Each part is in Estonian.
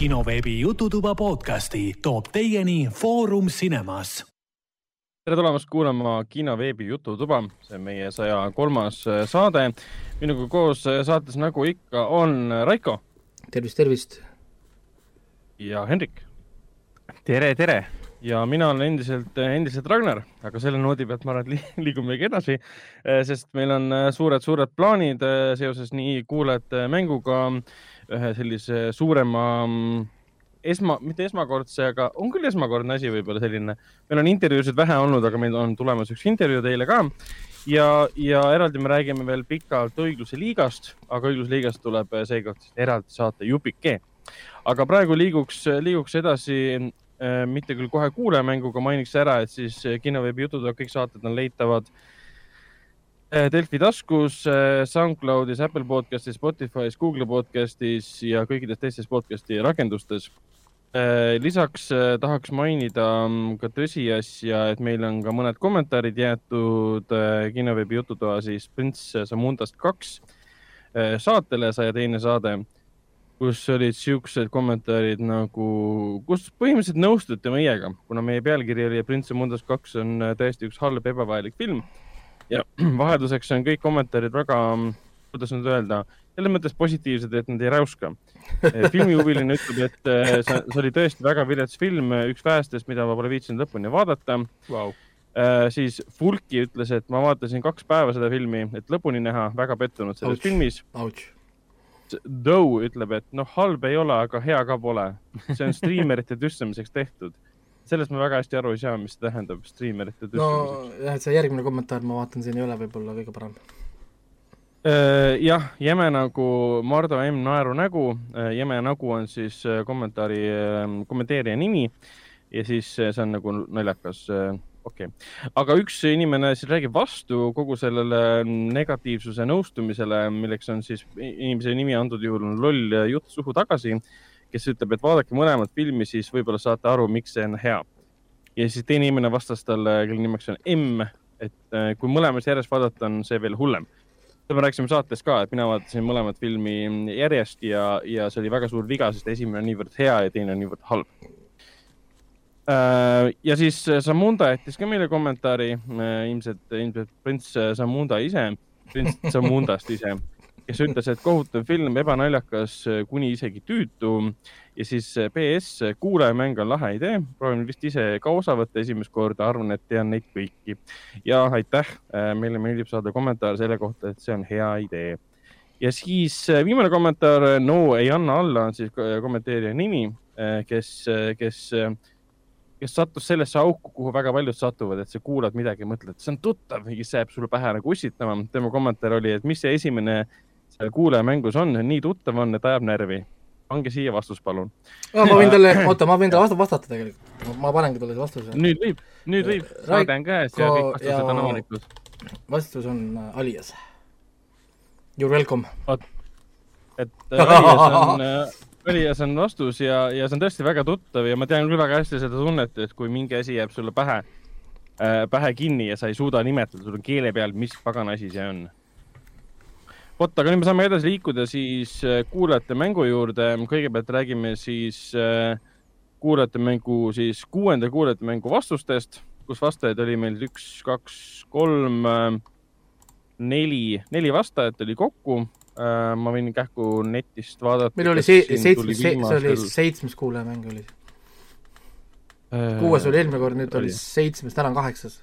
kinoveebi Jututuba podcasti toob teieni Foorum Cinemas. tere tulemast kuulama kinoveebi Jututuba, see on meie saja kolmas äh, saade. minuga koos äh, saates, nagu ikka, on Raiko. tervist, tervist. ja Hendrik. tere, tere ja mina olen endiselt, endiselt Ragnar, aga selle noodi pealt ma arvan, et liigumegi edasi, sest meil on suured-suured plaanid seoses nii kuulajate mänguga, ühe sellise suurema mm, esma, mitte esmakordse, aga on küll esmakordne asi võib-olla selline. meil on intervjuusid vähe olnud, aga meil on tulemas üks intervjuu teile ka. ja, ja eraldi me räägime veel pikalt õigluse liigast, aga õigluse liigast tuleb seekord eraldi saate jupike. aga praegu liiguks, liiguks edasi Äh, mitte küll kohe kuulajamänguga, mainiks ära, et siis äh, kinoveebi jutud, kõik saated on leitavad äh, Delfi taskus, SoundCloudis, Apple podcastis, Spotify's, Google podcastis ja kõikides teistes podcasti rakendustes. lisaks tahaks mainida mm, ka tõsiasja, et meil on ka mõned kommentaarid jäetud kinoveebi jututoa siis Prints Samundast kaks saatele, saja teine saade kus olid siuksed kommentaarid nagu, kus põhimõtteliselt nõustuti meiega, kuna meie pealkiri oli Prints ja Mundas kaks on täiesti üks halb ebavajalik film. Ja vahelduseks on kõik kommentaarid väga, kuidas nüüd öelda, selles mõttes positiivsed, et nad ei räuska. Äh, filmihuviline ütleb, et äh, see, see oli tõesti väga vilets film, üks vähestest, mida ma pole viitsinud lõpuni vaadata wow.. siis Fulki ütles, et ma vaatasin kaks päeva seda filmi, et lõpuni näha, väga pettunud selles Ouch. filmis. Doe ütleb, et noh, halb ei ole, aga hea ka pole. see on striimerite tüssamiseks tehtud. Sellest ma väga hästi aru ei saa, mis tähendab, striimerite tüssamiseks. nojah, et see järgmine kommentaar, ma vaatan, siin ei ole võib-olla kõige parem. Äh, jah, jäme nagu Mardu M naeru nägu, äh, jäme nägu on siis äh, kommentaari, kommenteerija nimi ja siis see on nagu naljakas okei okay., aga üks inimene siis räägib vastu kogu sellele negatiivsuse nõustumisele, milleks on siis inimese nimi antud juhul on loll jutt suhu tagasi, kes ütleb, et vaadake mõlemat filmi, siis võib-olla saate aru, miks see on hea. ja siis teine inimene vastas talle, kelle nimeks on M, et äh, kui mõlemas järjest vaadata, on see veel hullem. seda me rääkisime saates ka, et mina vaatasin mõlemat filmi järjest ja, ja see oli väga suur viga, sest esimene on niivõrd hea ja teine on niivõrd halb Äh, ja siis Samunda jättis ka meile kommentaari, äh, ilmselt, ilmselt prints Samunda ise, prints Samundast ise, kes ütles, et kohutav film, ebanaljakas, kuni isegi tüütu. ja siis PS, kuulajamäng on lahe idee, proovin vist ise ka osa võtta esimest korda, arvan, et tean neid kõiki. ja aitäh, meile meeldib saada kommentaare selle kohta, et see on hea idee. ja siis viimane kommentaar, no ei anna alla, on siis kommenteerija nimi, kes, kes kes sattus sellesse auku, kuhu väga paljud satuvad, et sa kuulad midagi ja mõtled, see on tuttav, mis jääb sulle pähe nagu ussitama. tema kommentaar oli, et mis see esimene seal kuulajamängus on, nii tuttav on, et ajab närvi. pange siia vastus, palun. ma võin talle, oota, ma võin talle vastata tegelikult. ma panengi talle vastuse. nüüd võib, nüüd võib, saade on käes ja kõik vastused on avalikud. vastus on äh, Alias. You are welcome. et äh, Alias on äh, see on vastus ja, ja see on tõesti väga tuttav ja ma tean küll väga hästi seda tunnet, et kui mingi asi jääb sulle pähe äh,, pähe kinni ja sa ei suuda nimetada, sul on keele peal, mis pagan asi see on. Vot, aga nüüd me saame edasi liikuda siis äh, kuulajate mängu juurde. kõigepealt räägime siis äh, kuulajate mängu, siis kuuenda kuulajate mängu vastustest, kus vastajaid oli meil üks, kaks, kolm, äh, neli, neli vastajat oli kokku ma võin kähku netist vaadata. meil oli see, seitsmes, see oli seitsmes kuulajamäng oli. kuues oli eelmine kord, nüüd oli, seitsmes, täna on kaheksas.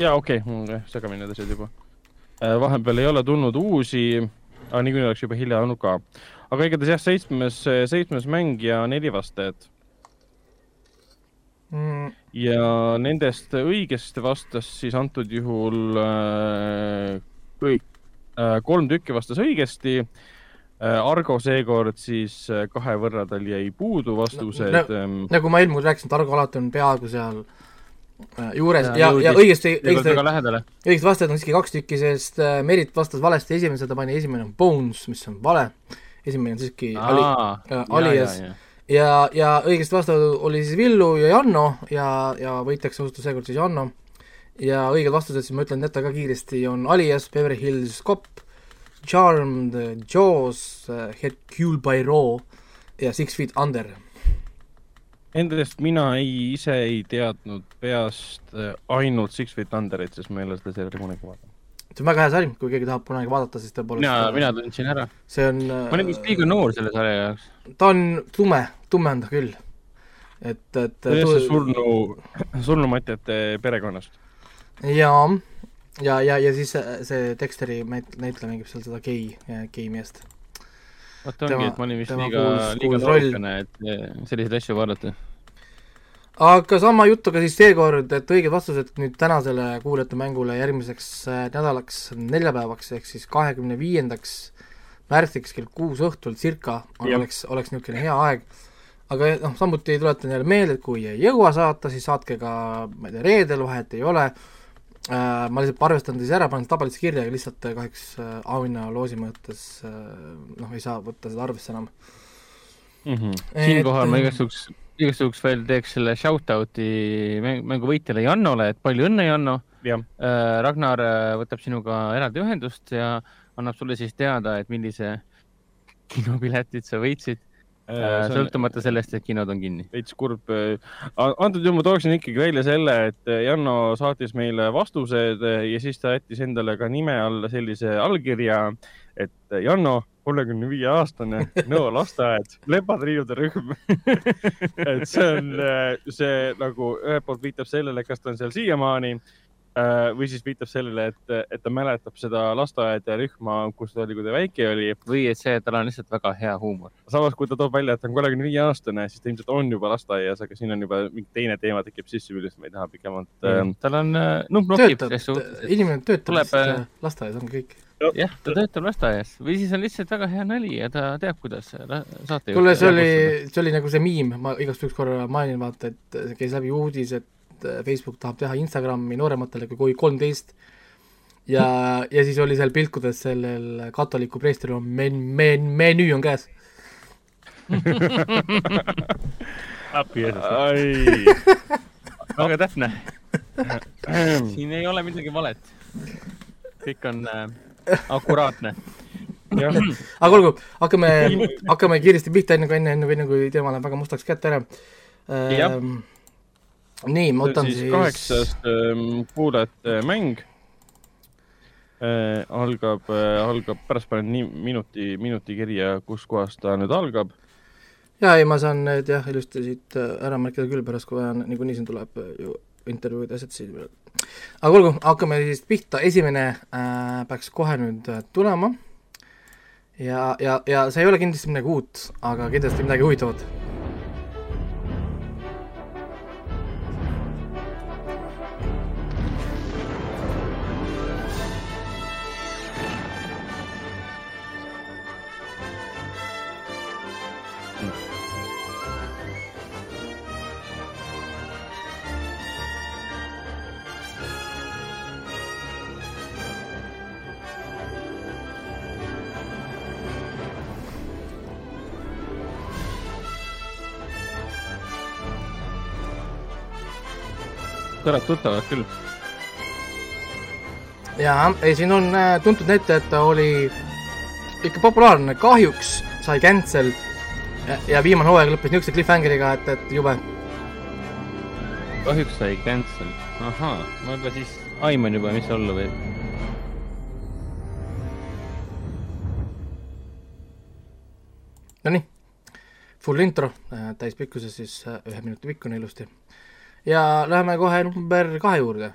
jaa, okei okay., segamini need asjad juba. Äh, vahepeal ei ole tulnud uusi, aga niikuinii oleks juba hilja olnud ka. aga igatahes jah, seitsmes, seitsmes mäng ja neli vastajat mm.. ja nendest õigesti vastas siis antud juhul äh, kõik Äh, kolm tükki vastas õigesti. Äh, Argo seekord siis äh, kahe võrra tal jäi puudu vastused no,. Ähm, nagu ma eelmine kord rääkisin, et Argo alati on peaaegu seal juures ja, ja, ja õigesti, õigesti, õigesti vastajad on siiski kaks tükki, sest Merit vastas valesti esimese, ta pani esimene on Bones, mis on vale. esimene on siiski Ali äh,, Alias ja, ja, ja, ja õigesti vastatud oli siis Villu ja Janno ja, ja võitjaks osutus seekord siis Janno ja õiged vastused, siis ma ütlen need ka kiiresti, on Alias, Beverly Hills Cop, Charmed, Jaws, Hercule Poirot ja Six Feet Under. Endast mina ei, ise ei teadnud peast äh, ainult Six Feet Underit, sest ma ei ole seda seriaali kunagi vaadanud. see on väga hea sari, kui keegi tahab kunagi vaadata, siis tõepoolest mina, mina tundsin ära. see on ma olin vist liiga noor selle sarja jaoks. ta on tume, tume on ta küll. et, et see surnu, surnumatjate perekonnast. jaa, ja, ja, ja siis see Dexteri näitleja mängib seal seda gei, gei meest. Vot ongi, et ma olin vist liiga, liiga noorukene, et selliseid asju vaadata. Aga sama juttu ka siis seekord, et õiged vastused nüüd tänasele kuulajate mängule järgmiseks äh, nädalaks, neljapäevaks ehk siis kahekümne viiendaks märtsiks kell kuus õhtul circa oleks, oleks niisugune hea aeg. aga noh, samuti tuletan jälle meelde, et kui ei jõua saata, siis saatke ka, ma ei tea, reedel, vahet ei ole äh,, ma lihtsalt arvestan siis ära, panen tabelisse kirja, aga lihtsalt äh, kahjuks äh, auhinnaloosi mõttes äh, noh, ei saa võtta seda arvesse enam mm. -hmm. siinkohal ma igaks juhuks igaks juhuks veel teeks selle shout-out'i mängu võitjale Jannole, et palju õnne, Janno. Äh, Ragnar äh, võtab sinuga eraldi ühendust ja annab sulle siis teada, et millise kinopiletid sa võitsid. Sõltumata on... sellest, et kinod on kinni. veits kurb. antud juhul ma tooksin ikkagi välja selle, et Janno saatis meile vastused ja siis ta jättis endale ka nime alla sellise allkirja, et Janno kolmekümne viie aastane, Nõo lasteaed, lepatriiude rühm et see on, äh, see nagu ühelt poolt viitab sellele, kas ta on seal siiamaani äh, või siis viitab sellele, et, et ta mäletab seda lasteaeda ja rühma, kus ta oli, kui ta väike oli. või et see, et tal on lihtsalt väga hea huumor. samas, kui ta toob välja, et ta on kolmekümne viie aastane, siis ta ilmselt on juba lasteaias, aga siin on juba mingi teine teema tekib sisse, millest ma ei taha pikemalt mm.. tal on äh, numbnokib. inimene töötab tuleb, lihtsalt lasteaias, ongi kõik jah, ta töötab lasteaias või siis on lihtsalt väga hea nali ja ta teab, kuidas saate kuule, see oli, see oli nagu see miim, ma igaks juhuks korra mainin, vaata, et käis läbi uudis, et Facebook tahab teha Instagrami noorematele kui kolmteist ja, ja siis oli seal pilkudes sellel katoliku preestril on men-, men-, menüü on käes appi Jeesus. väga täpne. siin ei ole midagi valet. kõik on äh, akuraatne aga olgu, hakkame, hakkame kiiresti pihta, enne kui, enne, enne, enne kui teema läheb väga mustaks kätte ära. Nii, ma võtan siis, siis. kaheksas ähm, kuulajate mäng äh, algab äh,, algab, pärast panen nii minuti, minuti kirja, kus kohas ta nüüd algab. ja ei, ma saan need jah, ilusti siit äh, ära märkida küll pärast, kui vaja, niikuinii siin tuleb äh, ju intervjuud ja asjad siin aga olgu, hakkame siis pihta, esimene äh, peaks kohe nüüd äh, tulema. ja, ja, ja see ei ole kindlasti midagi uut, aga kindlasti midagi huvitavat kõrvad tuttavad küll. jaa, ei siin on äh, tuntud näitaja, et ta oli ikka populaarne, kahjuks sai cancel ja, ja viimane hooaeg lõppes niisuguse cliffhangeriga, et, et jube. kahjuks sai cancel, ahaa, ma juba siis aiman juba, mis olla võib. Nonii, full intro, äh, täispikkuses siis äh, ühe minuti pikkune ilusti ja läheme kohe number kahe juurde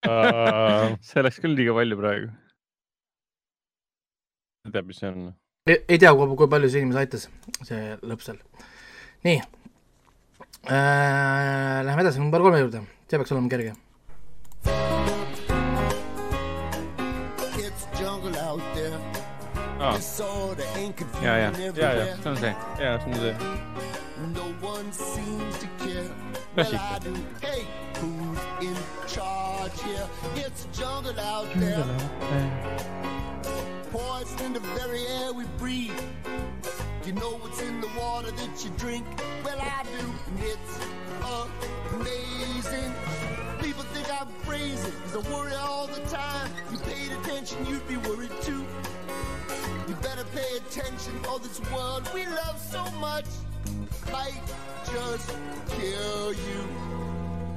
see läks küll liiga palju praegu. teab, mis see on? ei tea, kui palju see inimesi aitas, see lõpp seal. nii äh,, läheme edasi number kolme juurde, see peaks olema kerge. Ah. ja, ja, ja, ja, see on see, ja see on see. Klassika. jungle out there. poison in the very air we breathe. You know what's in the water that you drink? Well, I do, and it's amazing. People think I'm crazy, cause I worry all the time. You paid attention, you'd be worried too. You better pay attention, or this world we love so much might just kill you.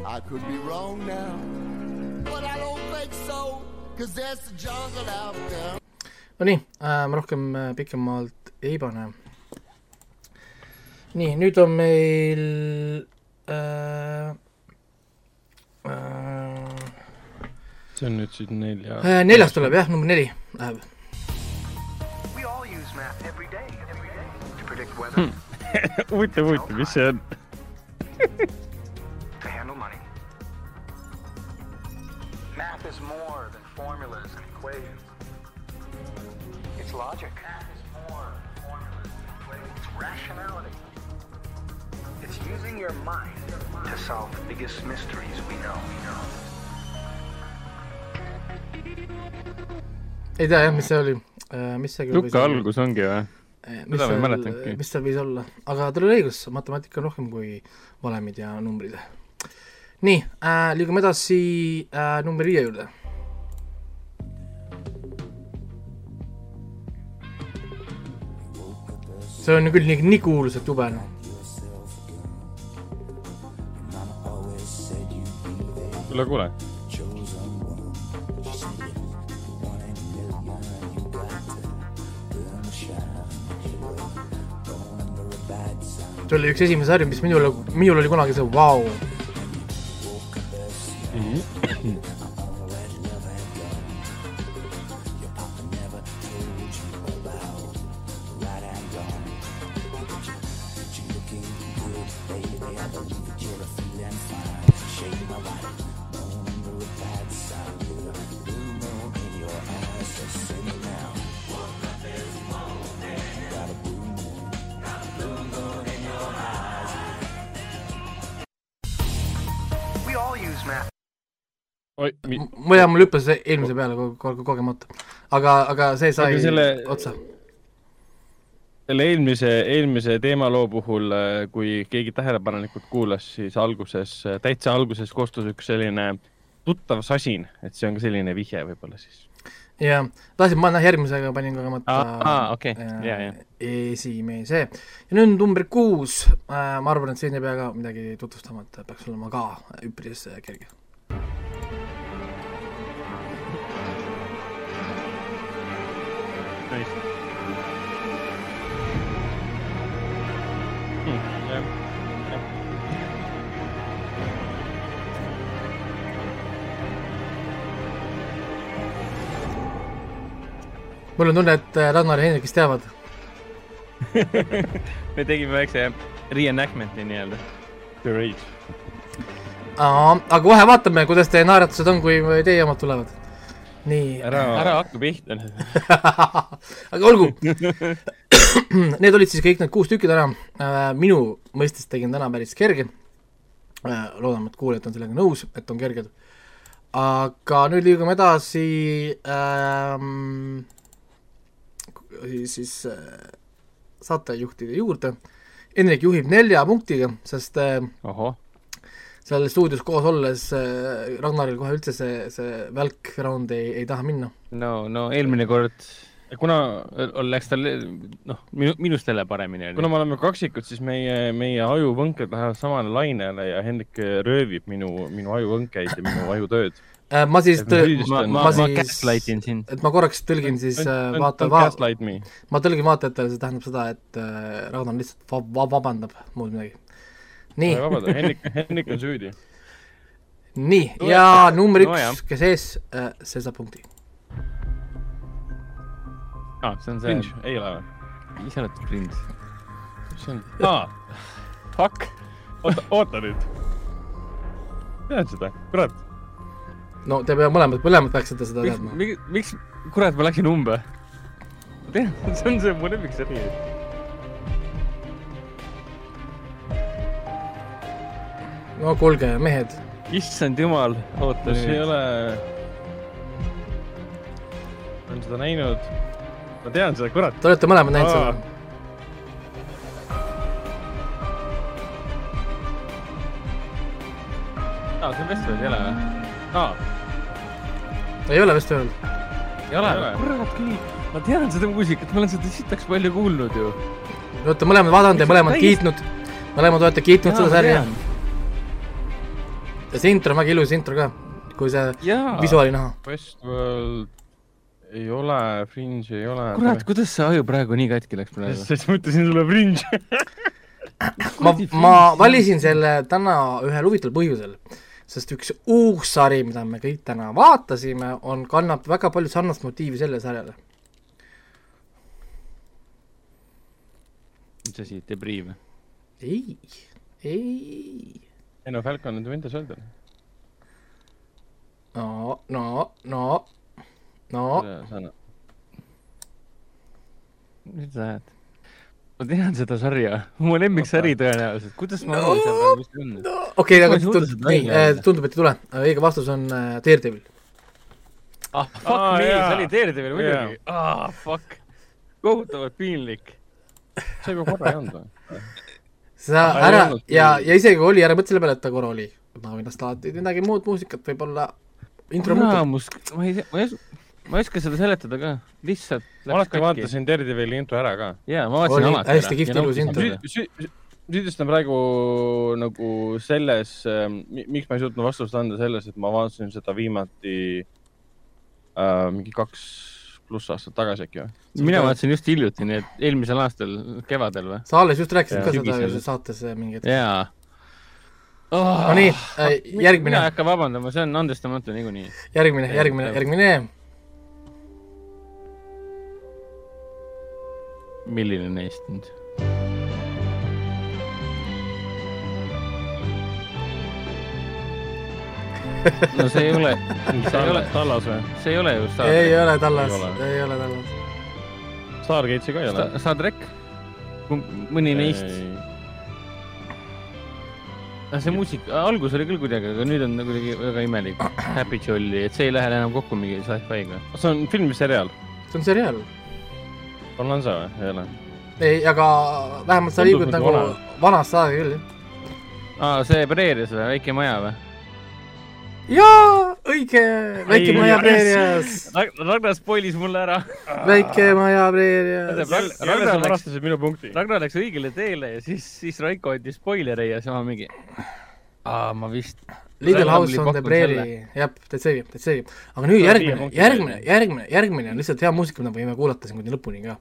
I could be wrong now, but I don't think so, cause there's the jungle out there. Nonii äh,, ma rohkem äh, pikemalt ei pane. nii, nüüd on meil äh, äh, see on nüüd siis nelja äh,. neljas tuleb jah, number neli läheb. Hmm. Huvitav, huvitav, mis see on Math is more than formulas and equations. It's logic. It's more than formulas, it's rationality. It's using your mind to solve the biggest mysteries we know. We know. ei tea jah, mis see oli, äh, mis see Luka algus ongi või? Ma ei mäletanudki. mis seal võis olla, aga tal oli õigus, matemaatika on rohkem kui valemid ja numbrid. nii äh,, liigume edasi äh, number viie juurde see on küll nii, nii kuulus, et jube noh. kuule, kuule. See oli üks esimene sari, mis minul, minul oli kunagi see vau wow.. Ma tean, mul hüppas eelmise peale kogemata ko ko, aga, aga see sai selle, otsa. selle eelmise, eelmise teemaloo puhul, äh, kui keegi tähelepanelikult kuulas, siis alguses, täitsa alguses kostus üks selline tuttav sasin, et see on ka selline vihje võib-olla siis. jah, tahtsin panna järgmisega, panin kogemata okei, ja, ja. esimese. ja nüüd number kuus, äh, ma arvan, et siin ei pea ka midagi tutvustama, et peaks olema ka üpris kerge Nice. Hmm, jah, jah. mul on tunne, et äh, Ragnar ja Hendrik vist teavad me tegime väikse reenactment'i nii-öelda. The Rage. aga kohe vaatame, kuidas teie naeratused on, kui teie omad tulevad nii. ära, ära hakka pihta aga olgu Need olid siis kõik need kuus tükki täna. Äh, minu mõistes tegin täna päris kerge. Äh, loodame, et kuulajad on sellega nõus, et on kerged. aga nüüd liigume edasi ähm,. siis äh, saatejuhtide juurde. Hendrik juhib nelja punktiga, sest äh, Oho seal stuudios koos olles äh, Ragnaril kohe üldse see, see välk round ei, ei taha minna. no, no eelmine kord kuna läks tal, noh, minu, minust jälle paremini. kuna me oleme kaksikud, siis meie, meie ajuvõnked lähevad samale lainele ja Hendrik röövib minu, minu ajuvõnkeid ja minu ajutööd äh, ma siis, ma, ma, ma, ma sind. et ma korraks tõlgin siis äh, vaata, va, ma tõlgin vaatajatele, see tähendab seda, et äh, Ragnar lihtsalt va, va, vabandab, muud midagi nii. Henrik, Henrik on süüdi. nii, ja number üks no,, kes ees äh,, see saab punkti. aa ah,, see on see. ei ole või? ise oled prins. mis see on? aa, fuck, oota, oota nüüd. tead seda, kurat. no te peate mõlemad, mõlemad peaksite seda miks, teadma. miks, miks, kurat, ma läksin umbe. ma tean, see on see mu lemmiksari. No kuulge, mehed. issand jumal, oota kas ei ole? olen seda näinud. ma tean seda, kurat. Te olete mõlemad näinud seda? aa, see on Westworld, ei ole või? aa, ei ole öelnud? ei ole kurat küll, ma tean seda muusikat, ma olen seda sitaks palju kuulnud ju. Te olete mõlemad vaadanud ja mõlemad kiitnud, mõlemad olete kiitnud seda sarja. Ja see intro on väga ilus intro ka, kui see jaa, visuaali näha. Westworld ei ole, Fringe ei ole. kurat, kuidas see aju praegu nii katki läks praegu? sest ma ütlesin sulle Fringe ma, ma valisin selle täna ühel huvitaval põhjusel, sest üks uus sari, mida me kõik täna vaatasime, on, kannab väga palju sarnast motiivi sellele sarjale. mis asi, Debris või? ei, ei. Ei no Falcon and the Winter Soldier. no, no, no, no, mis sa ajad? ma tean seda sarja, mu lemmiksari tõenäoliselt, kuidas ma No, aru ei saa, mis see on? okei aga ei suuda tund- seda nii välja, öelda. tundub, et ei tule. õige vastus on äh, Daredevil. ah, fuck Aa, me, see oli Daredevil muidugi. ah, fuck. kohutavalt piinlik. see juba korra ei olnud või? sa ära ja, ja isegi kui oli, ära mõtle selle peale, et ta korra oli. ma võin lasta alati midagi muud muusikat, võib-olla intro raamus, ma ei tea, ma ei oska, ma ei oska seda seletada ka, lihtsalt ma alati. vaatasin Daredevili intro ära ka. jaa, ma vaatasin alati hästi kihvt ilus intro. süüdistan praegu nagu selles, miks ma ei suutnud vastust anda selles, et ma vaatasin seda viimati äh, mingi kaks pluss aastat tagasi äkki või? mina vaatasin just hiljuti, nii et eelmisel aastal kevadel või? sa alles just rääkisid ka seda ju saates äh, mingi hetk. jaa oh,. no nii, järgmine mina ei, hakka vabandama, see on andestamatu niikuinii. järgmine, järgmine, järgmine. milline neist nüüd? no see ei ole, see ei ole, Tallas või? see ei ole ju Star ei track. ole Tallas Ei ole., ei Tallas. Stargate'i ka ei ole? Star track? mõni neist, see muusika, algus oli küll kuidagi, aga nüüd on nagu kuidagi väga imelik. Happy Jolly, et see ei lähe enam kokku mingi sci-fi'ga. see on film või seriaal? see on seriaal. Bonanza või? ei ole? ei, aga vähemalt sa liigud nagu nagu vana. vanast aega küll, jah. aa, see preerias või, väike maja või? jaa, õige, väike Ei, maja preerias, Ragnar spoilis mulle ära. väike maja preerias. Ragnar varastasid minu punkti. Ragnar läks õigele teele ja siis, siis Raiko andis spoileri ja siis ma mingi, aa, ma vist. Little House on the Prairie, jah, täitsa õige, täitsa õige. aga nüüd järgmine järgmine, järgmine, järgmine on lihtsalt hea muusika, mida me võime kuulata siin kuni lõpuni ka.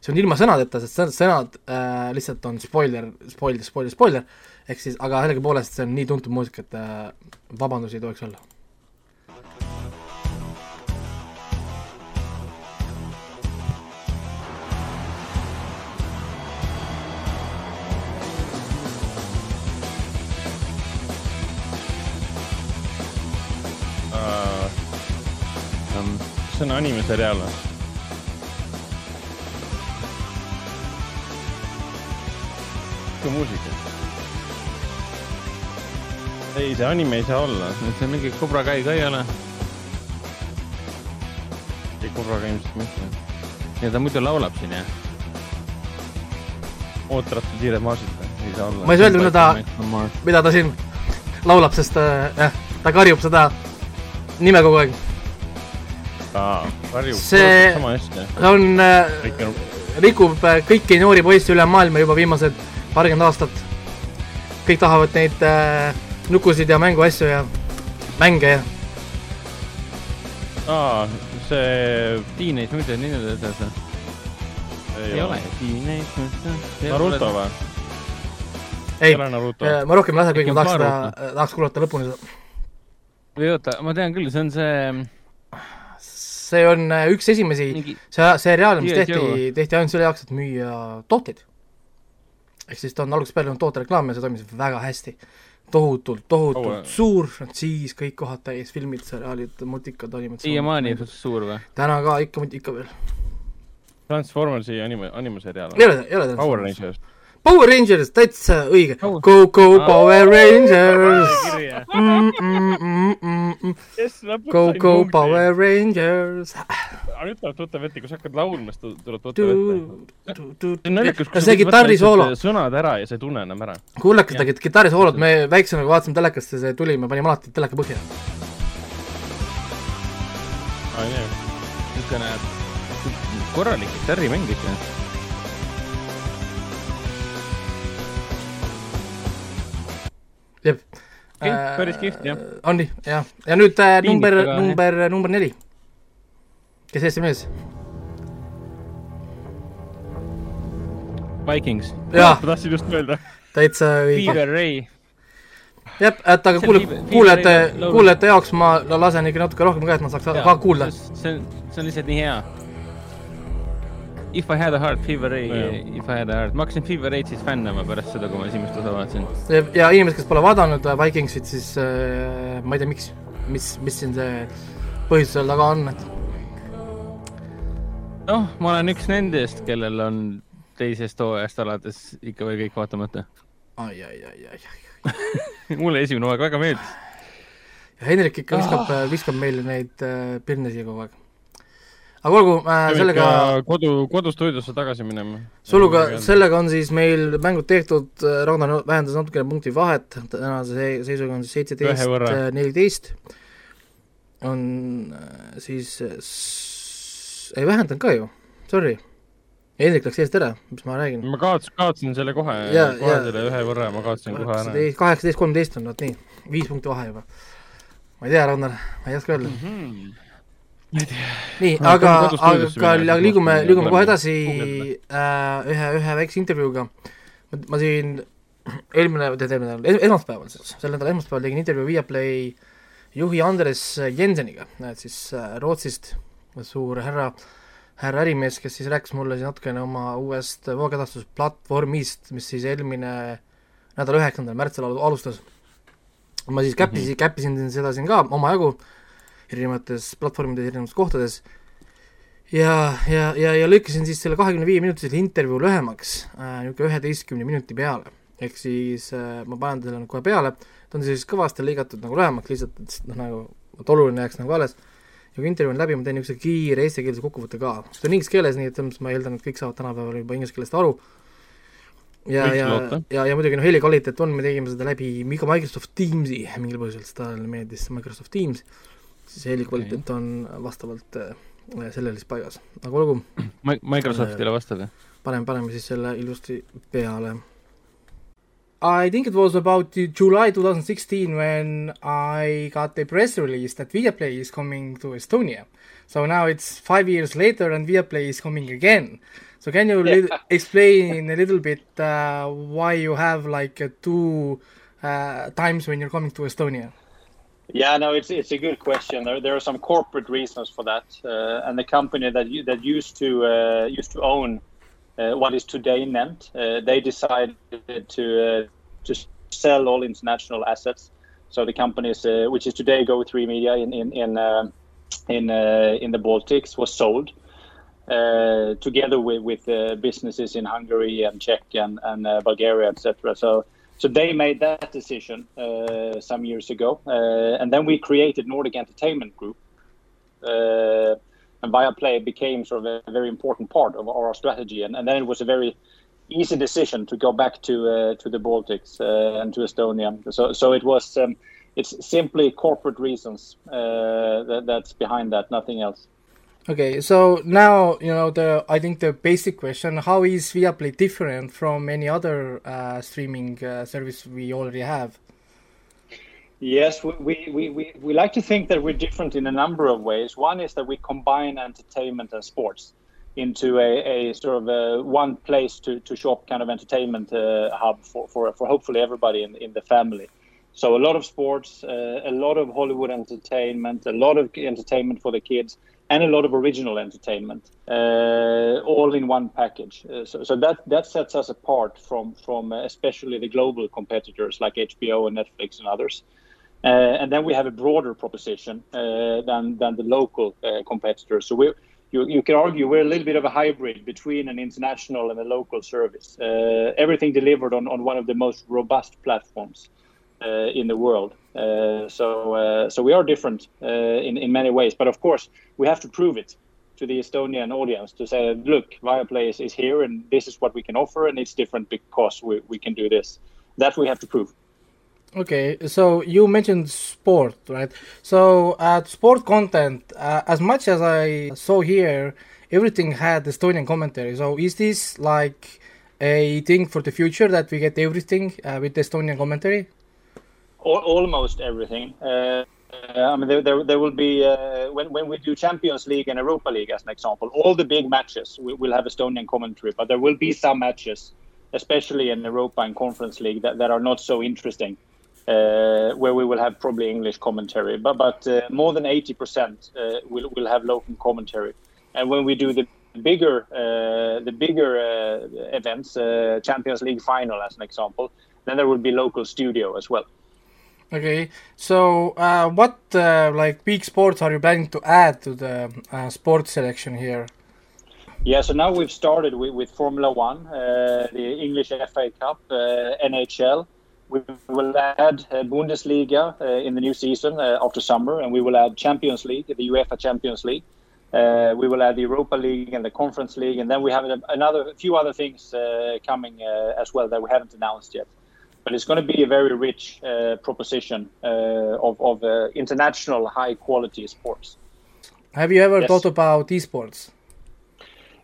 see on ilma sõnadeta, sest sõnad äh, lihtsalt on spoiler, spoiler, spoiler, spoiler, ehk siis, aga sellegipoolest see on nii tuntud muusika, et äh, vabandusi ei tohiks olla. see on animeseriaal või? kui muusika. ei, see anime ei saa olla. see mingi Cobra Kai ka ei ole. ei, korraga ilmselt mitte. ja ta muidu laulab siin jah. ootamatu kiired maasid, ei saa olla. ma ei saa öelda, mida ta, mida ta siin laulab, sest äh, ta karjub seda nime kogu aeg. aa, varjub See- sama hästi. ta on äh, rikub äh, kõiki noori poisse üle maailma juba viimased paarkümmend aastat. kõik tahavad neid äh, nukusid ja mänguasju ja mänge ja aa, see Teenage Mutant Ninja Turtles või? ei ole. Teenage Mutant. Naruto või? ei Naruto. ma rohkem ei lase, kuigi ma tahaks seda tahaks kuulata lõpuni seda. või oota, ma tean küll, see on see, see on äh, üks esimesi Mingi... see seriaale, mis tehti, tehti ainult selle jaoks, et müüa tooteid. ehk siis ta on algusest peale olnud tootereklaam ja see toimis väga hästi. Tohutult, tohutult oh, suur frantsiis, kõik kohad täis, filmid, seriaalid, mutikad, animatsioonid. siiamaani suur või? täna ka ikka, ikka veel. Transformersi anima-, animaseriaal? ei ole, ei ole Power Rangers Power Rangers, täitsa õige oh.. Go, go oh. Power Rangers mm, mm, mm, mm, mm. Go, go Power Rangers. aga nüüd tuleb tuttav ette, kui sa hakkad laulma, siis tuleb tuttav ette. see sa kitarrisoolo. sõnad ära ja sa ei tunne enam ära. kuulake seda kitarrisoolot, me väiksena, kui vaatasime telekast ja see tuli, me panime alati teleka põhja. niisugune korralik kitarrimäng ikka päris kihvt, jah. on nii, jah. ja nüüd äh, number, number, number neli. kes Eesti mees? Vikings. ma tahtsin just öelda. täitsa õige. Fever Ray. jah, et aga kuule, kuulajate, kuulajate jaoks ma lasen ikka natuke rohkem ka, et nad saaks ja, ka kuulda. see on, see on lihtsalt nii hea If I had a heart, Fever Ray no,, If I had a heart, ma hakkasin Fever Ray'd siis fännama pärast seda, kui ma esimest osa vaatasin. ja inimesed, kes pole vaadanud äh, Vikingsit, siis äh, ma ei tea, miks, mis, mis siin see põhjus seal taga on, et. noh, ma olen üks nendest, kellel on teisest hooajast alates ikka veel kõik vaatamata ai, ai, ai, ai, ai mulle esimene hooaeg väga meeldis. ja Hendrik ikka viskab oh., viskab meile neid äh, pirne siia kogu aeg aga olgu äh,, sellega kodu, kodustuudiosse tagasi minema. Suluga, sellega on siis meil mängud tehtud, äh, Ragnar vähendas natukene punkti vahet, tänase seisuga on siis seitseteist, äh, neliteist. on äh, siis, ei vähendanud ka ju, sorry. Hendrik läks eest ära, mis ma räägin. ma kaotasin, kaotasin selle kohe, kohe selle ühe võrra, ma kaotasin kohe ära. kaheksateist, kolmteist on, vot nii, viis punkti vahe juba. ma ei tea, Ragnar, ma ei oska öelda mm. -hmm nii, aga, aga, aga liigume, liigume kohe edasi äh, ühe, ühe väikse intervjuuga. ma siin eelmine, eelmine nädal, esmaspäeval siis, sel nädalal esmaspäeval tegin intervjuu Viaplay juhi Andres Jenseniga, et siis äh, Rootsist, suur härra, härra ärimees, kes siis rääkis mulle siis natukene oma uuest voogedastusplatvormist, mis siis eelmine nädala üheksandal märtsil alustas. ma siis käppisin mm, -hmm. käppisin seda siin ka omajagu erinevates platvormides, erinevates kohtades, ja, ja, ja, ja lõikasin siis selle kahekümne viie minutisele intervjuu lühemaks äh,, niisugune üheteistkümne minuti peale. ehk siis äh, ma panen selle kohe peale, ta on siis kõvasti lõigatud nagu lühemaks lihtsalt, et noh, nagu, et oluline jääks nagu alles, ja kui intervjuu on läbi, ma teen niisuguse kiire eestikeelse kokkuvõtte ka. see on inglise keeles, nii et selles mõttes ma eeldan, et kõik saavad tänapäeval juba inglise keelest aru, ja, ja, ja, ja muidugi noh, heli kvaliteet on, me tegime seda läbi Microsoft Teamsi. Mingil põhjusel, talle meeldis Microsoft Teams siis heli kvaliteet okay. on vastavalt äh, sellele siis paigas, aga olgu. Microsoftile vastab, jah? paneme, paneme siis selle ilusti peale. I think it was about July 2016 when I got a press release that Viaplay is coming to Estonia. So now it's five years later and Viaplay is coming again. So can you yeah. explain a little bit uh, why you have like uh, two uh, times when you're coming to Estonia? Yeah, no, it's it's a good question. There, there are some corporate reasons for that, uh, and the company that you, that used to uh, used to own uh, what is today Nent, uh, they decided to uh, to sell all international assets. So the companies, uh, which is today Go3 Media in in in in, in the Baltics, was sold together with with businesses in Hungary and Czech and and Bulgaria, etc. So so they made that decision uh, some years ago, uh, and then we created Nordic Entertainment Group, uh, and Viaplay became sort of a very important part of our strategy. And, and then it was a very easy decision to go back to uh, to the Baltics uh, and to Estonia. So so it was um, it's simply corporate reasons uh, that, that's behind that, nothing else. Okay, so now you know the. I think the basic question: How is Viaplay different from any other uh, streaming uh, service we already have? Yes, we, we, we, we like to think that we're different in a number of ways. One is that we combine entertainment and sports into a, a sort of a one place to, to shop kind of entertainment uh, hub for, for, for hopefully everybody in, in the family. So a lot of sports, uh, a lot of Hollywood entertainment, a lot of entertainment for the kids, and a lot of original entertainment, uh, all in one package. Uh, so, so that that sets us apart from from uh, especially the global competitors like HBO and Netflix and others. Uh, and then we have a broader proposition uh, than than the local uh, competitors. So we you, you can argue we're a little bit of a hybrid between an international and a local service. everything delivered on, on one of the most robust platforms in the world. Uh, so uh, so we are different uh, in in many ways, but of course we have to prove it to the Estonian audience to say, look, Viaplay is, is here and this is what we can offer, and it's different because we, we can do this. That we have to prove. Okay, so you mentioned sport, right? So at sport content, uh, as much as I saw here, everything had Estonian commentary. So is this like a thing for the future that we get everything uh, with Estonian commentary? Almost everything. Uh, I mean, there, there, there will be uh, when when we do Champions League and Europa League as an example, all the big matches we, will have Estonian commentary, but there will be some matches, especially in Europa and Conference League, that, that are not so interesting, uh, where we will have probably English commentary. But but uh, more than eighty percent uh, will will have local commentary, and when we do the bigger uh, the bigger events, Champions League final as an example, then there will be local studio as well. Okay, so uh, what uh, like big sports are you planning to add to the uh, sports selection here? Yeah, so now we've started with, with Formula One, uh, the English FA Cup, uh, NHL. We will add uh, Bundesliga in the new season after summer, and we will add Champions League, the UEFA Champions League. we will add the Europa League and the Conference League, and then we have another a few other things coming as well that we haven't announced yet but it's going to be a very rich uh, proposition uh, of, of uh, international high quality sports. Have you ever yes. thought about esports?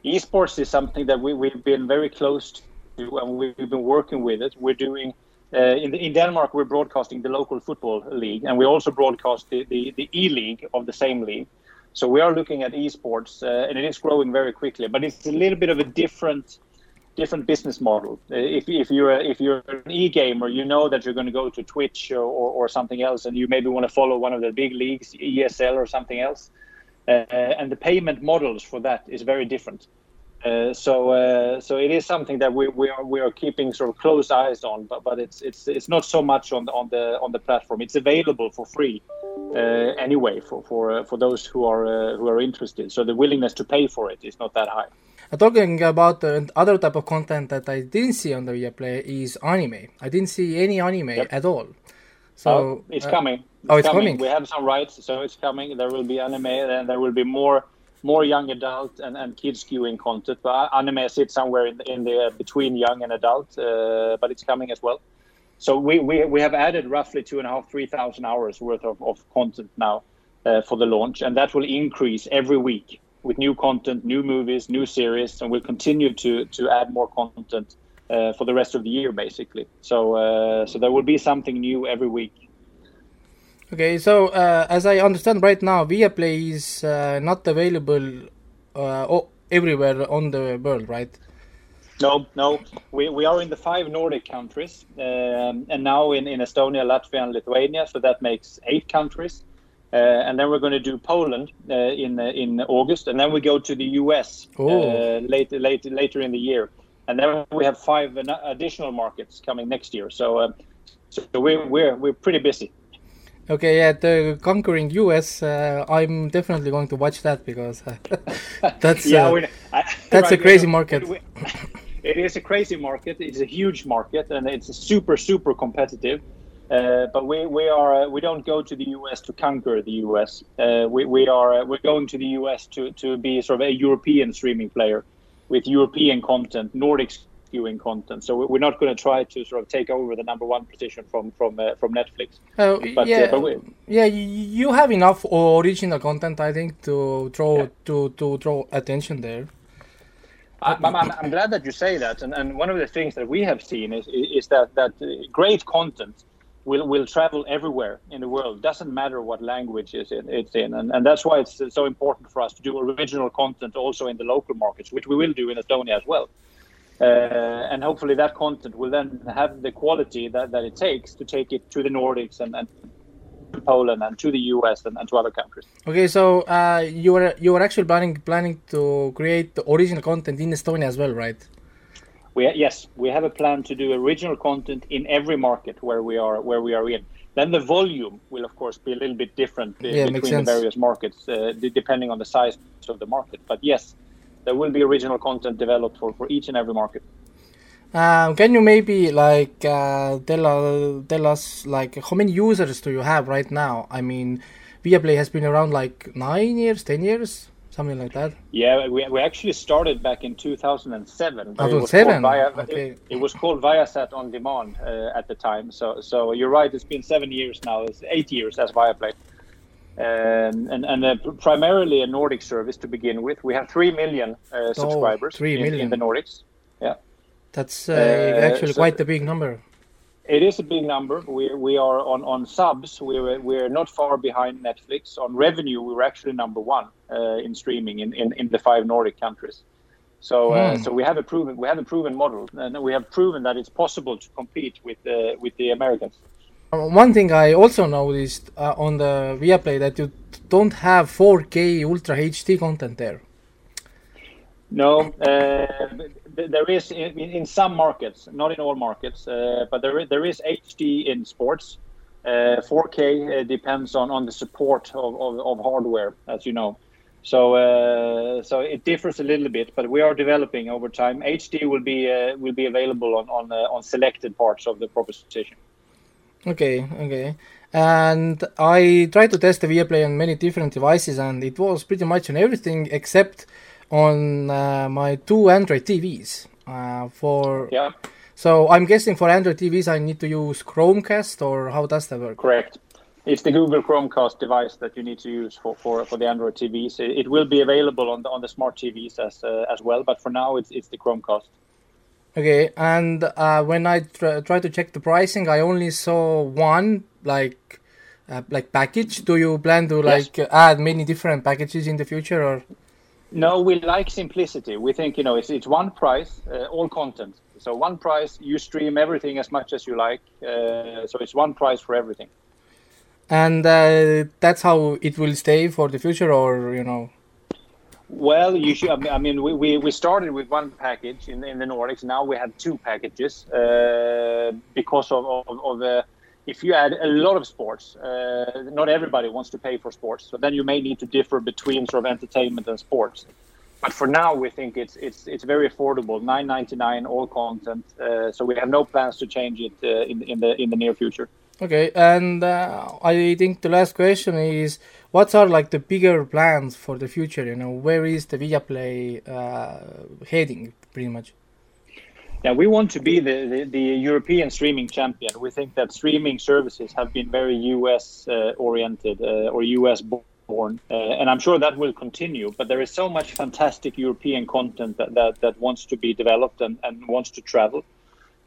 Esports is something that we, we've been very close to and we've been working with it. We're doing uh, in, the, in Denmark, we're broadcasting the local football league, and we also broadcast the, the, the e league of the same league. So we are looking at esports, uh, and it is growing very quickly. But it's a little bit of a different different business model. If, if you're if you're an e-gamer, you know that you're going to go to Twitch or, or, or, something else, and you maybe want to follow one of the big leagues, ESL or something else. Uh, and the payment models for that is very different. Uh, so uh, so it is something that we, we are we are keeping sort of close eyes on, but but it's it's it's not so much on the on the on the platform. It's available for free uh, anyway for for uh, for those who are uh, who are interested. So the willingness to pay for it is not that high. Talking about the other type of content that I didn't see on the Viaplay is anime. I didn't see any anime yep. at all. So oh, it's uh, coming. It's oh, it's coming. coming. We have some rights, so it's coming. There will be anime, and there will be more more young adult and, and kids skewing content. But anime sits somewhere in, in the between young and adult, uh, but it's coming as well. So we, we, we have added roughly two and a half, three thousand hours worth of, of content now uh, for the launch, and that will increase every week with new content, new movies, new series, and we'll continue to to add more content uh, for the rest of the year, basically. So uh, so there will be something new every week. Okay, so uh, as I understand right now, Viaplay is uh, not available uh, everywhere on the world, right? No, no. We, we are in the five Nordic countries, um, and now in, in Estonia, Latvia, and Lithuania. So that makes eight countries. Uh, and then we're going to do Poland uh, in uh, in August, and then we go to the US later later later in the year, and then we have five additional markets coming next year. So, so we're we're we're pretty busy. Okay, yeah, the conquering US. Uh, I'm definitely going to watch that because uh, that's yeah, uh, I, that's right, a crazy market. We, it is a crazy market. It's a huge market, and it's super super competitive. Uh, but we we are uh, we don't go to the US to conquer the US. Uh, we we are uh, we're going to the US to to be sort of a European streaming player with European content, Nordic skewing content. So we're not going to try to sort of take over the number one position from from uh, from Netflix. Oh yeah, but we, yeah. You have enough original content, I think, to draw yeah. to to draw attention there. I, am I'm, I'm glad that you say that, and, and one of the things that we have seen is is that that great content will will travel everywhere in the world. Doesn't matter what language is it, it's in, and, and that's why it's so important for us to do original content also in the local markets, which we will do in Estonia as well. Uh, and hopefully that content will then have the quality that, that it takes to take it to the Nordics and, and Poland and to the US and, and to other countries. Okay, so uh, you were you were actually planning planning to create the original content in Estonia as well, right? We yes, we have a plan to do original content in every market where we are where we are in. Then the volume will of course be a little bit different yeah, between the various markets, uh, depending on the size of the market. But yes, there will be original content developed for, for each and every market. Uh, can you maybe like uh, tell uh, tell us like how many users do you have right now? I mean, Viaplay has been around like nine years, ten years, something like that. Yeah, we, we actually started back in 2007. 2007. Via, okay. It, it, was called Viasat on demand uh, at the time. So so you're right. It's been seven years now. It's eight years as Viaplay. Um, and and uh, primarily a Nordic service to begin with. We have three million uh, subscribers Three million in, in the Nordics. Yeah. That's uh, uh, actually so quite a big number. It is a big number. We we are on on subs. We're we're not far behind Netflix. On revenue, We're actually number one uh, in streaming in, in, in the five Nordic countries. So uh, Hmm. so we have a proven we have a proven model, and we have proven that it's possible to compete with the with the Americans. Uh, One thing I also noticed uh, on the Viaplay that you don't have 4K Ultra HD content there. No, uh, there is in, in some markets, not in all markets, uh, but there is, there is HD in sports. Uh, 4K uh, depends on, on the support of, of, of hardware, as you know. So uh, so it differs a little bit, but we are developing over time. HD will be uh, will be available on on, uh, on selected parts of the proposition. Okay, okay. And I tried to test the Viaplay on many different devices, and it was pretty much on everything except on uh, my two Android TVs. Uh, for Yeah, so I'm guessing for Android TVs I need to use Chromecast, or how does that work? correct. It's the Google Chromecast device that you need to use for, for, for the Android TVs. It, it will be available on the on the smart TVs as uh, as well, but for now it's it's the Chromecast. Okay, and uh, when I tr- try to check the pricing, I only saw one like uh, like package. Do you plan to Yes. like add many different packages in the future, or No, we like simplicity. We think you know it's it's one price, uh, all content. So one price, you stream everything as much as you like. Uh, so it's one price for everything. And uh, that's how it will stay for the future, or you know? Well, you should. I mean- we, we, we started with one package in in the Nordics. Now we have two packages uh, because of of, of uh, if you add a lot of sports, uh, not everybody wants to pay for sports. So then you may need to differ between sort of entertainment and sports. But for now, we think it's it's it's very affordable, nine ninety nine, all content. Uh, so we have no plans to change it uh, in in the in the near future. Okay, and uh, I think the last question is, what are like the bigger plans for the future? You know, where is the Viaplay uh, heading, pretty much? Yeah, we want to be the, the, the European streaming champion. We think that streaming services have been very US uh, oriented uh, or US born, uh, and I'm sure that will continue. But there is so much fantastic European content that, that, that wants to be developed and, and wants to travel.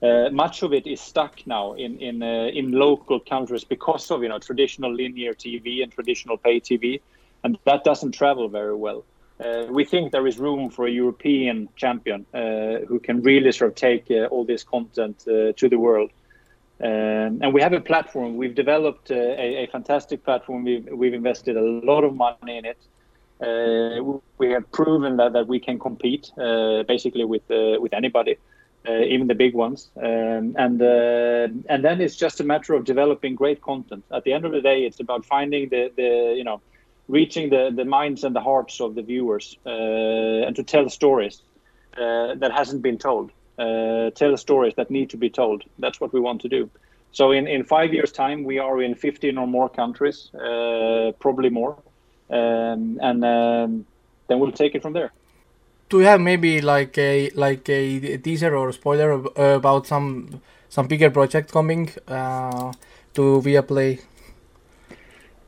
Uh, much of it is stuck now in in uh, in local countries because of you know traditional linear TV and traditional pay TV, and that doesn't travel very well. Uh, we think there is room for a European champion uh, who can really sort of take uh, all this content uh, to the world. Um, and we have a platform. We've developed a, a fantastic platform. We've, we've invested a lot of money in it. We have proven that, that we can compete basically with with anybody, even the big ones. Um, and uh, and then it's just a matter of developing great content. At the end of the day, it's about finding the, the you know reaching the, the minds and the hearts of the viewers uh, and to tell stories uh, that hasn't been told. Uh, tell stories that need to be told. That's what we want to do. So in, in five years' time, we are in 15 or more countries, uh, probably more, um, and um, then we'll take it from there. Do you have maybe like a like a teaser or spoiler about some some bigger project coming uh, to Viaplay?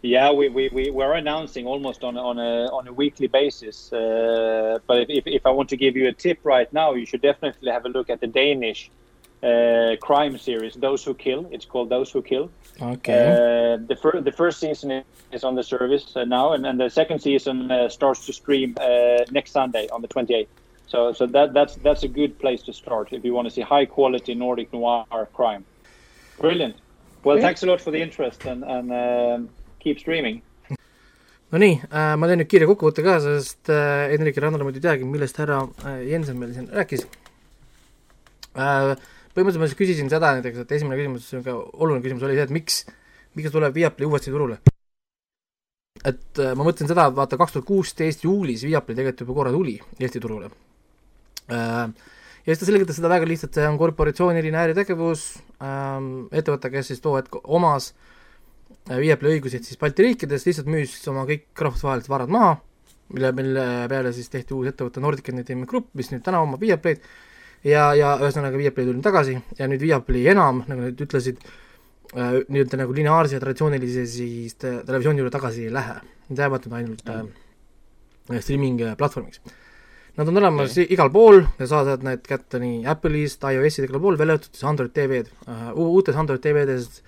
Yeah, we, we, we we're announcing almost on a, on a on a weekly basis. Uh, but if, if I want to give you a tip right now, you should definitely have a look at the Danish uh, crime series, Those Who Kill. It's called Those Who Kill. Okay. Uh, the first the first season is on the service uh, now, and, and the second season uh, starts to stream uh, next Sunday on the 28th. So so that that's that's a good place to start if you want to see high quality Nordic noir crime. Brilliant. Well, Okay. thanks a lot for the interest, and and um, keep streaming. Nonii äh,, ma teen nüüd kiire kokkuvõtte ka, sest äh, ja Randar muidu ei teagi, millest härra äh, Jensen siin rääkis äh,. Põhimõtteliselt ma siis küsisin seda näiteks, et esimene küsimus, niisugune oluline küsimus oli see, et miks, miks tuleb Viaplay uuesti turule. et äh, ma mõtlen seda, et vaata, kaks tuhat kuusteist juulis Viaplay tegelikult juba korra tuli Eesti turule äh,. ja siis ta selgitas seda väga lihtsalt, see on korporatsiooniline äritegevus äh,, ettevõte, kes siis too hetk omas Äh, Viaplay õiguseid siis Balti riikides, lihtsalt müüs oma kõik rahvusvahelised varad maha, mille, mille peale siis tehti uus ettevõte Nordic Entertainment Group, mis nüüd täna omab Viaplayd, ja, ja ühesõnaga Viaplay tuli tagasi ja nüüd Viaplay enam, nagu nad ütlesid, äh, nii-öelda nagu lineaarse ja traditsioonilise siis televisiooni juurde tagasi ei lähe, nad jäävad nüüd ainult äh, streaming platvormiks. Nad on olemas okay. igal pool ja sa saad need kätte nii Apple'ist, iOS-id igal pool, välja arvatud siis Android TV-d uh,, uutes Android TV-des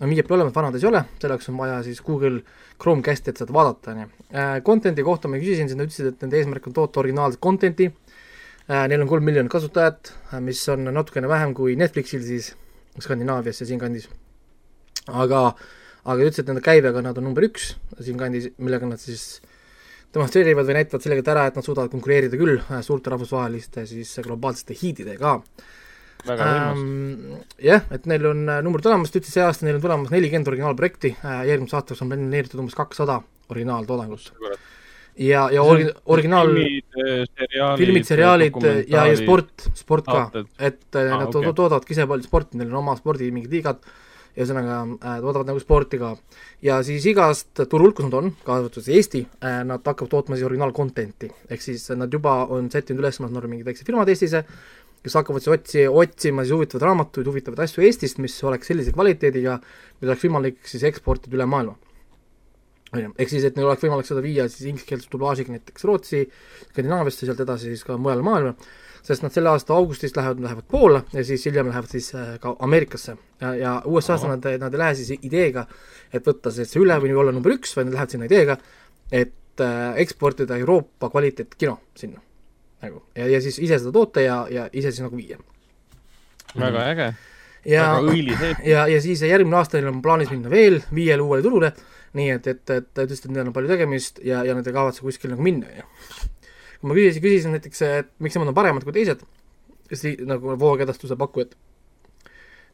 no Meetup olemas, vanades ei ole, selleks on vaja siis Google Chromecasti, et seda vaadata, on ju. Äh, content'i kohta ma küsisin, siis nad ütlesid, et nende eesmärk on toota originaalset content'i, äh, neil on kolm miljonit kasutajat, äh, mis on natukene vähem kui Netflixil siis Skandinaavias ja siinkandis. aga, aga ütlesid, et nende käibega nad on number üks siinkandis, millega nad siis demonstreerivad või näitavad sellega ära, et nad suudavad konkureerida küll suurte rahvusvaheliste siis globaalsete hiididega väga võimas ähm,. jah, et neil on äh, numbrid olemas, ta ütles see aasta neil on tulemas nelikümmend originaalprojekti äh,, järgmiseks aastaks on planeeritud umbes kakssada originaaltoodangut. Ja, ja ori-, originaal filmid, seriaalid ja, ja sport, sport ka, et äh, ah, nad okay. toodavadki ise palju sporti, neil on oma spordi mingid liigad, ühesõnaga toodavad nagu sporti ka. ja siis igast turult, kus nad on, kaasa arvatud Eesti nad hakkavad tootma siis original content'i, ehk siis nad juba on sättinud üles, nad on mingid väiksed firmad Eestis, kes hakkavad siis otsi, otsima siis huvitavaid raamatuid, huvitavaid asju Eestist, mis oleks sellise kvaliteediga, mida oleks võimalik siis eksportida üle maailma. On ju, ehk siis, et neil oleks võimalik seda viia siis ingliskeelse dublaažiga näiteks Rootsi, Skandinaaviasse, sealt edasi siis ka mujale maailma, sest nad selle aasta augustis lähevad, lähevad Poola ja siis hiljem lähevad siis äh, ka Ameerikasse. ja, ja USA-sse nad, nad ei lähe siis ideega, et võtta see üle või olla number üks, vaid nad lähevad sinna ideega, et äh, eksportida Euroopa kvaliteetkino sinna. Nagu. Ja, ja siis ise seda toota ja, ja ise siis nagu viia. väga äge. ja, ja, ja siis järgmine aasta neil on plaanis minna veel viiele uuele turule, nii et, et, et ta ütles, et neil on palju tegemist ja, ja nad ei kavatse kuskile nagu minna, on ju. kui ma küsisin, küsisin näiteks, et miks nemad on paremad kui teised, si-, nagu voogedastuse pakkujad,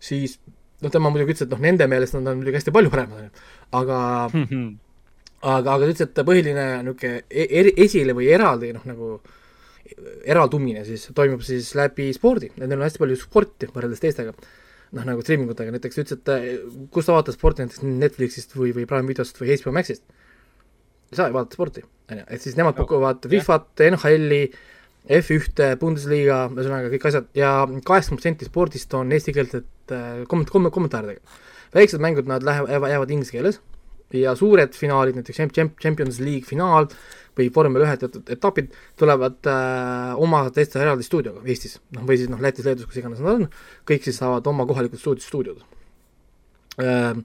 siis noh, tema muidugi ütles, et noh, nende meelest nad on muidugi hästi palju paremad, on ju, aga aga, aga ta ütles, et põhiline niisugune e-, eri, esile või eraldi noh, nagu eraldumine siis toimub siis läbi spordi, et neil on hästi palju sporti võrreldes teistega, noh nagu streaming utega, näiteks ütles, et eh, kus sa vaatad sporti näiteks Netflixist või, või Prime videost või HBO Maxist, ei saa ju vaadata sporti, on ju, et siis nemad pakuvad Fifat, NHL-i, F1-e, Bundesliga, ühesõnaga kõik asjad ja kaheksakümmend protsenti spordist on eestikeelsed eh, komment-, kommentaaridega. väiksed mängud, nad lähevad, jäävad inglise keeles ja suured finaalid, näiteks Champions League finaal või vormel ühe teatud etapid tulevad äh, oma täitsa eraldi stuudioga Eestis, noh või siis noh, Lätis, Leedus, kus iganes nad on, kõik siis saavad oma kohalikud stuudiod, stuudiod äh,.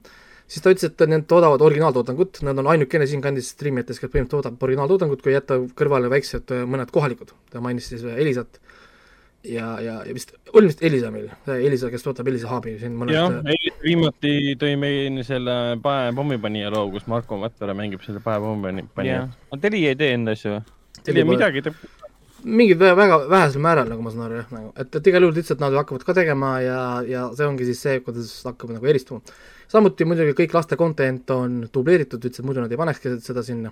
siis ta ütles, et need toodavad originaaltoodangut, nad on ainukene siinkandis striimijates, kes põhimõtteliselt toodab originaaltoodangut, kui jätta kõrvale väiksed äh, mõned kohalikud, ta mainis siis Elisat ja, ja, ja vist, oli vist Elisa meil, Elisa, kes toodab Elisa Haabi siin mõned. Elisa viimati tõi meile selle Pae pommipanija loo, kus Marko Matvere mängib selle Pae pommipanijat. aga Teli ei tee enda asju või? Teli midagi teeb mingid väga vähesel määral, nagu ma saan aru, jah, nagu, et, et igal juhul lihtsalt nad hakkavad ka tegema ja, ja see ongi siis see, kuidas hakkab nagu eristuma. samuti muidugi kõik laste content on dubleeritud, ütles, et muidu nad ei panekski seda sinna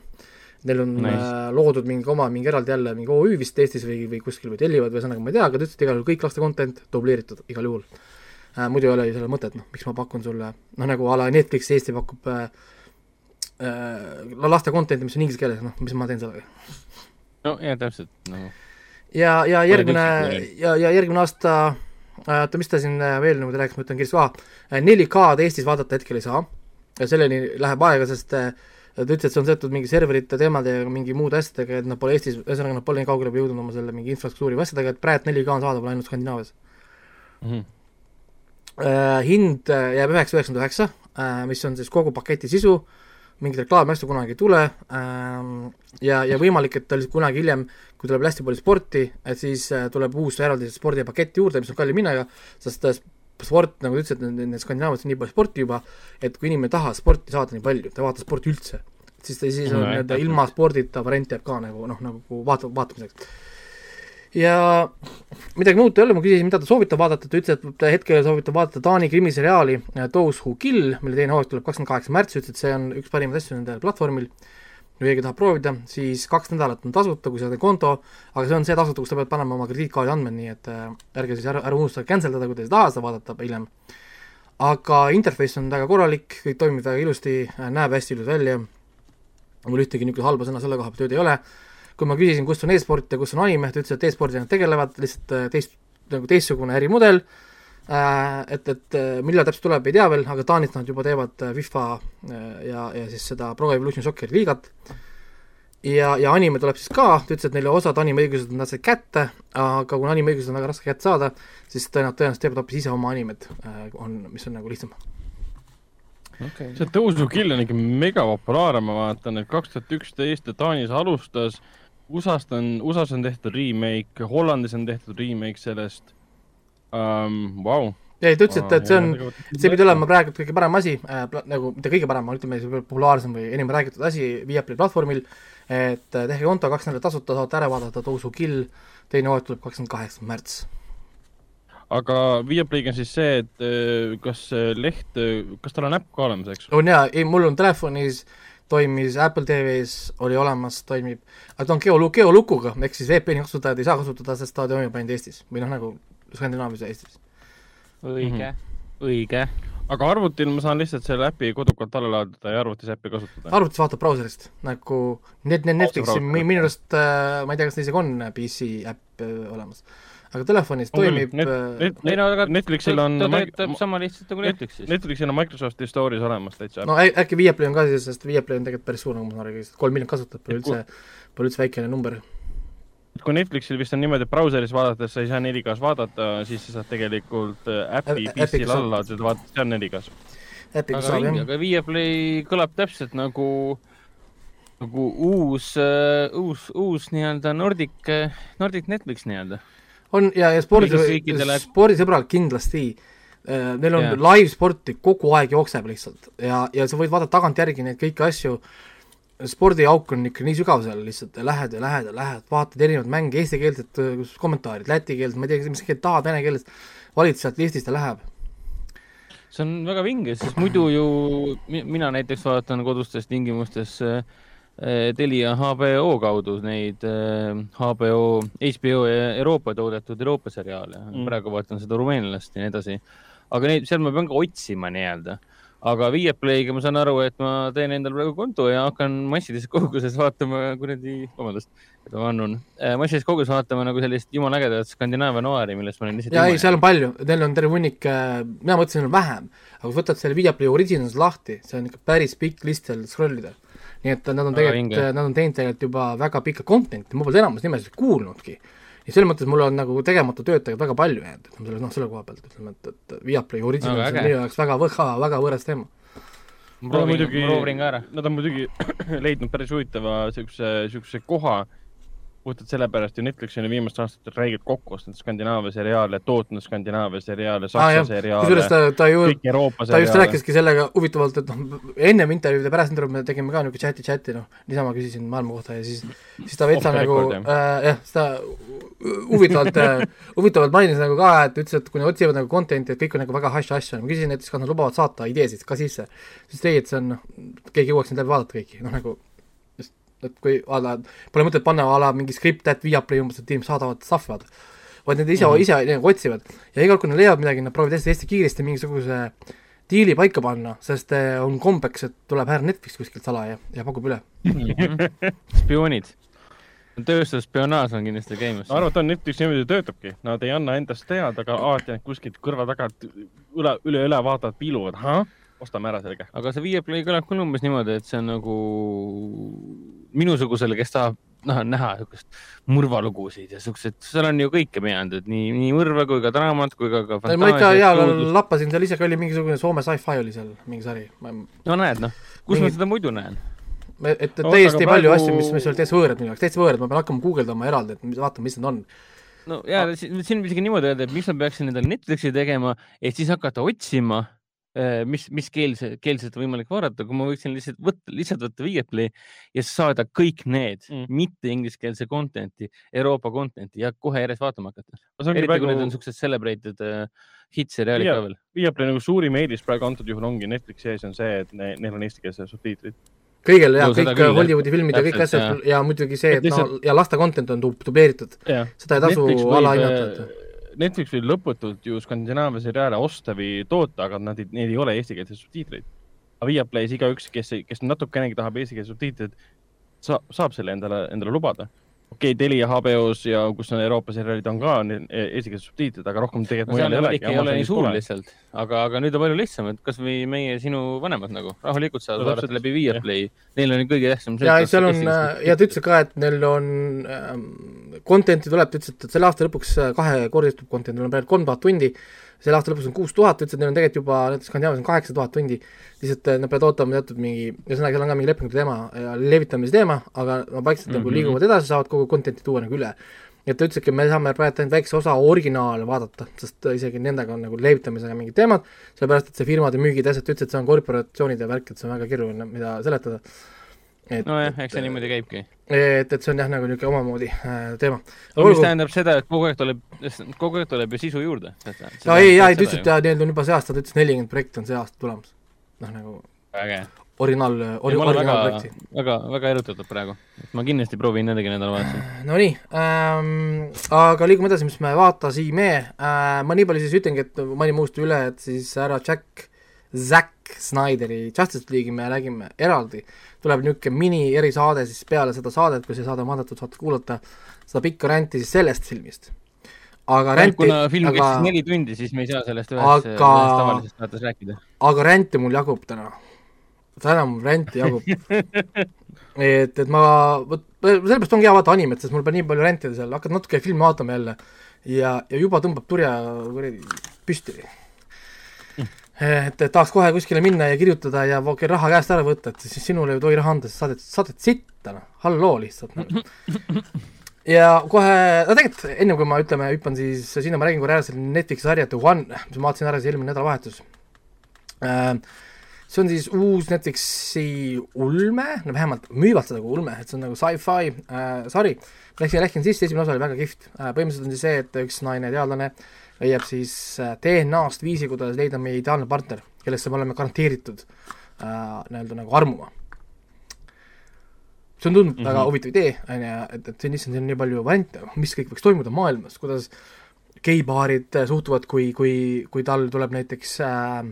neil on nice. äh, loodud mingi oma, mingi eraldi jälle mingi OÜ vist Eestis või, või kuskil või tellivad või ühesõnaga ma ei tea, aga ta ütles, et igal juhul kõik laste content dubleeritud igal juhul äh,. muidu ei ole ju sellel mõtet, noh, miks ma pakun sulle, noh nagu a la Netflix Eesti pakub äh, äh, laste content'i, mis on inglise keeles, noh, mis ma teen sellega? no jaa, täpselt, noh. ja, ja järgmine, ja, ja järgmine aasta äh, oota, mis ta siin äh, veel niimoodi rääkis, ma ütlen kiiresti, aa, 4K-d Eestis vaadata hetkel ei saa, selleni läheb aega, sest äh, ta ütles, et see on seotud mingi serverite teemade ja mingi muude asjadega, et nad pole Eestis, ühesõnaga nad pole nii kaugele jõudnud oma selle mingi infrastruktuuri või asjadega, et praegu 4K on saadaval ainult Skandinaavias mm. -hmm. Uh, hind äh, jääb üheksa üheksakümmend üheksa, äh, mis on siis kogu paketi sisu, mingit reklaami-asju kunagi ei tule uh, ja, ja võimalik, et tal kunagi hiljem, kui tuleb hästi palju sporti, et siis tuleb uus eraldi spordipakett juurde, mis on kallim hinnaga, sest sport, nagu sa ütlesid, nendes Skandinaavias on nii palju sporti juba, et kui inimene ei taha sporti saada nii palju, ta ei vaata sporti üldse, siis ta siis on nii-öelda ilma spordita variant jääb ka nagu noh, nagu vaata-, vaatamiseks. Ja midagi muud ei ole, ma küsisin, mida ta soovitab vaadata, ta ütles, et ta hetkel soovitab vaadata Taani krimiseriaali äh, Those Who Kill, mille teine hooaeg tuleb kakskümmend kaheksa märts, ütles, et see on üks parimaid asju nendel platvormil. Kui keegi tahab proovida, siis kaks nädalat on tasuta, kui sa teed konto, aga see on see tasuta, kus sa pead panema oma krediitkaardi andmed, nii et äh, ärge siis ära, ära unustage cancel dada, kui te ei taha seda vaadata hiljem. aga interface on väga korralik, kõik toimib väga ilusti, näeb hästi ilus välja, mul ühtegi niisugust halba sõna selle koha pealt öelda ei ole, kui ma küsisin, kus on e-sport ja kus on anime, ta ütles, et e-spordiga nad tegelevad, lihtsalt äh, teist, nagu teistsugune ärimudel, et, et millal täpselt tuleb, ei tea veel, aga Taanit nad juba teevad FIFA ja, ja siis seda Pro Evolution Socceri liigat, ja, ja anime tuleb siis ka, ta ütles, et neile osad animeõigused nad said kätte, aga kuna animeõigused on väga raske kätte saada, siis nad tõenäoliselt teevad hoopis ise oma animed, äh, on, mis on nagu lihtsam. Okay.. see tõusukill on ikka megapopulaarne, ma vaatan, et kaks tuhat üksteist Taanis alustas, USA-st on, USA-s on tehtud remake, Hollandis on tehtud remake sellest um,. Vau ei, ta ütles, et, see on, see pidi olema praegu kõige parem asi äh,, nagu mitte kõige parem, ütleme, populaarsem või enim räägitud asi Viaplay platvormil äh,, et äh, tehke konto, kaks nädalat tasuta, saate ära vaadata Tõusu kill, teine hooaeg tuleb kakskümmend kaheksa märts. aga Viaplay'ga on siis see, et äh, kas leht, kas tal on äpp ka olemas, eks? on jaa, ei mul on telefonis, toimis Apple TV-s, oli olemas, toimib, aga ta on geo, geolukuga, ehk siis VPN-i kasutajad ei saa kasutada, sest ta toimib ainult Eestis või noh, nagu Skandinaavias ja Eestis. õige mm, -hmm. õige aga arvutil ma saan lihtsalt selle äpi kodukalt alla laadida ja arvutis äppi kasutada? arvutis vaatab brauserist, nagu need, need Netflixi, minu arust äh,, ma ei tea, kas neil isegi on PC äpp äh, olemas. Aga telefonis on toimib net, äh, net, net, net, Netflixil on ta töötab sama lihtsalt nagu Netflixis. Netflixil on Microsofti Store'is olemas täitsa. no äkki Viaplay on ka siis, sest Viaplay on tegelikult päris suur, nagu ma saan aru, kolm miljonit kasutajat pole üldse, pole üldse väikene number kui Netflixil vist on niimoodi, et brauseris vaadates sa ei saa 4K-s vaadata, siis sa saad tegelikult äh, äpi PC-l alla laadida, vaadata, see on 4K-s. aga aga Viaplay kõlab täpselt nagu, nagu uus uh,, uus, uus nii-öelda Nordic, Nordic Netflix nii-öelda. On ja, ja spordi, spordisõbral kindlasti uh,. Neil on yeah. live sporti kogu aeg jookseb lihtsalt ja, ja sa võid vaadata tagantjärgi neid kõiki asju spordiauk on ikka nii sügav seal lihtsalt, lähed ja lähed ja lähed, vaatad erinevaid mänge, eestikeelsed kommentaarid, läti keeles, ma ei tea, mis keelt tahad, vene keeles, valid sealt listist ja läheb. see on väga vinge, sest muidu ju mina näiteks vaatan kodustes tingimustes äh, Telia HBO kaudu neid HBO, äh, HBO ja Euroopa toodetud Euroopa seriaale mm., praegu vaatan seda rumeenlast ja nii edasi. aga neid, seal ma pean ka otsima nii-öelda aga Viaplay'ga ma saan aru, et ma teen endale praegu konto ja hakkan massilises koguses vaatama kuradi, vabandust, et ma vannun, äh, massilises koguses vaatama nagu sellist jumala ägedat Skandinaavia noaari, millest ma olen lihtsalt. ja ei, seal on palju, neil on terve hunnik, äh, mina mõtlesin, et on vähem, aga kui võtad selle Viaplay Originals lahti, see on ikka päris pikk list seal scroll ida. Nii et nad on tegelikult, nad on teinud tegelikult juba väga pikka content'i, ma pole enamus nimesid kuulnudki. Ja selles mõttes mul on nagu tegemata tööd tegelikult väga palju jäänud, et selle, noh, selle koha pealt ütleme, et, et Viaplay Original on minu jaoks väga väga, väga võõras teema. ma proovin, muidugi, nad on muidugi leidnud päris huvitava niisuguse, niisuguse koha puhtalt sellepärast ju Netflix on ju viimastel aastatel räigelt kokku ostnud Skandinaavia seriaale, tootnud Skandinaavia seriaale, Saksa ah, seriaale. kusjuures ta, ta ju, ta just rääkiski sellega huvitavalt, et noh, ennem intervjuud ja pärast intervjuud me tegime ka niisugune chati, chati, noh, niisama küsisin maailma kohta ja siis, siis ta veitsa nagu, äh, jah, seda huvitavalt äh, huvitavalt mainis nagu ka, et ütles, et kui nad otsivad nagu content'i, et kõik on nagu väga hash-hash, ma küsisin näiteks, kas nad lubavad saata ideesid ka sisse, siis ta ei, et see on, noh, keegi jõuaks neid läbi vaadata kõiki, noh nagu et kui a la, pole mõtet panna a la mingi skript, et Viaplay umbes, et inimesed saadavad stuff'i vaata. vaid nad ise mm, -hmm. ise nagu otsivad ja iga kord, kui nad leiavad midagi, nad proovivad hästi, hästi kiiresti mingisuguse diili paika panna, sest eh, on kombeks, et tuleb härra Netflix kuskilt salaja ja pakub üle mm. -hmm. spioonid tööstusspionaaž on kindlasti käimas. ma arvan, et on Netflix niimoodi töötabki, nad ei anna endast teada, aga alati kuskilt kõrva tagant üle, üle, üle vaatavad, piiluvad, ahah ostame ära selge. aga see Viaplay kõlab küll umbes niimoodi, et see on nagu minusugusele, kes tahab noh, näha niisugust mõrvalugusid ja siukseid, seal on ju kõike meeldud, nii, nii mõrva kui ka draamat kui ka, ka ma ikka jaa, lappasin seal ise ka, oli mingisugune Soome sci-fi oli seal mingi sari. no näed noh, kus mingi... ma seda muidu näen? et, et täiesti palju praegu... asju, mis, mis olid täitsa võõrad minu jaoks, täitsa võõrad, ma pean hakkama guugeldama eraldi, et vaatama, mis need on no ja siin võib isegi niimoodi öelda, et miks ma peaksin endale Netflixi tegema, et siis hakata otsima mis, mis keelse, keelset võimalik vaadata, kui ma võiksin lihtsalt võtta, lihtsalt võtta Viaplay ja saada kõik need mm. mitte ingliskeelse content'i, Euroopa content'i ja kohe järjest vaatama hakata. eriti praegu... kui need on siuksed celebrated uh, hit-seriaalid ka veel. Viaplay nagu suurim eelis praegu antud juhul ongi Netflixi ees on see, et ne, neil on eestikeelsed subtiitrid kõigil ja no, kõik küll, Hollywoodi filmid ja kõik asjad ja muidugi see, et, et lihtsalt... no ja laste content on dubleeritud. seda ei tasu alahinnata Netflix võib lõputult ju Skandinaavia seriaale osta või toota, aga nad, neil ei ole eestikeelseid subtiitreid. aga Viaplay's igaüks, kes, kes natukenegi tahab eestikeelseid subtiitreid, saab, saab selle endale, endale lubada okei okay,, Telia HBO-s ja kus on Euroopa seriaalid on ka eestikeelsed subtiitrid, aga rohkem tegelikult mujal ei olegi. ei ole nii suur lihtsalt, aga, aga nüüd on palju lihtsam, et kasvõi meie sinu vanemad nagu rahulikult saavad no, vaadata läbi Viaplay. Neil on kõige tähtsam. ja seal on ja ta ütles ka, et neil on ähm, content'i tuleb, ta ütles, et selle aasta lõpuks äh, kahekordistub content, neil on praegu kolm tuhat tundi selle aasta lõpus on kuus tuhat, ütles, et neil on tegelikult juba näiteks Skandinaavias on kaheksa tuhat tundi, lihtsalt nad peavad ootama teatud mingi, ühesõnaga seal on ka mingi lepingu teema ja levitamise teema, aga no vaikselt mm -hmm. nagu liiguvad edasi, saavad kogu content'i tuua nagu üle. et ta ütles, et me saame praegu ainult väikse osa originaale vaadata, sest isegi nendega on nagu levitamisega mingid teemad, sellepärast et see firmade müügid ja asjad, ta ütles, et see on korporatsioonide värk, et see on väga keeruline, mida seletada et nojah, eks see niimoodi käibki. et, et see on jah, nagu niisugune omamoodi äh, teema. mis tähendab seda, et kogu aeg tuleb, kogu aeg tuleb ju sisu juurde. no ei, ei, ta ütles, et neil on juba see aasta, ta ütles nelikümmend projekti on see aasta tulemas. noh, nagu äge. originaal, ori-, originaalprojekti. väga, väga erutatud praegu. ma kindlasti proovin nendega nädalavahetusel. Nonii ähm,, aga liigume edasi, mis me vaatasime äh,. ma nii palju siis ütlengi, et mainin muusti üle, et siis härra Jack, Zack Snyderi Justice League'i me räägime eraldi tuleb niisugune mini erisaade siis peale seda saadet, kui see saade on vaadatud, saate kuulata seda pikka ränti siis sellest filmist. aga ränti kuna film aga... kestis neli tundi, siis me ei saa sellest ühes aga... tavalisest saates rääkida. aga ränti mul jagub täna. täna mul ränti jagub et, et ma, vot sellepärast ongi hea vaadata animet, sest mul peab nii palju rentida seal, hakkad natuke filmi vaatama jälle ja, ja juba tõmbab turja kuradi püsti et, tahaks kohe kuskile minna ja kirjutada ja raha käest ära võtta, et siis sinule ei tohi raha anda, sest saadet, saadet sitta, noh, halloo lihtsalt no.. ja kohe, no tegelikult ennem kui ma ütleme, hüppan siis sinna, ma räägin korra ära selle Netflixi sarja The One, mis ma vaatasin ära siis eelmine nädalavahetus äh,. see on siis uus Netflixi ulme, no vähemalt müüvad seda kui ulme, et see on nagu sci-fi äh, sari. Läksin, läksin sisse, esimene osa oli väga kihvt äh,, põhimõtteliselt on siis see, et üks naine teadlane äh, leiab siis äh, DNA-st viisi, kuidas leida meie ideaalne partner, kellesse me oleme garanteeritud äh, nii-öelda nagu armuma. see on tundnud mm -hmm. väga huvitav idee, on ju, et, et siin siin on nii palju variante, mis kõik võiks toimuda maailmas, kuidas geipaarid äh, suhtuvad, kui, kui, kui tal tuleb näiteks äh,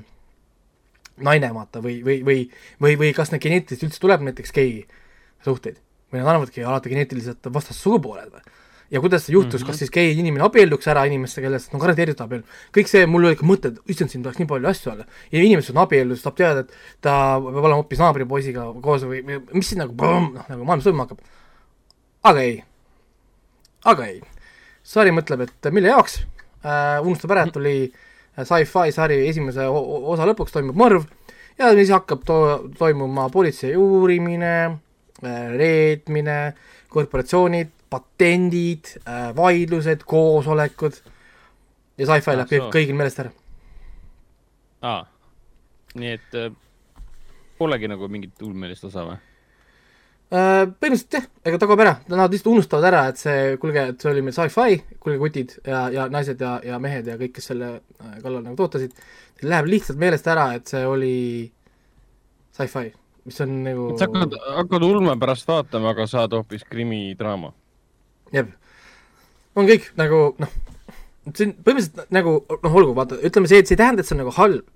naine vaata või, või, või, või, või kas need geneetiliselt üldse tuleb näiteks gei suhteid või nad annavadki alati geneetiliselt vastassugupooled või ja kuidas see juhtus mm, -hmm. kas siis gei inimene abielluks ära inimestega, kellest on garanteeritud abielu. kõik see, mul oli ikka mõte, et issand, siin tuleks nii palju asju olla. ja inimesed on abiellus, saab teada, et ta peab olema hoopis naabripoisiga koos või, mis siis nagu, noh, nagu maailm sõlma hakkab. aga ei. aga ei. sari mõtleb, et mille jaoks äh,, unustab ära, et tuli sci-fi sari esimese osa lõpuks toimub mõrv ja siis hakkab to-, toimuma politsei uurimine, äh, reetmine, korporatsioonid patendid, äh, vaidlused, koosolekud. Ja sci-fi läheb kõik, kõigil meelest ära. aa, nii et äh, polegi nagu mingit ulmelist osa või? Äh, põhimõtteliselt jah, ega ta kaob ära, nad lihtsalt unustavad ära, et see, kuulge, et see oli meil sci-fi, kuulge kutid ja, ja naised ja, ja mehed ja kõik, kes selle kallal nagu tootasid, läheb lihtsalt meelest ära, et see oli sci-fi, mis on nagu sa hakkad, hakkad ulme pärast vaatama, aga saad hoopis krimidraama jah, on kõik nagu noh, see on põhimõtteliselt nagu noh, olgu, vaata, ütleme see, et see ei tähenda, et see on nagu halb.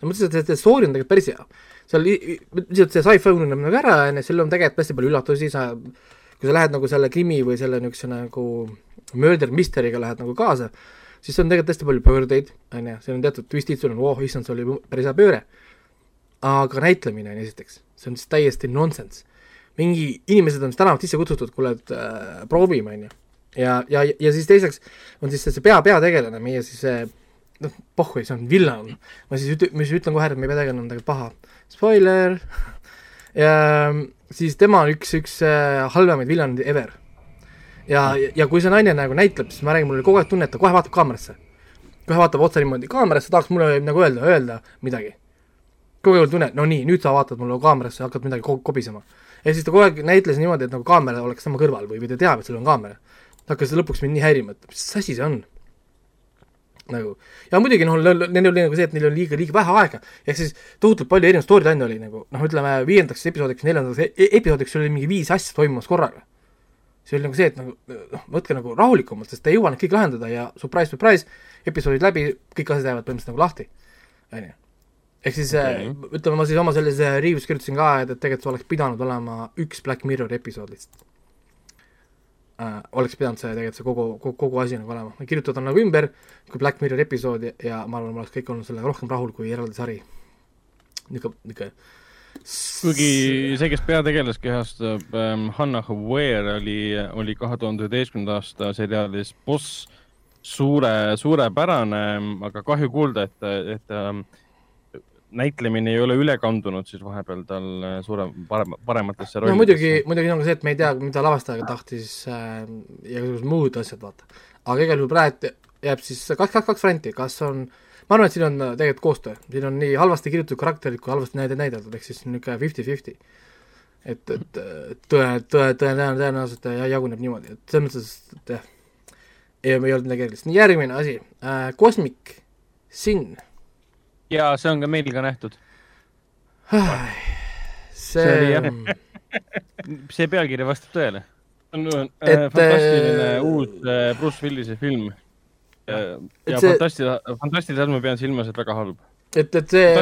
ma mõtlesin, et see story on tegelikult päris hea. seal lihtsalt see sci-fi ununeb nagu ära, on ju, seal on tegelikult hästi palju üllatusi, sa, kui sa lähed nagu selle krimi või selle niisuguse nagu murder mystery'ga lähed nagu kaasa, siis on tegelikult hästi palju pöördeid, on ju, seal on teatud twistid, sul on, oh issand, see oli päris hea pööre. aga näitlemine on esiteks, see on siis täiesti nonsense mingi inimesed on tänavat sisse kutsutud, kuule, et äh, proovime, on ju. ja, ja, ja siis teiseks on siis see pea, peategelane, meie siis see noh, pohhui, see on villan. ma siis üt-, ma siis ütlen kohe, et meie peategelane on tegelikult paha. Spoiler ja siis tema on üks, üks äh, halvemaid villaneid ever. ja, ja kui see naine nagu näitleb, siis ma räägin, mul oli kogu aeg tunne, et ta kohe vaatab kaamerasse. kohe vaatab otse niimoodi kaamerasse, tahaks mulle nagu öelda, öelda midagi. kogu aeg oli tunne, no nii, nüüd sa vaatad mulle kaamerasse ja hakkad midagi ko kobisema. Ja siis ta kogu aeg näitles niimoodi, et nagu kaamera oleks tema kõrval või, või ta teab, et seal on kaamera. ta hakkas lõpuks mind nii häirima, et mis asi see on nagu. ja muidugi noh, neil oli nagu see, et neil oli liiga, liiga vähe aega, ehk siis tohutult palju erinevaid storyline'e oli nagu noh, ütleme viiendaks episoodiks, neljandaks e-, e episoodiks oli mingi viis asja toimumas korraga. see oli nagu see, et nagu noh, võtke nagu rahulikumalt, sest te ei jõua neid kõik lahendada ja surprise, surprise, episoodid läbi, kõik asjad jäävad põhimõtteliselt nagu lahti, on ju. Ehk siis okay. äh, ütleme, ma siis oma selles review's kirjutasin ka, et, et tegelikult see oleks pidanud olema üks Black Mirror episood lihtsalt äh, oleks pidanud see tegelikult see kogu, kogu, kogu asi nagu olema, kirjutada nagu ümber kui Black Mirror episood ja, ja ma arvan, ma oleks kõik olnud sellega rohkem rahul kui eraldi sari. niisugune, niisugune kuigi see, kes peategelast kehastab ähm,, Hanna Hauer oli, oli kahe tuhande üheteistkümnenda aasta seriaalis Boss suure, suurepärane, aga kahju kuulda, et, et ähm, näitlemine ei ole üle kandunud siis vahepeal tal äh, suurem, parem, parematesse rollidesse. no muidugi, muidugi on ka see, et me ei tea, mida lavastaja tahtis äh, ja igasugused muud asjad, vaata. aga igal juhul praegu jääb siis kaks, kaks, kaks varianti, kas on, ma arvan, et siin on äh, tegelikult koostöö, siin on nii halvasti kirjutatud karakterid kui halvasti näide näidatud, ehk siis niisugune fifty-fifty. et, et tõe, tõe, tõe, tõenäoliselt jaguneb niimoodi, et selles mõttes, et jah, ei, ei olnud midagi erilist. nii, järgmine asi äh,, Cosmic Sin ja see on ka meil ka nähtud. see, see see pealkiri vastab tõele. on äh, et, fantastiline äh, uus äh, Bruce Willise film. ja, ja see... fantastiline, fantastiline ma pean silmas, et väga halb. et, et see,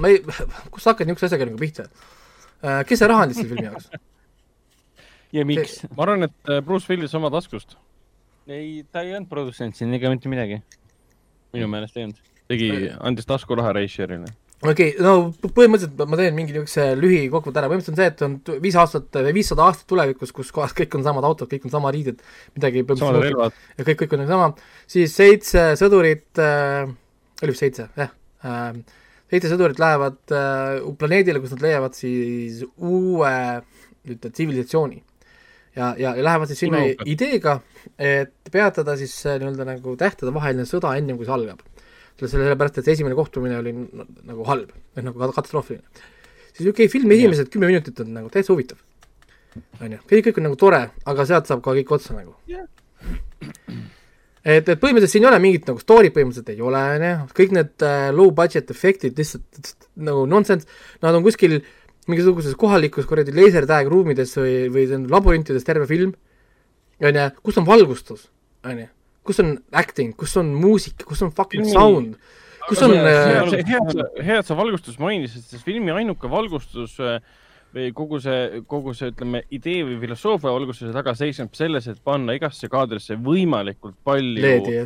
ma ei, kust sa hakkad niisuguse asjaga nagu pihta äh,? kes see raha andis selle filmi jaoks? ja miks? ma arvan, et äh, Bruce Willis oma taskust. ei, ta ei olnud produtsent siin ega mitte midagi. minu meelest ei olnud tegi, andis taskuraha Reisierile okei okay,, no põhimõtteliselt ma teen mingi niisuguse lühikokkuvõtte ära, põhimõtteliselt on see, et on viis aastat, viissada aastat tulevikus, kus kohas kõik on samad autod, kõik on sama riided, midagi samad relvad. ja kõik, kõik on nagu sama, siis seitse sõdurit äh,, oli vist seitse, jah? Äh,, seitse sõdurit lähevad äh, planeedile, kus nad leiavad siis uue ütleme, tsivilisatsiooni. ja, ja, ja lähevad siis sinna ideega, et peatada siis nii-öelda nagu tähtedevaheline sõda ennem, kui see algab sellepärast, et see esimene kohtumine oli nagu halb, või nagu katastroofiline. siis okei okay,, filmi esimesed kümme minutit on nagu täitsa huvitav. on ju, kõik, kõik on nagu tore, aga sealt saab ka kõik otsa nagu. Yeah.. et, et põhimõtteliselt siin ei ole mingit nagu story'd põhimõtteliselt ei ole, on ju, kõik need äh, low budget efektid lihtsalt nagu nonsense, nad on kuskil mingisuguses kohalikus kuradi lasertag ruumides või, või laborintides terve film, on ju, kus on valgustus, on ju kus on acting, kus on muusika, kus on fucking sound, kus on hea, hea, et sa valgustust mainisid, sest filmi ainuke valgustus äh, või kogu see, kogu see, ütleme, idee või filosoofia valgustuse taga seisneb selles, et panna igasse kaadrisse võimalikult palju LED-i,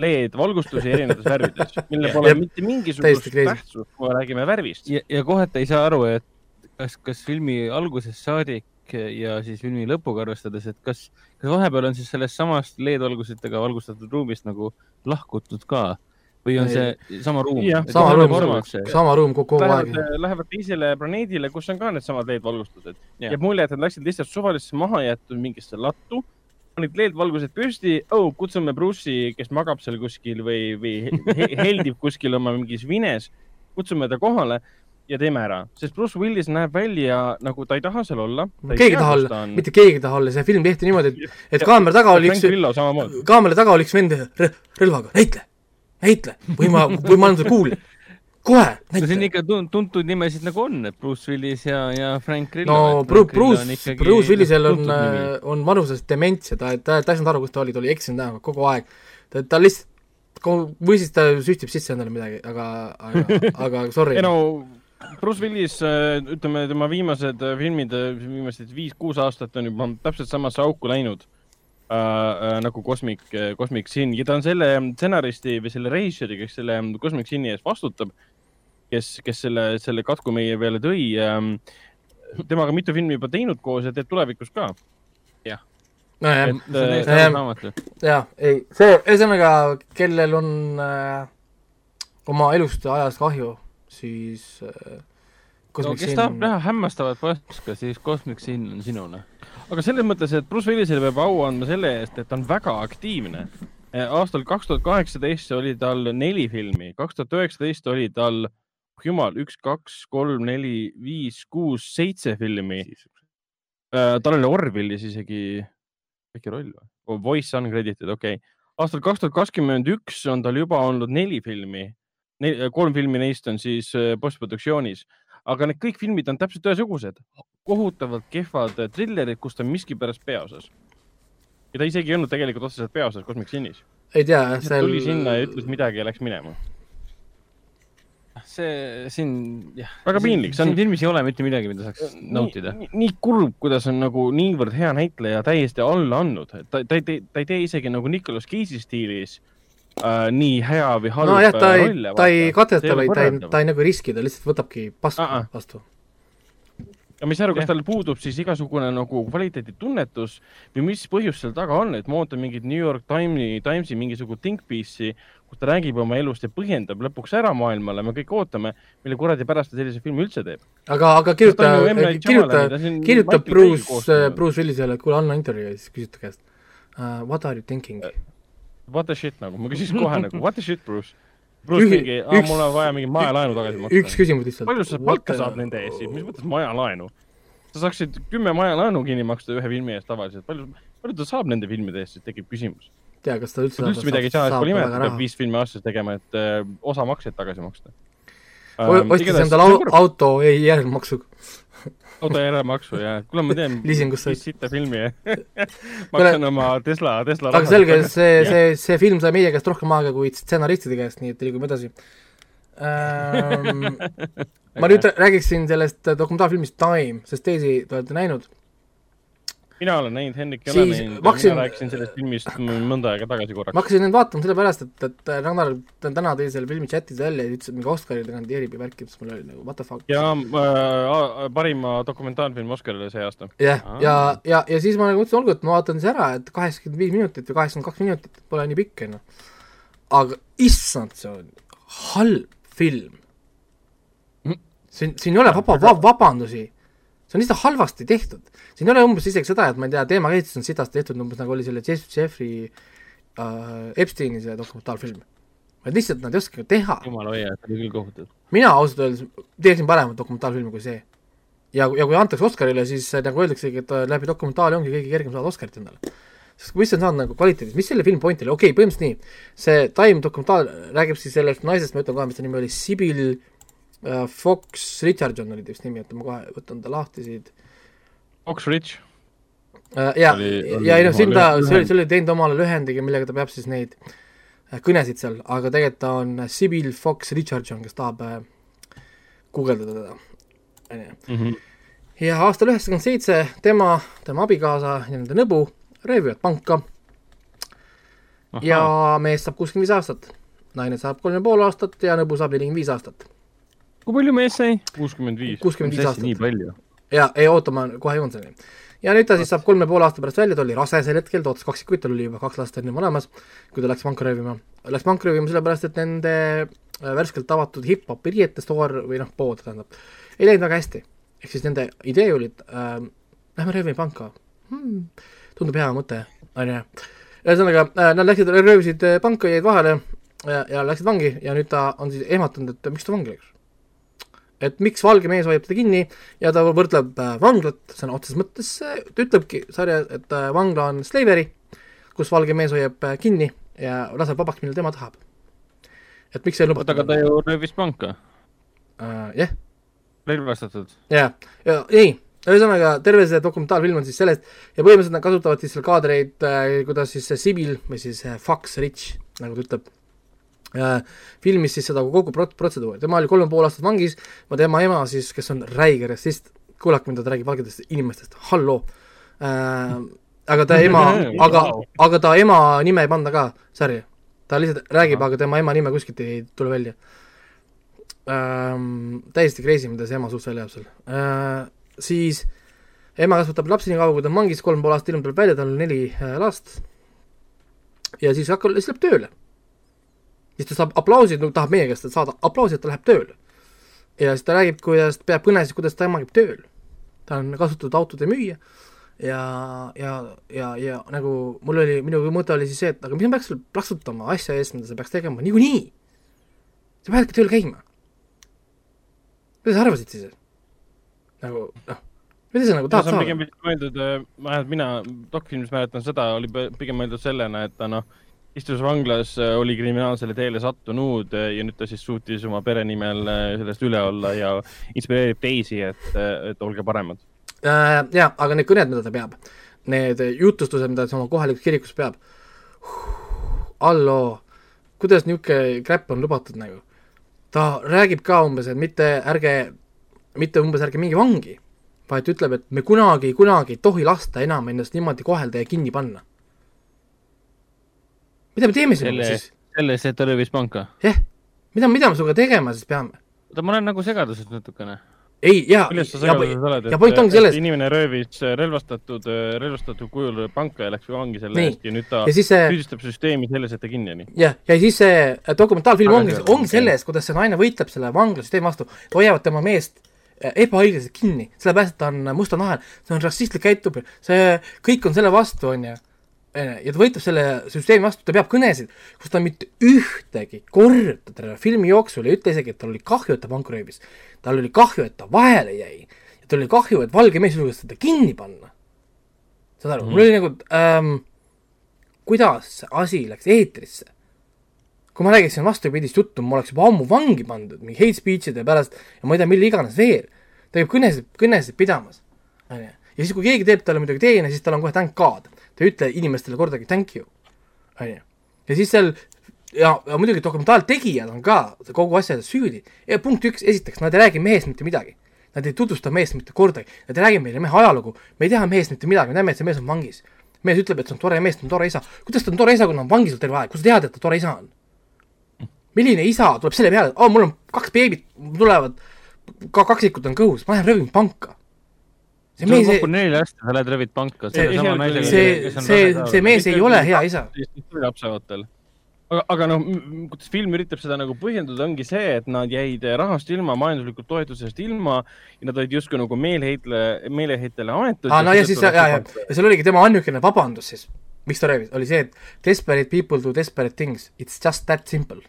LED-valgustusi erinevates värvides, millel pole mitte mingisugust tähtsust, kui me räägime värvist. ja, ja kohati ei saa aru, et kas, kas filmi algusest saadik ja siis filmi lõpuga arvestades, et kas, kas vahepeal on siis sellest samast LED-valgusitega valgustatud ruumist nagu lahkutud ka? Või on see sama ruum? sama ruum, sama ruum kogu aeg. Lähevad teisele planeedile, kus on ka needsamad LED-valgustused. jääb mulje, et nad läksid lihtsalt suvalisse mahajäetud mingisse lattu, panid LED-valgused püsti oh,, kutsume Bruce'i, kes magab seal kuskil või, või heldib kuskil oma mingis vines, kutsume ta kohale ja teeme ära, sest Bruce Willis näeb välja nagu ta ei taha seal olla. keegi ei taha olla, mitte keegi ei taha olla, see film tehti niimoodi, et, et kaamera taga oli üks, kaamera taga oli üks vend relvaga, näitle, näitle või ma, või ma annan sulle kuuli. Kohe, no siin ikka tuntud nimesid nagu on, et Bruce Willis ja, ja Frank Grillo. no Bruce, Bruce, Bruce Willisel on, on vanuses dementsia, ta, ta, ta ei saanud aru, kus ta oli, ta oli eksinud näoga kogu aeg. ta, ta lihtsalt, või siis ta süstib sisse endale midagi, aga, aga, aga sorry. ei no Bruce Willis, äh, ütleme tema viimased äh, filmid, äh, viimased viis-kuus aastat on juba täpselt samasse auku läinud äh, äh, nagu Cosmic, Cosmic Sin ja ta on selle stsenaristi või selle režissööri, kes selle Cosmic Sini eest vastutab, kes, kes selle, selle katku meie peale tõi ähm,. temaga mitu filmi juba teinud koos ja teeb tulevikus ka. jah. nojah, jah, ei, see, ühesõnaga, kellel on äh, oma elust ja ajast kahju siis äh, no kes tahab näha hämmastavat paska, siis Cosmic Sin on sinune. aga selles mõttes, et Bruce Willisele peab au andma selle eest, et ta on väga aktiivne. Eh, aastal kaks tuhat kaheksateist oli tal neli filmi, kaks tuhat üheksateist oli tal, jumal, üks, kaks, kolm, neli, viis, kuus, seitse filmi. Eh, tal oli Orwellis isegi väike roll või? Oh, voice uncredited, okei okay. aastal kaks tuhat kakskümmend üks on tal juba olnud neli filmi, kolm filmi neist on siis eh, postproduktsioonis aga need kõik filmid on täpselt ühesugused, kohutavalt kehvad trillerid, kus ta on miskipärast peaosas. ja ta isegi ei olnud tegelikult otseselt peaosas Cosmic Sinis. ei tea, seal. tuli sinna ja ütles midagi ja läks minema. see siin, jah. väga piinlik. siin filmis ei ole mitte midagi, mida saaks nautida. nii kurb, kuidas on nagu niivõrd hea näitleja täiesti alla andnud, ta, ta ei tee, ta ei tee isegi nagu Nicolas Cage'i stiilis äh, nii hea või halb nojah, ta ei, ta ei kateta või ta ei, ta ei nagu riski, ta lihtsalt võtabki pasku uh -uh. vastu. ja ma ei saa aru, kas tal puudub siis igasugune nagu kvaliteeditunnetus või mis põhjus seal taga on, et ma ootan mingit New York Timesi, Timesi mingisugust think piece'i, kus ta räägib oma elust ja põhjendab lõpuks ära maailmale, me kõik ootame, mille kuradi pärast ta sellise filmi üldse teeb. aga, aga kirjuta, kirjuta, kirjuta Bruce, Bruce Willisele, et kuule, anna intervjuu ja siis küsid ta käest uh,. What are you thinking uh,? What the shit nagu, ma küsiks kohe nagu what the shit, Bruce. Bruce Ühi, mingi, mul on vaja mingi majalaenu tagasi maksta. üks küsimus lihtsalt. palju sa palka saad nende eest siis, mis mõttes majalaenu? sa saaksid kümme majalaenu kinni maksta ühe filmi eest tavaliselt, palju, palju ta saab nende filmide eest, siis tekib küsimus. tea, kas ta üldse üldse midagi ei saa, pole ime, et ta peab viis filmi aastas tegema, et äh, osa makseid tagasi maksta. ostis endale auto ei järelmaksuga auto järelmaksu ja kuule, ma teen sitta filmi maksan oma Tesla, Tesla aga selge, see, see, see film sai meie käest rohkem aega kui stsenaristide käest, nii et liigume edasi. Ähm,. ma nüüd räägiksin sellest dokumentaalfilmist Time, sest teisi te olete näinud mina olen näinud, Hendrik ei ole näinud mina rääkisin sellest filmist mõnda aega tagasi korraks. ma hakkasin nüüd vaatama sellepärast, et, et Ragnar täna tõi selle filmi chatis välja ja ütles, et mingi Oscarile kandideerib ja värki, siis mul oli nagu what the fuck. ja äh, parima dokumentaalfilm Oscarile see aasta. jah, ja, ja, ja, ja siis ma nagu mõtlesin, olgu, et ma vaatan siis ära, et kaheksakümmend viis minutit või kaheksakümmend kaks minutit, pole nii pikk, on ju. aga issand, see on halb film. Siin, siin ei ole vaba, vabandusi see on lihtsalt halvasti tehtud. siin ei ole umbes isegi seda, et ma ei tea, teemakäsitlus on sitasti tehtud, umbes nagu oli selle Jeff, Jeffrey äh, Epsteini see dokumentaalfilm. vaid lihtsalt nad ei oska teha. jumala hoia, see oli küll kohutav. mina ausalt öeldes teeksin paremat dokumentaalfilmi kui see. ja, ja kui antakse Oscarile, siis nagu öeldaksegi, et läbi dokumentaali ongi kõige kergem saada Oscarit endale. sest mis on saanud nagu kvaliteedis, mis selle filmi point oli, okei okay,, põhimõtteliselt nii, see Time dokumentaal räägib siis sellest naisest, ma ütlen kohe, mis ta nimi oli, Sibyl Äh, Fox Richardson oli ta vist nimi, oota ma kohe võtan ta lahti siit. Fox Rich. Äh, ja, ja ei noh, siin ta, see oli, see oli teinud omale lühendiga, millega ta peab siis neid äh, kõnesid seal, aga tegelikult ta on Sibyl Fox Richardson, kes tahab äh, guugeldada teda, on ju. Mhm. ja aastal üheksakümmend seitse tema, tema abikaasa ja nende nõbu röövivad panka. ja mees saab kuuskümmend viis aastat, naine saab kolm ja pool aastat ja nõbu saab nelikümmend viis aastat kui palju mees sai? kuuskümmend viis. kuuskümmend viis aastat. nii palju? jaa, ei oota, ma kohe jõuan selleni. ja nüüd ta siis saab kolme poole aasta pärast välja, ta oli rase sel hetkel, ta ootas kaksikuid, tal oli juba kaks last enne olemas, kui ta läks panka röövima. Läks panka röövima sellepärast, et nende äh, värskelt avatud hip-hopi riietestoor või noh, pood tähendab, ei läinud väga hästi. ehk siis nende idee oli, et äh, lähme röövime panka hmm,. tundub hea mõte, on ju. ühesõnaga äh,, nad läksid, röövisid äh, panka, jäid vahele ja, ja läksid vangi ja nüüd ta on siis ehmatanud, et miks ta vangi läks et miks valge mees hoiab teda kinni ja ta võrdleb äh, vanglat sõna otseses mõttes, ta ütlebki sarjas, et äh, vangla on slavery, kus valge mees hoiab äh, kinni ja laseb vabaks, millal tema tahab. et miks see ei lubata? oota, aga ta ju röövis panka uh,. jah yeah.. relvastatud? jaa, ja ei, ühesõnaga terve see dokumentaalfilm on siis sellest ja põhimõtteliselt nad kasutavad siis seal kaadreid, kuidas siis see Sibyl või siis Fox Rich, nagu ta ütleb filmis siis seda kogu prot-, protseduuri, tema oli kolm ja pool aastat vangis, ma tema ema siis, kes on räige rassist, kuulake, mida ta räägib valgedest inimestest, halloo äh,. aga ta ema, aga, aga ta ema nime ei panda ka sarja. ta lihtsalt räägib, aga tema ema nime kuskilt ei tule välja ähm,. täiesti crazy, mida see ema suust välja jääb seal äh,. siis ema kasvatab lapsi nii kaua, kui ta on vangis, kolm pool aastat hiljem tuleb välja, tal on neli äh, last. ja siis hakkab, siis läheb tööle siis ta saab aplausi, tahab meie käest saada aplausi, et ta läheb tööle. ja siis ta räägib, kuidas, peab kõnesid, kuidas ta ema käib tööl. ta on kasutatud autode müüja ja, ja, ja, ja nagu mul oli, minu mõte oli siis see, et aga mis ma peaks sulle plaksutama asja eest, mida sa peaks tegema niikuinii. sa peadki tööl käima. mida sa arvasid siis? nagu noh, mida sa nagu tahad saada? pigem mõeldud, äh, vähemalt mina dokfilmis mäletan seda, oli pigem mõeldud sellena, et ta noh, istus vanglas, äh, oli kriminaalsele teele sattunud äh, ja nüüd ta siis suutis oma pere nimel sellest üle olla ja inspireerib teisi, et, et olge paremad äh,. jaa, aga need kõned, mida ta peab, need jutustused, mida ta oma kohalikus kirikus peab, halloo, kuidas niisugune kräpp on lubatud nagu? ta räägib ka umbes, et mitte ärge, mitte umbes ärge minge vangi, vaid ütleb, et me kunagi, kunagi ei tohi lasta enam ennast niimoodi kohelda ja kinni panna. Mida me teeme sinuga siis? selle eest, et ta röövis panka? jah yeah., mida, mida me sinuga tegema siis peame? oota, ma olen nagu segaduses natukene ei, ja, ja, ja point ongi selles. inimene röövis relvastatud, relvastatud kujul panka ja läks vangi selle eest ja nüüd ta ja see... süüdistab süsteemi selles, et ta kinni jäi. jah, ja siis see dokumentaalfilm ongi, ongi selles, kuidas see naine võitleb selle vanglasüsteemi vastu, hoiavad tema meest äh, ebaõiglaselt kinni, sellepärast et ta on mustanahal, see on rassistlik käitumine, see kõik on selle vastu, on ju ja ta võitleb selle süsteemi vastu, ta peab kõnesid, kus ta mitte ühtegi korda terve filmi jooksul ei ütle isegi, et tal oli kahju, et ta panku röövis tal oli kahju, et ta vahele jäi ja tal oli kahju, et valge mees julges teda kinni panna. saad aru mm, -hmm. mul oli nagu ähm, kuidas see asi läks eetrisse? kui ma räägiksin vastupidist juttu, ma oleks juba ammu vangi pandud mingi hate speech'ide pärast ja ma ei tea, mille iganes veel. ta käib kõnesid, kõnesid pidamas, on ju. ja siis, kui keegi teeb talle muidugi teene, siis tal on kohe thank god. Ta ei ütle inimestele kordagi thank you, on ju. ja siis seal ja, ja muidugi dokumentaaltegijad on ka kogu asjas süüdi. punkt üks, esiteks, nad ei räägi mehest mitte midagi. Nad ei tutvusta meest mitte kordagi, nad ei räägi meile mehe ajalugu, me ei tea mehest mitte midagi, me teame, et see mees on vangis. mees ütleb, et see on tore mees, ta on tore isa. kuidas ta on tore isa, kui ta on vangis terve aeg, kust sa tead, et ta tore isa on? milline isa tuleb selle peale, et oh,, mul on kaks beebit, tulevad, ka kaksikud on kõhus, ma lähen röövin panka see mees ei. neli last ja sa lähed röövid panka. see, see, see, see mees ei ole hea isa. lapseootel aga, aga noh, kuidas film üritab seda nagu põhjendada, ongi see, et nad jäid rahast ilma, majanduslikult toetusest ilma ja nad olid justkui nagu meeleheitle, meeleheitele ametud. aa, no ja siis, ja, ja, ja seal oligi tema ainukene vabandus siis, miks ta röövis, oli see, et desperate people do desperate things, it's just that simple.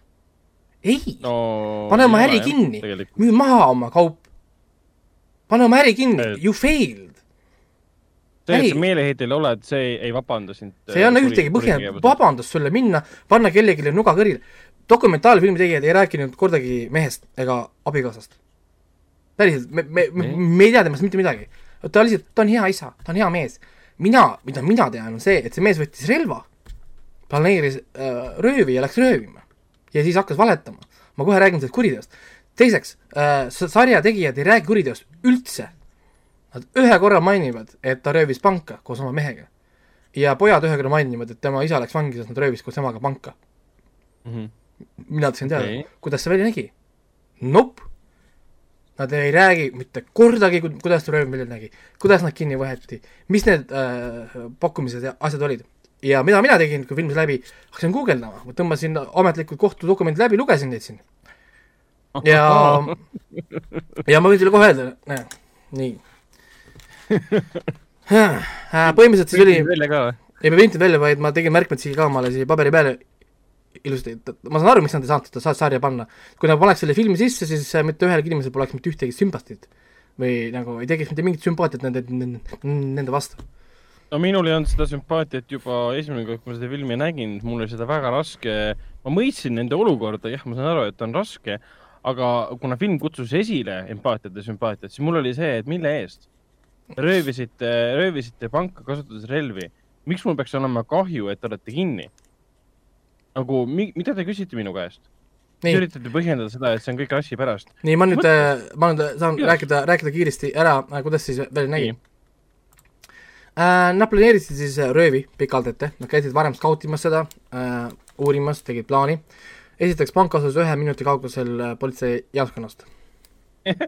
ei no,, pane oma äri kinni, müü maha oma kaup. Pane oma äri kinni, you failed see, et sa meeleheitel oled, see ei, ei vabanda sind. see ei anna ühtegi põhja, vabandust sulle minna, panna kellelegi nuga kõrile. dokumentaalfilmi tegijad ei rääkinud kordagi mehest ega abikaasast. päriselt, me, me, me, me ei tea temast mitte midagi. ta lihtsalt, ta on hea isa, ta on hea mees. mina, mida mina tean, on see, et see mees võttis relva, planeeris äh, röövi ja läks röövima. ja siis hakkas valetama. ma kohe räägin sellest kuriteost. Teiseks äh,, sarja tegijad ei räägi kuriteost üldse Nad ühe korra mainivad, et ta röövis panka koos oma mehega. ja pojad ühe korra mainivad, et tema isa läks vangi, sest nad röövis koos temaga panka mm. -hmm. mina tahtsin teada okay., kuidas see välja nägi. Nope. Nad ei räägi mitte kordagi, kuidas ta röövimine nägi, kuidas nad kinni võeti, mis need äh, pakkumised ja asjad olid. ja mida mina tegin, kui film läbi, hakkasin guugeldama, ma tõmbasin ametlikud kohtudokumendid läbi, lugesin neid siin. Ja ja ma võin teile kohe öelda, nii põhimõtteliselt siis oli ei, ma ei printinud välja, vaid ma tegin märkmed siia ka omale siia paberi peale ilusti, et ma saan aru, miks nad ei saanud seda sarja panna. kui nad paneks selle filmi sisse, siis mitte ühelgi inimesel poleks mitte ühtegi sümpatiit. või nagu ei tekiks mitte mingit sümpaatiat nende, nende, nende vastu. no minul ei olnud seda sümpaatiat juba esimene kord, kui ma seda filmi nägin, mul oli seda väga raske, ma mõistsin nende olukorda, jah, ma saan aru, et on raske, aga kuna film kutsus esile empaatiat ja sümpaatiat, siis mul oli see, et mille eest röövisite, röövisite panka kasutades relvi. miks mul peaks olema kahju, et te olete kinni? nagu, mida te küsite minu käest? Te üritate põhjendada seda, et see on kõik rassi pärast. nii, ma nüüd, äh, ma nüüd saan Kuidas? rääkida, rääkida kiiresti ära, äh, kuidas siis välja nägi. Äh, nad planeerisid siis röövi pikalt ette, nad käisid varem skautimas seda äh,, uurimas, tegid plaani. Esiteks, pank asus ühe minuti kaugusel politseijaoskonnast okei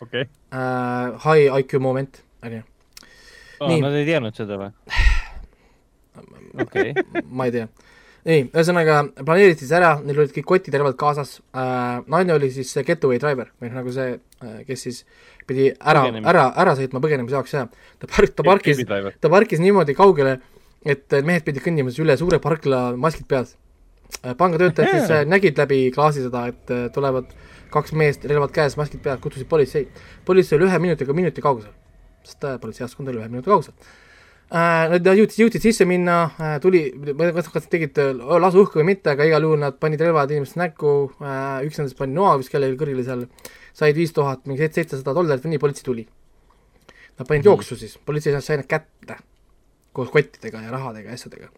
okay. uh,. High IQ moment on ju. Nad ei teadnud seda või? okei. ma ei tea nii, ühesõnaga planeeriti siis ära, neil olid kõik kotitervad kaasas äh,, naine oli siis see getaway driver või noh, nagu see äh,, kes siis pidi ära, ära, ära sõitma põgenemise jaoks ja ta park-, ta parkis, ta parkis niimoodi kaugele, et mehed pidid kõndima siis üle suure parkla, maskid peas. Äh, pangatöötajad siis äh, nägid läbi klaasi seda, et äh, tulevad kaks meest, relvad käes, maskid peas, kutsusid politsei. politsei oli ühe minutiga minuti kaugusel, sest politseijaoskond oli ühe minuti kaugusel. Nad jõudsid, jõudsid sisse minna, tuli, ma ei tea, kas nad tegid lasu õhku või mitte, aga igal juhul nad panid relvad inimeste näkku, üks nendest pani noa vist kellelegi kõrgele seal, said viis tuhat, mingi seitsesada dollarit või nii, politsei tuli. Nad panid mm jooksu siis, politsei sai nad kätte koos kottidega ja rahadega ja asjadega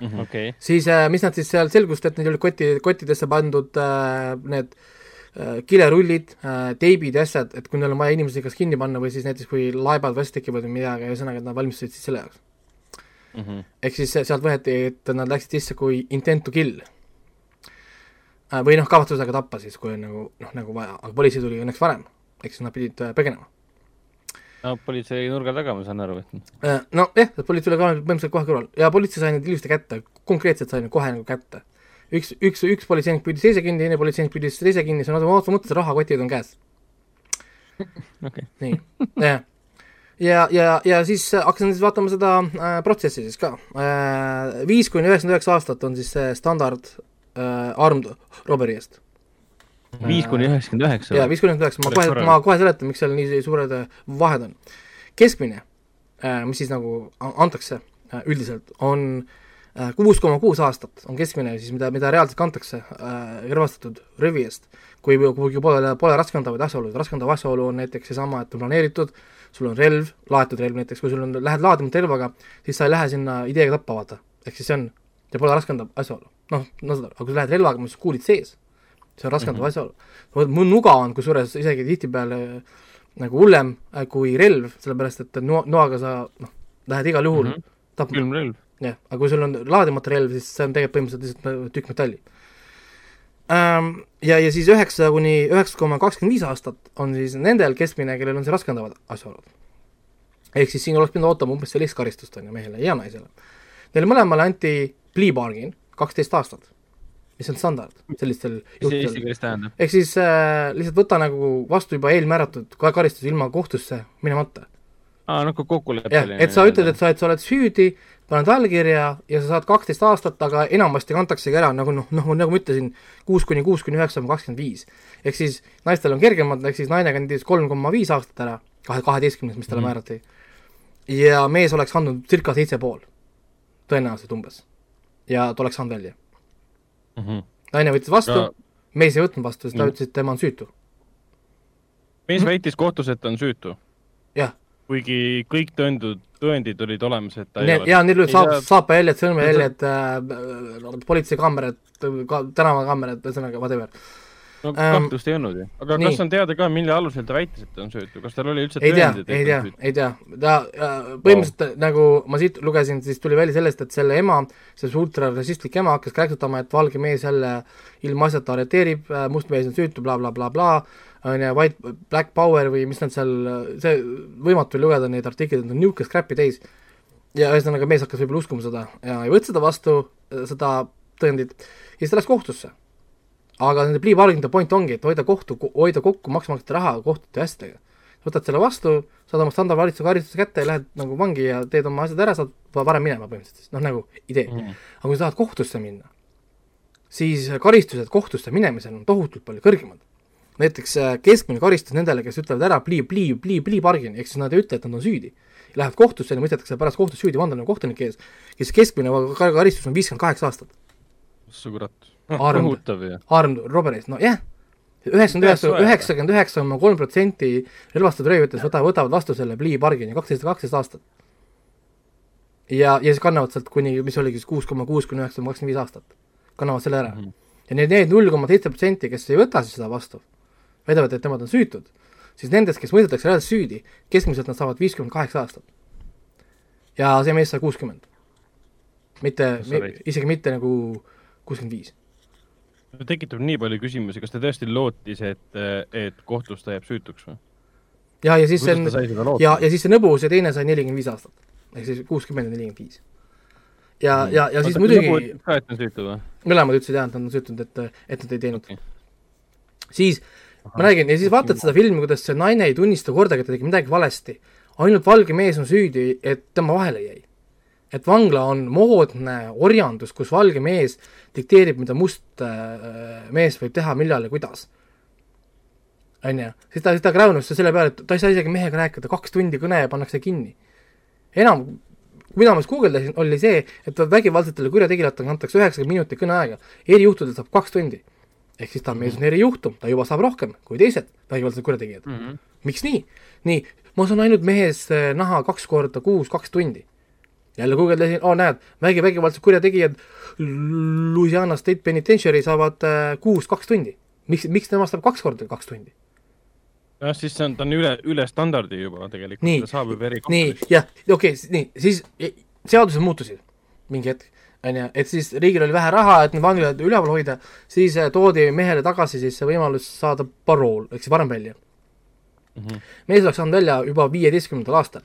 mm. -hmm. Okay. siis mis nad siis seal selgus, et neil olid koti, kottidesse pandud äh, need äh, Äh, kilerullid, äh, teibid ja asjad, et kui neil on vaja inimesi kas kinni panna või siis näiteks kui laebad vastu tekivad või midagi, ühesõnaga, et nad valmistusid siis selle jaoks mm -hmm.. ehk siis sealt võeti, et nad läksid sisse kui intent to kill. Äh, või noh, kavatsusega tappa siis, kui on nagu noh, nagu vaja, aga politsei tuli õnneks varem, ehk siis nad pidid põgenema. No politsei nurga taga, ma saan aru, et nojah, politsei oli ka põhimõtteliselt kohe kõrval. Ja politsei sai need ilusti kätte, konkreetselt sai need kohe nagu kätte. Üks, üks, üks politseinik püüdis teise kinni, teine politseinik püüdis teise kinni, siis on automaatselt rahakotid on käes. Okay.. nii, jah. ja, ja, ja siis hakkasin siis vaatama seda äh, protsessi siis ka. Äh,. viis kuni üheksakümmend üheksa aastat on siis see standard äh, armed robbery eest. Viis kuni üheksakümmend üheksa? jaa, viis kuni üheksakümmend üheksa, ma kohe, ma kohe seletan, miks seal nii suured äh, vahed on. keskmine äh,, mis siis nagu antakse äh, üldiselt, on kuus koma kuus aastat on keskmine siis, mida, mida reaalselt kantakse relvastatud röövi eest, kui, kui pole, pole raskendavaid asjaolusid, raskendav asjaolu on näiteks seesama, et on planeeritud, sul on relv, laetud relv näiteks, kui sul on, lähed laadima relvaga, siis sa ei lähe sinna ideega tappa, vaata. ehk siis see on, see pole raskendav asjaolu. noh, no seda, aga kui sa lähed relvaga, mis kuulid sees, see on raskendav mm -hmm. asjaolu. mu nuga on kusjuures isegi tihtipeale nagu hullem äh, kui relv, sellepärast et noa, noaga sa noh, lähed igal juhul mm -hmm. tapma. külmrelv jah, aga kui sul on laadimata relv, siis see on tegelikult põhimõtteliselt lihtsalt tükk metalli ähm,. Ja, ja siis üheksa kuni üheksa koma kakskümmend viis aastat on siis nendel keskmine, kellel on see raskendavad asjaolud. ehk siis siin oleks pidanud ootama umbes sellist karistust, on ju, mehele ja naisele. Neile mõlemale anti plea bargain, kaksteist aastat, mis on standard sellistel juhtudel. ehk siis äh, lihtsalt võta nagu vastu juba eelmääratud karistus ilma kohtusse minemata. aa, nagu kokkuleppeline. et sa ütled, et sa, et sa oled süüdi paned allkirja ja sa saad kaksteist aastat, aga enamasti kantaksegi ära nagu noh, noh nagu ma ütlesin, kuus kuni kuus kuni üheksa koma kakskümmend viis. ehk siis naistel on kergemad, ehk siis naine kandis kolm koma viis aastat ära, kahe, kaheteistkümnes, mis talle mm määrati. ja mees oleks andnud circa seitse pool, tõenäoliselt umbes. ja ta oleks saanud välja mm. -hmm. naine võttis vastu ja... mees ei võtnud vastu, sest ta mm -hmm. ütles, et tema on süütu. mees mm -hmm. väitis kohtus, et ta on süütu? jah. kuigi kõik tõendud tõendid olid olemas, et ta ne, ei ole. jaa, neil olid saap, saapajäljed, sõrmejäljed äh,, politseikaamerad ka,, tänavakaamerad, ühesõnaga whatever. No ähm, kahtlust ei olnud ju. aga nii. kas on teada ka, mille alusel ta väitis, et on süütu, kas tal oli üldse ei tea, ei tea, ei tea, ta äh, põhimõtteliselt wow. nagu ma siit lugesin, siis tuli välja sellest, et selle ema, see ultrarassistlik ema hakkas kräksutama, et valge mees jälle ilmaasjata arreteerib, äh, must mees on süütu bla, bla, blablabla, on ju, White, Black Power või mis nad seal, see, võimatu oli lugeda neid artikleid, nad on niisugust crap'i täis. ja ühesõnaga, mees hakkas võib-olla uskuma seda ja ei võtnud seda vastu, seda tõendit, ja siis ta läks kohtusse. Aga nende plea bargain'ide point ongi, et hoida kohtu, hoida kokku maksumaksjate raha kohtute asjadega. võtad selle vastu, saad oma standardvalitsuse karistuse kätte ja lähed nagu vangi ja teed oma asjad ära, saad varem minema põhimõtteliselt, noh nagu idee mm.. aga kui sa tahad kohtusse minna, siis karistused kohtusse minemisel on tohutult palju kõrgemad näiteks äh, keskmine karistus nendele, kes ütlevad ära plea, plea, plea, plea bargain, ehk siis nad ei ütle, et nad on süüdi. Lähevad kohtusse ja mõistetakse pärast kohtus süüdi vandana kohtunike ees, kes keskmine karistus on viiskümmend kaheksa aastat. sa kurat. Kohutav ju. Armed robberies, no jah yeah., üheksakümmend üheksa, üheksakümmend üheksa koma kolm protsenti relvastatud röövijatest võtavad, võtavad vastu selle plea bargain'i, kaksteist, kaksteist aastat. ja, ja siis kannavad sealt kuni, mis oligi siis kuus koma kuus kuni üheksa koma kakskümmend viis aastat, kannavad selle ära mm. -hmm. ja need, need null koma seitse protsenti, kes ei võta siis seda vastu väidavad, et nemad on süütud, siis nendest, kes mõistetakse reaalselt süüdi, keskmiselt nad saavad viiskümmend kaheksa aastat. ja see mees sai kuuskümmend. mitte, isegi mitte nagu kuuskümmend viis. Tekitab nii palju küsimusi, kas ta tõesti lootis, et, et kohtus ta jääb süütuks või? ja, ja siis see on, ja, ja siis see nõbu, see teine sai nelikümmend viis aastat. ehk siis kuuskümmend ja nelikümmend viis. ja, ja, ja siis muidugi ka, et on süütu või? mõlemad ütlesid jah, et nad on süütunud, et, et nad ei teinud okay.. siis Aha. ma räägin, ja siis vaatad seda filmi, kuidas see naine ei tunnista kordagi, et ta tegi midagi valesti. ainult valge mees on süüdi, et tema vahele jäi. Et vangla on moodne orjandus, kus valge mees dikteerib, mida must äh, mees võib teha, millal ja kuidas. on ju, siis ta, siis ta kräunus selle peale, et ta ei saa isegi mehega rääkida, kaks tundi kõne ja pannakse kinni. enam mida ma siis guugeldasin, oli see, et vägivaldsetele kurjategijatele antakse üheksakümmend minutit kõneaega, erijuhtudel saab kaks tundi. ehk siis ta on mees on erijuhtum, ta juba saab rohkem kui teised vägivaldsed kurjategijad mm. -hmm. miks nii? nii, ma saan ainult mehes eh, naha kaks korda kuus, kaks tundi. Jälle guugeldasin, oo näed, vägi, vägivaldsed kurjategijad Louisiana State Penitentiary saavad äh, kuus kaks tundi. miks, miks temast saab kaks korda kaks tundi? jah, siis see on, ta on üle, üle standardi juba tegelikult, ta saab juba erikohtlemist. nii, jah, okei okay,, nii, siis seadused muutusid mingi hetk, on ju, et siis riigil oli vähe raha, et need vanglad üleval hoida, siis äh, toodi mehele tagasi siis see võimalus saada parool, ehk siis varem välja mm. -hmm. mees oleks saanud välja juba viieteistkümnendal aastal.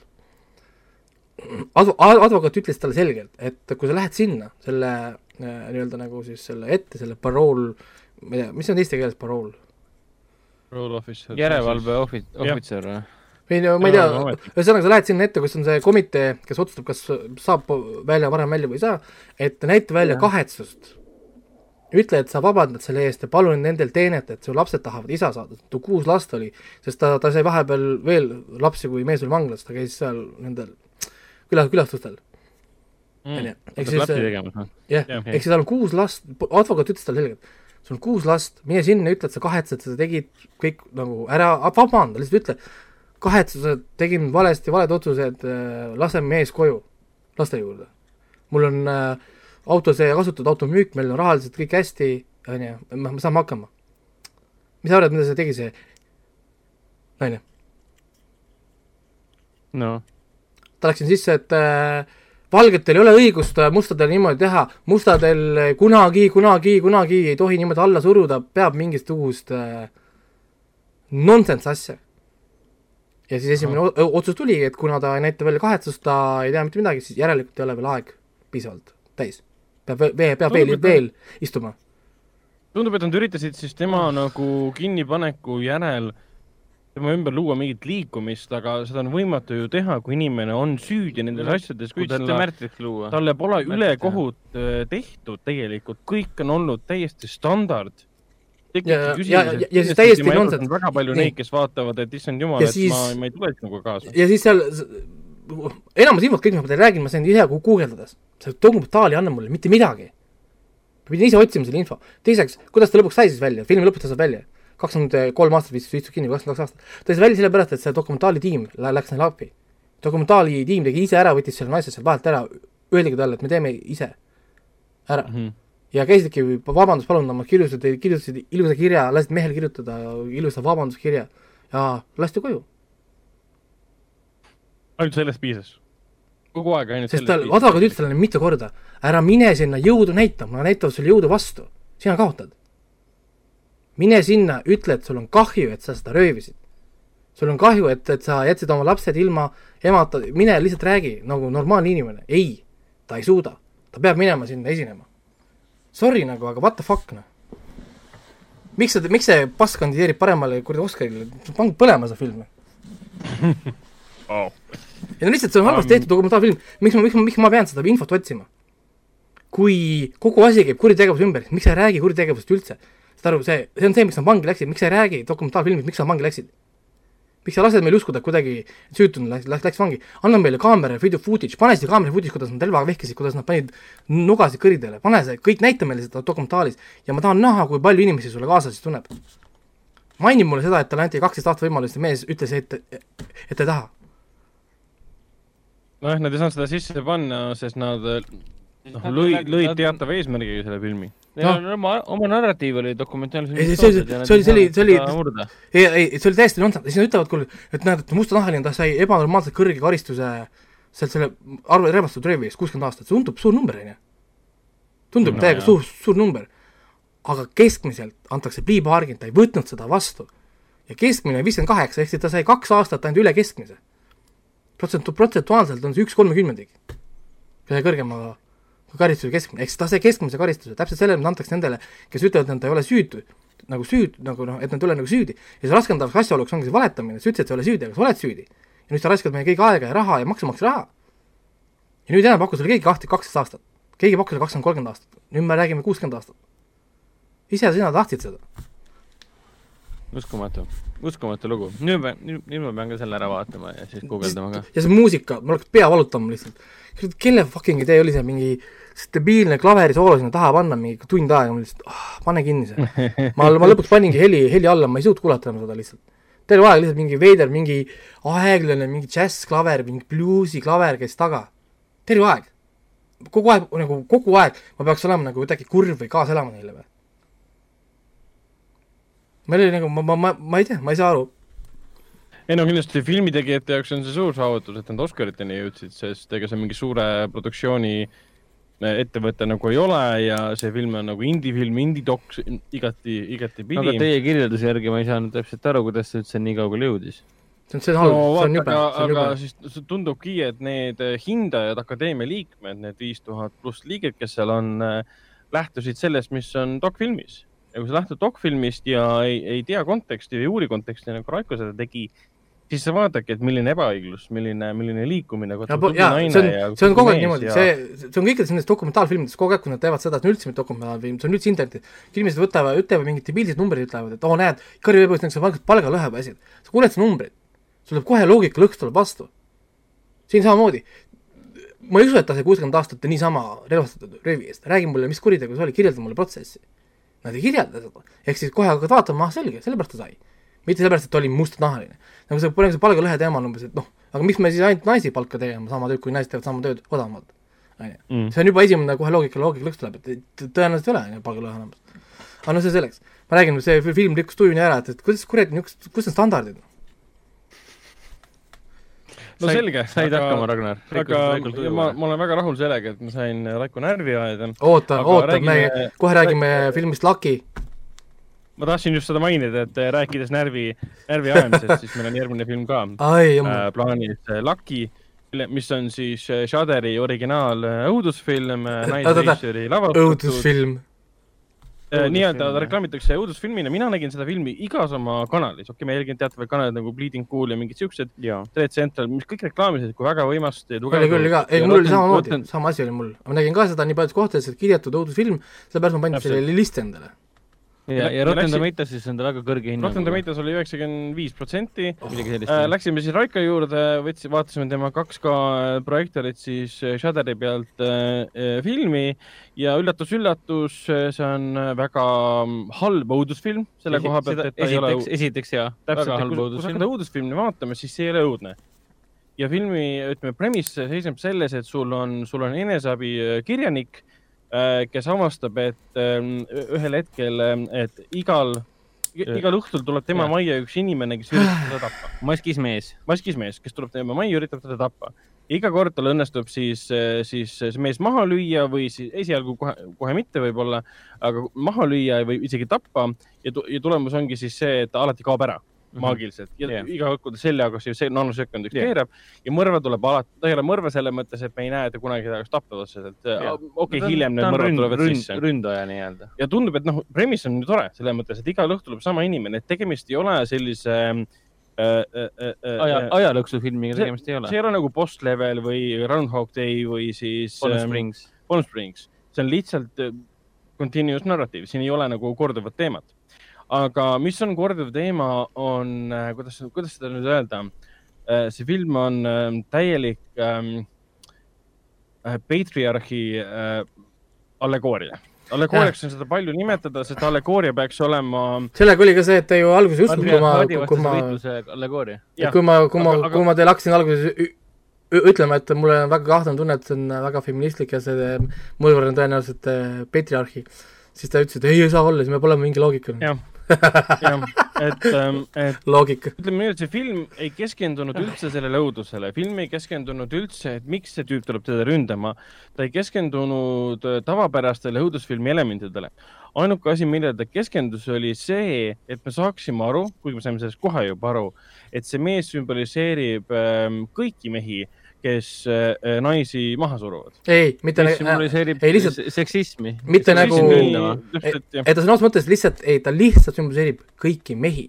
Advo-, advokaat ütles talle selgelt, et kui sa lähed sinna, selle äh, nii-öelda nagu siis selle ette, selle parool, ma ei tea, mis on eesti keeles parool? Rule officer. järelevalve ohvi-, ohvitser või? või no ma ei tea, ühesõnaga sa lähed sinna ette, kus on see komitee, kes otsustab, kas saab välja varem välja või ei saa, et näita välja ja. kahetsust. ütle, et sa vabandad selle eest ja palun nendel teenet, et su lapsed tahavad isa saada, ta kuus last oli, sest ta, ta sai vahepeal veel lapsi, kui mees oli vanglas, ta käis seal nendel küla, külastustel mm.. ehk siis, jah, ehk siis tal on kuus last, advokaat ütles talle selgelt, sul on kuus last, mine sinna, ütle, et sa kahetsed, sa tegid kõik nagu ära, vabanda, lihtsalt ütle, kahetsused, tegin valesti, valed otsused äh,, lase mees koju, laste juurde. mul on äh, auto, see kasutatud auto müük, meil on rahaliselt kõik hästi, on ju, me saame hakkama. mis sa arvad, mida see tegi, see naine? no. Ta läks sinna sisse, et äh, valgetel ei ole õigust mustadel niimoodi teha, mustadel kunagi, kunagi, kunagi ei tohi niimoodi alla suruda, peab mingisugust äh, nonsense asja. ja siis esimene otsus tuligi, et kuna ta ei näita välja kahetsust, ta ei tea mitte midagi, siis järelikult ei ole veel aeg piisavalt täis. peab veel, peab veel, veel istuma. tundub, et nad üritasid siis tema nagu kinnipaneku järel äh, tema ümber luua mingit liikumist, aga seda on võimatu ju teha, kui inimene on süüdi nendes no, asjades, kui talle, talle pole ülekohut äh, tehtud tegelikult, kõik on olnud täiesti standard. ja, ja, ja, ja siis täiesti nonsense. väga palju neid, kes vaatavad, et issand jumal, et siis, ma, ma ei tule sinuga kaasa. ja siis seal enamus infot, kõik, mis ma teile räägin, ma sain ise guugeldades. see dokumentaal ei anna mulle mitte midagi. ma pidin ise otsima selle info. teiseks, kuidas ta lõpuks sai siis välja, filmi lõpuks ta saab välja kakskümmend kolm aastat vist istus kinni, kakskümmend kaks aastat. ta sai välja sellepärast, et see dokumentaalitiim läks neile appi. dokumentaalitiim tegi ise ära, võttis selle naise sealt vahelt ära, öeldigi talle, et me teeme ise ära mm. -hmm. ja käisidki, vabandust palunud, kirjutasid, kirjutasid ilusa kirja, lasid mehel kirjutada ilusa vabanduskirja ja lasti koju. ainult sellest piisas? kogu aeg ainult sest tal, advokaat ütles talle mitu korda, ära mine sinna jõudu näitama, nad näitavad sulle jõudu vastu, sina kaotad mine sinna, ütle, et sul on kahju, et sa seda röövisid. sul on kahju, et, et sa jätsid oma lapsed ilma emata, mine lihtsalt räägi nagu normaalne inimene. ei, ta ei suuda. ta peab minema sinna esinema. Sorry nagu, aga what the fuck, noh. miks see, miks see pass kandideerib paremale kuradi Oscarile, pange põlema seda filmi oh.. ja no lihtsalt see on halvasti um... tehtud dokumentaalfilm, miks ma, miks ma, miks ma pean seda infot otsima? kui kogu asi käib kuritegevuse ümber, miks sa ei räägi kuritegevusest üldse? Saad aru, see, see on see, miks nad vangi läksid, miks sa ei räägi dokumentaalfilmis, miks nad vangi läksid? miks sa lased meil uskuda, et kuidagi süütune läks, läks, läks vangi, anna meile kaamera video footage, pane see kaamera footage, kuidas nad relvaga vehkisid, kuidas nad panid nugasid kõridele, pane see, kõik näita meile seda dokumentaalis ja ma tahan näha, kui palju inimesi sulle kaasa siis tunneb. maini mulle seda, et talle anti kaksteist aastat võimalust ja mees ütles, et, et ei taha. nojah, nad ei saanud seda sisse panna, sest nad noh, lõid, lõid teatava eesmärgiga selle filmi. Neil on oma, oma narratiiv oli dokumentaalne. ei, see, see, see oli, see oli, see oli, ei, ei, see oli täiesti nonsense, siis nad ütlevad, kuule, et näed, et mustanahaline, ta sai ebanormaalselt kõrge karistuse sealt selle arve, rebastatud röövi eest, kuuskümmend aastat, see tundub suur number, on ju. tundub no, täiega suur, suur number. aga keskmiselt antakse pliipaargint, ta ei võtnud seda vastu. ja keskmine viiskümmend kaheksa, ehk siis ta sai kaks aastat ainult üle keskmise. protsentu-, protsentuaalselt on see üks kolmekümnendik. ühe kõrgema kui karistus keskmine, ehk siis ta sai keskmise karistuse, täpselt selle, mida antakse nendele, kes ütlevad, et nad ei ole süütu, nagu süüd, nagu noh, et nad ei ole nagu süüdi. ja see raskendavaks asjaoluks ongi see valetamine, sa ütlesid, et sa ei ole süüdi, aga sa oled süüdi. ja nüüd sa raiskad meie kõigi aega ja raha ja maksumaksja raha. ja nüüd enam ei paku sulle keegi kahte, kaksteist aastat. keegi ei paku sulle kakskümmend, kolmkümmend aastat. nüüd me räägime kuuskümmend aastat. ise sina tahtsid seda. uskumatu, uskumatu lugu. nüüd ma, nüüd, ma pean ka selle ära vaatama ja siis guugeldama ka. ja see muusika, mul hakkas pea valutama lihtsalt. kelle fucking idee oli see mingi stabiilne klaverisoolo sinna taha panna mingi tund aega, ma lihtsalt oh,, pane kinni see. ma, ma lõpuks paningi heli, heli alla, ma ei suutnud kuulata enam seda lihtsalt. terve aeg lihtsalt mingi veider, mingi aeglane, mingi džässklaver, mingi bluusiklaver käis taga. terve aeg. kogu aeg, nagu kogu aeg ma peaks olema nagu kuidagi kurb või kaasa elama neile või? Meil oli nagu, ma, ma, ma, ma ei tea, ma ei saa aru ei no kindlasti filmitegijate jaoks on see suur saavutus, et nad Oscariteni jõudsid, sest ega see mingi suure produktsiooni ettevõte nagu ei ole ja see film on nagu indie-film, indie-doks igati, igatipidi. aga teie kirjelduse järgi ma ei saanud täpselt aru, kuidas see üldse nii kaugele jõudis. see on, see on halb no,, see on jube. aga siis tundubki, et need hindajad, akadeemia liikmed, need viis tuhat pluss liiget, kes seal on, lähtusid sellest, mis on dokfilmis. Ja kui sa lähtud dokfilmist ja ei, ei tea konteksti või ei uuri konteksti, nagu Raiko seda tegi, siis sa vaatadki, et milline ebaõiglus, milline, milline liikumine. see on, see on kogu aeg niimoodi ja..., see, see on kõikides nendes dokumentaalfilmides kogu aeg, kui nad teevad seda, et on üldse mitte dokumentaalfilm, see on üldse internetis. inimesed võtavad, ütlevad mingid debiilsed numbrid, ütlevad, et oo oh, näed, Kari Veepoist näiteks on palgalõhe või asjad. sa kuuled seda numbrit, sul tuleb kohe loogikalõks tuleb vastu. siin samamoodi. ma ei usu, et ta sai kuuskümmend aastat niisama relvastatud röövi eest, räägi mulle, mis kuritegu see oli, kirjelda mulle protsessi. Nad ei kirjelda seda, ehk siis kohe hakkad vaatama, ah selge, sellepärast ta sai mitte sellepärast, et ta oli mustnahaline. nagu see, see palgalõhe teema on umbes, et noh, aga miks me siis ainult naisi palka tegema sama tööd, kui naised teevad sama tööd odavamalt, on ju. Mm. see on juba esimene kohe loogika, loogika lõks tuleb, et tõenäoliselt ei ole, on ju, palgalõhe olemas. aga no see selleks. ma räägin, see film rikkus tuju nii ära, et, et kuidas kuradi niisugused, kus on standardid? No said, selge. said aga, hakkama, Ragnar? aga ma, ma olen väga rahul sellega, et ma sain Raiko närvi ajada. oota, oota, me kohe räägime filmist Lucky ma tahtsin just seda mainida, et äh, rääkides närvi, närvi ajamisest, siis meil on järgmine film ka Ai, äh, plaanis, äh, Lucky, mis on siis äh, Shudderi originaal õudusfilm, naisrežissööri lavastatud. õudusfilm nii-öelda ta reklaamitakse õudusfilmina, mina nägin seda filmi igas oma kanalis, okei okay,, ma jälgin teatavaid kanaleid nagu Bleeding Cool ja mingid siuksed, Red Central, mis kõik reklaamisid kui väga tugevat. oli küll ka, ei mul oli samamoodi, sama asi oli mul, ma nägin ka seda nii paljudes kohtades, et kirjatud õudusfilm, sellepärast ma panin selle listi endale ja, ja Rotten Tomatoesis on ta väga kõrge hinnang. Rotten Tomatoes oli üheksakümmend viis protsenti. Äh, läksime siis Raiko juurde, võtsime, vaatasime tema 2K projektorit siis äh, Shudderi pealt äh, äh, filmi ja üllatus-üllatus, see on väga mm, halb õudusfilm selle koha pealt, et ta esiteks, ei ole. esiteks jaa, väga halb õudusfilm. kui sa hakkad õudusfilmi vaatama, siis see ei ole õudne ja filmi, ütleme, premise seisneb selles, et sul on, sul on eneseabikirjanik Äh, kes avastab, et ähm, ühel hetkel, ähm, et igal, igal õhtul tuleb tema ja. majja üks inimene, kes üritab teda tappa. maskis mees. maskis mees, kes tuleb tema majja, üritab teda tappa. iga kord tal õnnestub siis, äh, siis see mees maha lüüa või siis esialgu kohe, kohe mitte võib-olla, aga maha lüüa või isegi tappa ja, ja tulemus ongi siis see, et ta alati kaob ära. Maagiliselt ja yeah. iga kord, kui ta seljaga see nanosekundiks yeah. keerab ja mõrva tuleb alati, ta ei ole mõrva selles mõttes, et me ei näe, et ta kunagi tahaks tappa otseselt yeah.. okei okay, hiljem need mõrvad tulevad ründ, sisse. ründaja nii-öelda. ja tundub, et noh, premise on ju tore selles mõttes, et igal õhtul tuleb sama inimene, et tegemist ei ole sellise äh, äh, äh, aja, ajalõksufilmiga tegemist ei ole. see ei ole nagu Post Level või Groundhog Day või siis Springs ähm,. Palm Springs, see on lihtsalt äh, continuous narrative, siin ei ole nagu korduvat teemat aga mis on korduv teema, on, äh, kuidas, kuidas seda nüüd öelda? Äh, see film on ähm, täielik ähm, äh, patriarhi äh, allegooria allegooriaks on seda palju nimetada, sest allegooria peaks olema. sellega oli ka see, et te ju alguses uskusite, kui ma, kui ma, kui ma, kui ma, kui ma teile hakkasin alguses ütlema, et mul on väga kahtlane tunne, et see on väga feministlik ja see mõjuvõrd on tõenäoliselt patriarhi, siis ta ütles, et ei, ei saa olla, siis peab olema mingi loogika. jah jah, et, ähm, et loogika. ütleme nii, et see film ei keskendunud üldse sellele õudusele, film ei keskendunud üldse, et miks see tüüp tuleb teda ründama. ta ei keskendunud äh, tavapärastele õudusfilmi elementidele. ainuke asi, millele ta keskendus, oli see, et me saaksime aru, kuigi me saime sellest kohe juba aru, et see mees sümboliseerib ähm, kõiki mehi kes äh, naisi maha suruvad. ei, mitte nagu, ei lihtsalt seksismi. mitte nagu, et ta sõna otseses mõttes lihtsalt, ei, ta lihtsalt sümboliseerib kõiki mehi.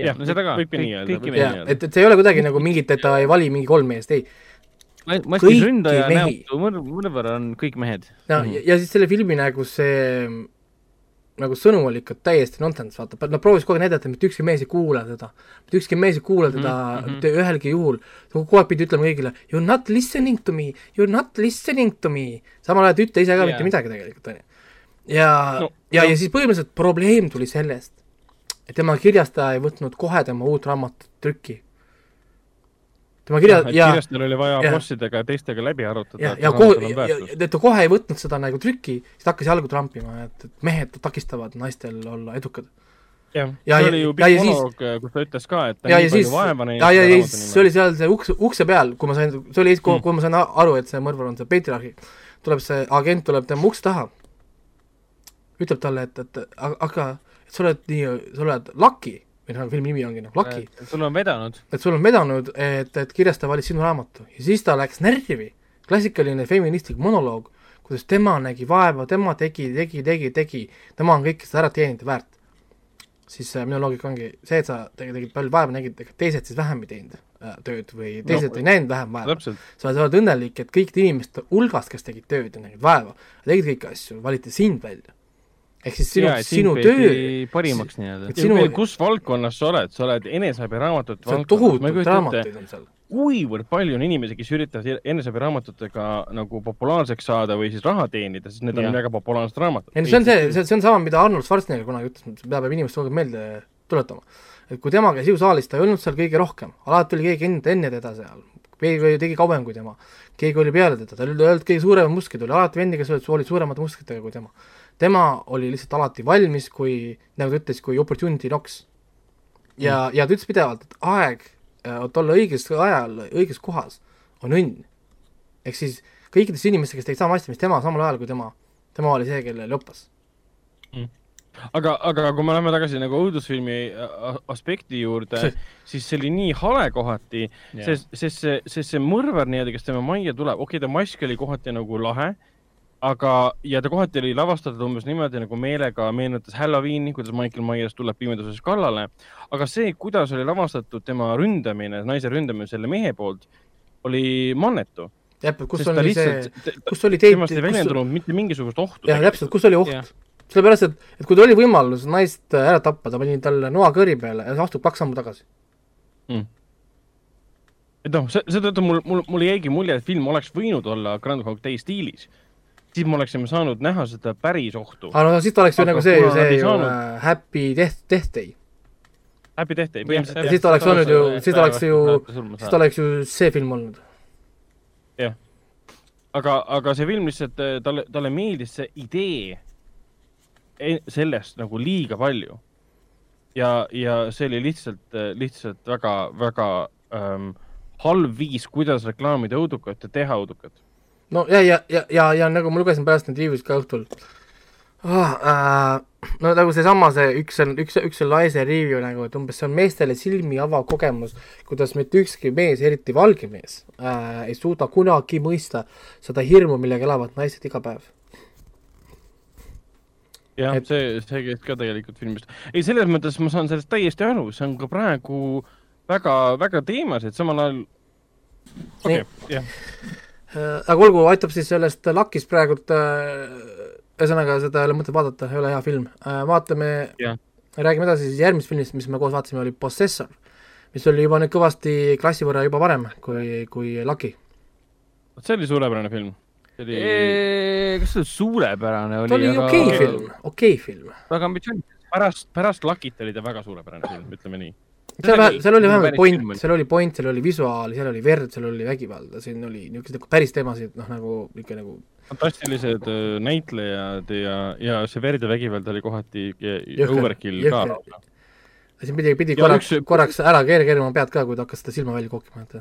jah, no seda ka, võibki nii öelda. et, et see ei ole kuidagi nagu mingit, et ta ei vali mingi kolm meest, ei maskis ründaja näotu mõnevõrra on kõik mehed. ja mm, -hmm. ja siis selle filmi nagu see nagu sõnum oli ikka täiesti nonsense, vaata, nad proovis kogu aeg näidata, mitte ükski mees ei kuula teda, mitte ükski mees ei kuula teda mm -hmm. ühelgi juhul, kogu aeg pidi ütlema kõigile you are not listening to me, you are not listening to me, samal ajal ta ei ütle ise ka yeah. mitte midagi tegelikult, on ju. ja no,, ja no., ja siis põhimõtteliselt probleem tuli sellest, et tema kirjastaja ei võtnud kohe tema uut raamatut trükki tema kirja ja, ja kirjastajal oli vaja ja, bossidega ja teistega läbi arutada. ja, ja kohe, et ta kohe ei võtnud seda nagu trükki, siis ta hakkas jalgu trampima, et, et mehed takistavad naistel olla edukad. jah ja,, see oli ju pikk monoloog, kus ta ütles ka, et ta ja, nii palju vaeva näinud. ja, ja, ja siis see oli seal see uks, ukse peal, kui ma sain, see oli, kui, mm. ma sain aru, et see mõrvar on see Peetriarhi, tuleb see agent tuleb tema ukse taha, ütleb talle, et, et aga, et sa oled nii, sa oled Lucky noh, filmi nimi ongi noh, Lucky. sul on vedanud. et sul on vedanud, et, et kirjastaja valis sinu raamatu ja siis ta läks närvi, klassikaline feministlik monoloog, kuidas tema nägi vaeva, tema tegi, tegi, tegi, tegi, tema on kõike seda ära teeninud ja väärt. siis äh, minu loogika ongi see, et sa tegid, tegid palju vaeva, nägid, ega teised siis vähem ei teinud äh, tööd või teised no, ei näinud vähem vaeva. sa oled, õnnelik, et kõik inimeste hulgast, kes tegid tööd ja nägid vaeva, tegid kõiki asju, valiti sind välja ehk siis sinu, sinu töö parimaks nii-öelda. Sinu... kus valdkonnas sa oled, sa oled eneseabiraamatut seal on tohutult raamatuid on seal. kuivõrd palju on inimesi, kes üritavad eneseabiraamatutega nagu populaarseks saada või siis raha teenida, sest need ja. on väga populaarsed raamatud. ei no see on see, see, see on sama, mida Arnold Schwarzenegger kunagi ütles, mida peab inimestele kogu aeg meelde tuletama. et kui tema käis jõusaalis, ta ei olnud seal kõige rohkem, alati oli keegi enne, enne teda seal, keegi tegi kauem kui tema, keegi oli peale teda, tal ei olnud kõige suuremad muskid, oli alati vendi, kes olid suuremate muskritega kui tema tema oli lihtsalt alati valmis, kui, nagu ta ütles, kui opportunity knocks. ja mm., ja ta ütles pidevalt, et aeg, et olla õiges ajal, õiges kohas, on õnn. ehk siis kõikidest inimestest, kes tegid sama asja, mis tema, samal ajal kui tema, tema oli see, kellel joppas mm aga, aga kui me läheme tagasi nagu õudusfilmi aspekti juurde, siis see oli nii hale kohati, sest, sest see, sest see mõrvar nii-öelda, kes tema majja tuleb, okei okay,, ta mask oli kohati nagu lahe aga, ja ta kohati oli lavastatud umbes niimoodi nagu meelega meenutas Halloweeni, kuidas Michael Myers tuleb pimeduses kallale. aga see, kuidas oli lavastatud tema ründamine, naise ründamine selle mehe poolt, oli mannetu. täpselt, kus oli see, kus oli teit-. temast ei väljendunud mitte mingisugust ohtu. jah, täpselt, kus oli oht. sellepärast, et, et kui tal oli võimalus naist ära tappa, ta pani talle noa kõri peale ja astub kaks sammu tagasi mm et noh, seetõttu mul, mul, mul jäigi mulje, et film oleks võinud olla Grand Hog Day stiilis siis me oleksime saanud näha seda päris ohtu. aga no siis ta oleks ju nagu see, see ju saanud... uh, Happy Death, Death Day. Happy Death Day, põhimõtteliselt. siis ta oleks olnud ju, siis ta oleks ju, siis ta oleks ju see film olnud. jah. aga, aga see film lihtsalt, äh, talle, talle meeldis see idee e-, sellest nagu liiga palju. ja, ja see oli lihtsalt, äh, lihtsalt väga, väga ähm, halb viis, kuidas reklaamida õudukat ja teha õudukat no ja, ja, ja, ja, ja nagu ma lugesin pärast neid review'sid ka õhtul ah,, äh, no nagu seesama, see üks on, üks, üks on naise review nagu, et umbes see on meestele silmi avav kogemus, kuidas mitte ükski mees, eriti valge mees äh,, ei suuda kunagi mõista seda hirmu, millega elavad naised iga päev. jah et..., see, see käis ka tegelikult filmist. ei, selles mõttes ma saan sellest täiesti aru, see on ka praegu väga, väga teemas, et samal ajal okei okay,, jah aga olgu, aitab siis sellest lakist praegult, äh, ühesõnaga seda ei ole mõtet vaadata, ei ole hea film. Äh, vaatame, räägime edasi siis järgmisest filmist, mis me koos vaatasime, oli Possessor, mis oli juba nüüd kõvasti klassi võrra juba parem kui, kui Lucky. see oli suurepärane film. see oli kas see suurepärane oli? ta oli okei okay film, okei okay film. väga ambitsioonikas. pärast, pärast Luckit oli ta väga suurepärane film, ütleme nii seal seal oli vähemalt point, seal oli point, seal oli visuaal, seal oli verd, seal oli vägivalda, siin oli niisuguseid nagu päris teemasid, noh nagu ikka nagu fantastilised äh, näitlejad ja, ja see verd ja vägivald oli kohati overkill ka. siin pidi, pidi korraks üks..., korraks ära keerama pead ka, kui ta hakkas seda silma välja kokkima, et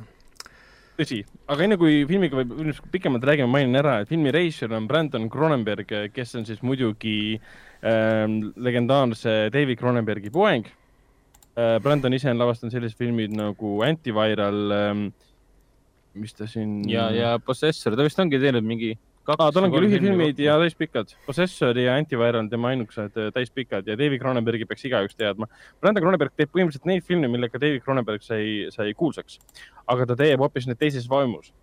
tõsi, aga enne kui filmiga võib pikemalt räägime, mainin ära, et filmi reisijal on Brandon Cronenberg, kes on siis muidugi ähm, legendaarse David Cronenbergi poeg Brandon ise on lavastanud sellised filmid nagu Antiviral ähm,, mis ta siin. ja, ja Possessor, ta vist ongi teinud mingi ah,. tal ongi lühifilmid ja täispikad. Possessor ja Antiviral on tema ainukesed äh, täispikad ja David Cronenbergi peaks igaüks teadma. Brandon Cronenberg teeb põhimõtteliselt neid filme, millega David Cronenberg sai, sai kuulsaks, aga ta teeb hoopis need teises vaimus.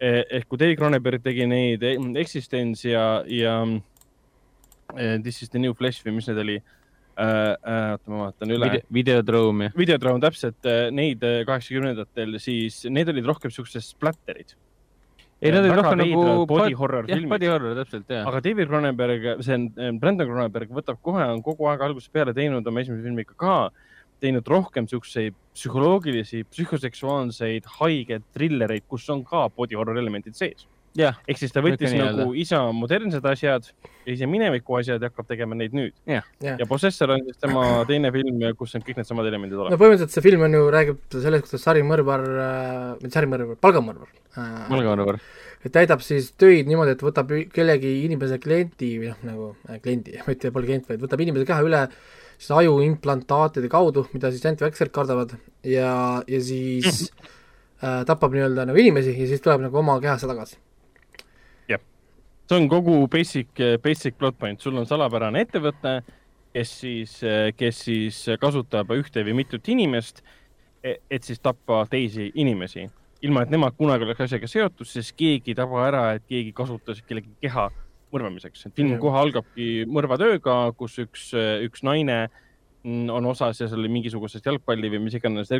E, ehk kui David Cronenberg tegi neid e, Existence ja, ja e, This is the new flesh või mis need oli äh,. Äh, oota, ma vaatan üle Video,. Videodrome. Videodrome, täpselt, neid kaheksakümnendatel, siis need olid rohkem siuksed splatterid ei, nad olid rohkem nagu body horror filmid. body horror, täpselt, jah. aga David Cronenberg, see on, Brandon Cronenberg võtab kohe, on kogu aeg algusest peale teinud oma esimese filmiga ka, teinud rohkem siukseid psühholoogilisi, psühhoseksuaalseid, haigeid trillereid, kus on ka body horror elemendid sees ehk siis ta võttis nagu öelda. isa modernsed asjad ja ise mineviku asjad ja hakkab tegema neid nüüd. ja, ja Possessor on siis tema teine film, kus on kõik needsamad elemendid olemas. no põhimõtteliselt see film on ju, räägib sellest, kuidas sarimõrvar äh,, mitte sarimõrvar, palgamõrvar äh,. palgamõrvar. et täidab siis töid niimoodi, et võtab kellegi inimese klienti või noh, nagu äh, kliendi, mitte pole klient, vaid võtab inimese keha üle siis ajuimplantaatide kaudu, mida siis anti-vaxxerid kardavad ja, ja siis äh, tapab nii-öelda nagu inimesi ja siis tuleb nagu oma kehasse tagasi see on kogu basic, basic plot point, sul on salapärane ettevõte, kes siis, kes siis kasutab ühte või mitut inimest, e-, et siis tappa teisi inimesi, ilma et nemad kunagi oleks asjaga seotud, sest keegi ei taba ära, et keegi kasutas kellegi keha mõrvamiseks. film kohe algabki mõrvatööga, kus üks, üks naine on osa seal mingisugusest jalgpalli või mis iganes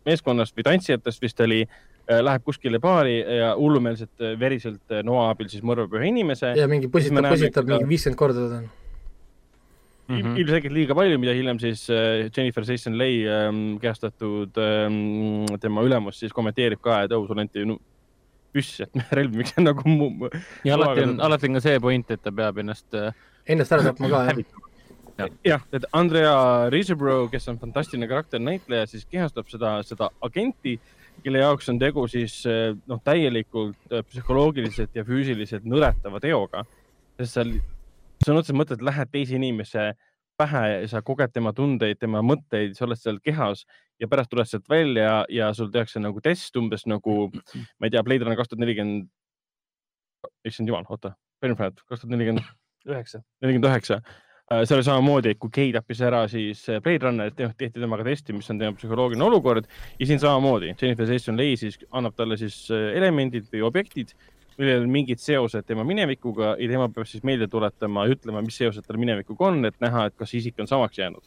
ergutusmeeskonnast või tantsijatest vist oli Äh, läheb kuskile baari ja hullumeelselt äh, veriselt äh, noa abil siis mõrvab ühe inimese. ja mingi positab, positab mingi viiskümmend korda teda mm -hmm. ilmselgelt liiga palju, mida hiljem siis Jennifer Jason Leigh ähm, kehastatud ähm, tema ülemus siis kommenteerib ka, et oh, sul anti no, püss, et relv, miks see nagu mu. ja alati on, alati on ka see point, et ta peab ennast. Ennast ära tapma ka, jah jah, et Andrea Riseborough, kes on fantastiline karakter, näitleja, siis kehastab seda, seda agenti kelle jaoks on tegu siis eh, noh, täielikult eh, psühholoogiliselt ja füüsiliselt nõretava teoga, sest sa sõna otseses mõttes lähed teise inimese pähe ja sa koged tema tundeid, tema mõtteid, sa oled seal kehas ja pärast tuled sealt välja ja sul tehakse nagu test umbes nagu, ma ei tea, Blade Runner kaks tuhat nelikümmend, issand jumal, oota, Fahrenheit kaks tuhat nelikümmend üheksa, nelikümmend üheksa see oli samamoodi, et kui Kei tappis ära siis äh, Blade Runnerit, tehti temaga testi, mis on tema psühholoogiline olukord ja siin samamoodi Jennifer Jason Leigh siis annab talle siis äh, elemendid või objektid, millel on mingid seosed tema minevikuga ja tema peab siis meelde tuletama ja ütlema, mis seosed tal minevikuga on, et näha, et kas isik on samaks jäänud.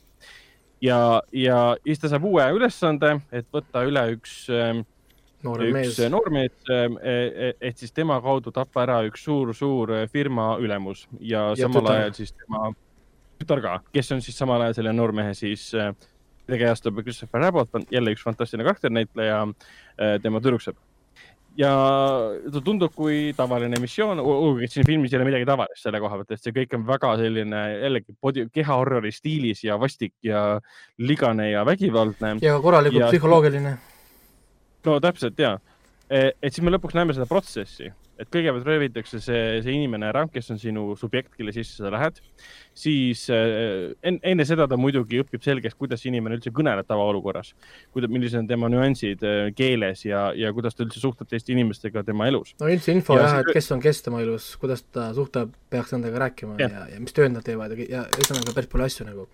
ja, ja siis ta saab uue ülesande, et võtta üle üks ähm, noormees, noormees, ähm, e, e, et siis tema kaudu tappa ära üks suur-suur firma ülemus ja, ja samal ajal siis tema tütar ka, kes on siis samal ajal selle noormehe siis äh, tegejastab Christopher Abbott, on jälle üks fantastiline karakternäitleja, äh, tema tüdruksõber. ja ta tundub kui tavaline missioon, olgugi et siin filmis ei ole midagi tavalist selle koha pealt, et see kõik on väga selline jällegi body, keha horrori stiilis ja vastik ja ligane ja vägivaldne. ja korralikult ja, psühholoogiline. no täpselt ja, e, et siis me lõpuks näeme seda protsessi et kõigepealt röövitakse see, see inimene ära, kes on sinu subjekt, kelle sisse sa lähed, siis äh, en, enne seda ta muidugi õpib selgeks, kuidas inimene üldse kõneleb tavaolukorras, kuidas, millised on tema nüansid äh, keeles ja, ja kuidas ta üldse suhtleb teiste inimestega tema elus. no üldse info ja jah, et kes on kes tema elus, kuidas ta suhtleb, peaks nendega rääkima ja, ja, ja mis tööd nad teevad ja, ja ühesõnaga päris palju asju nagu.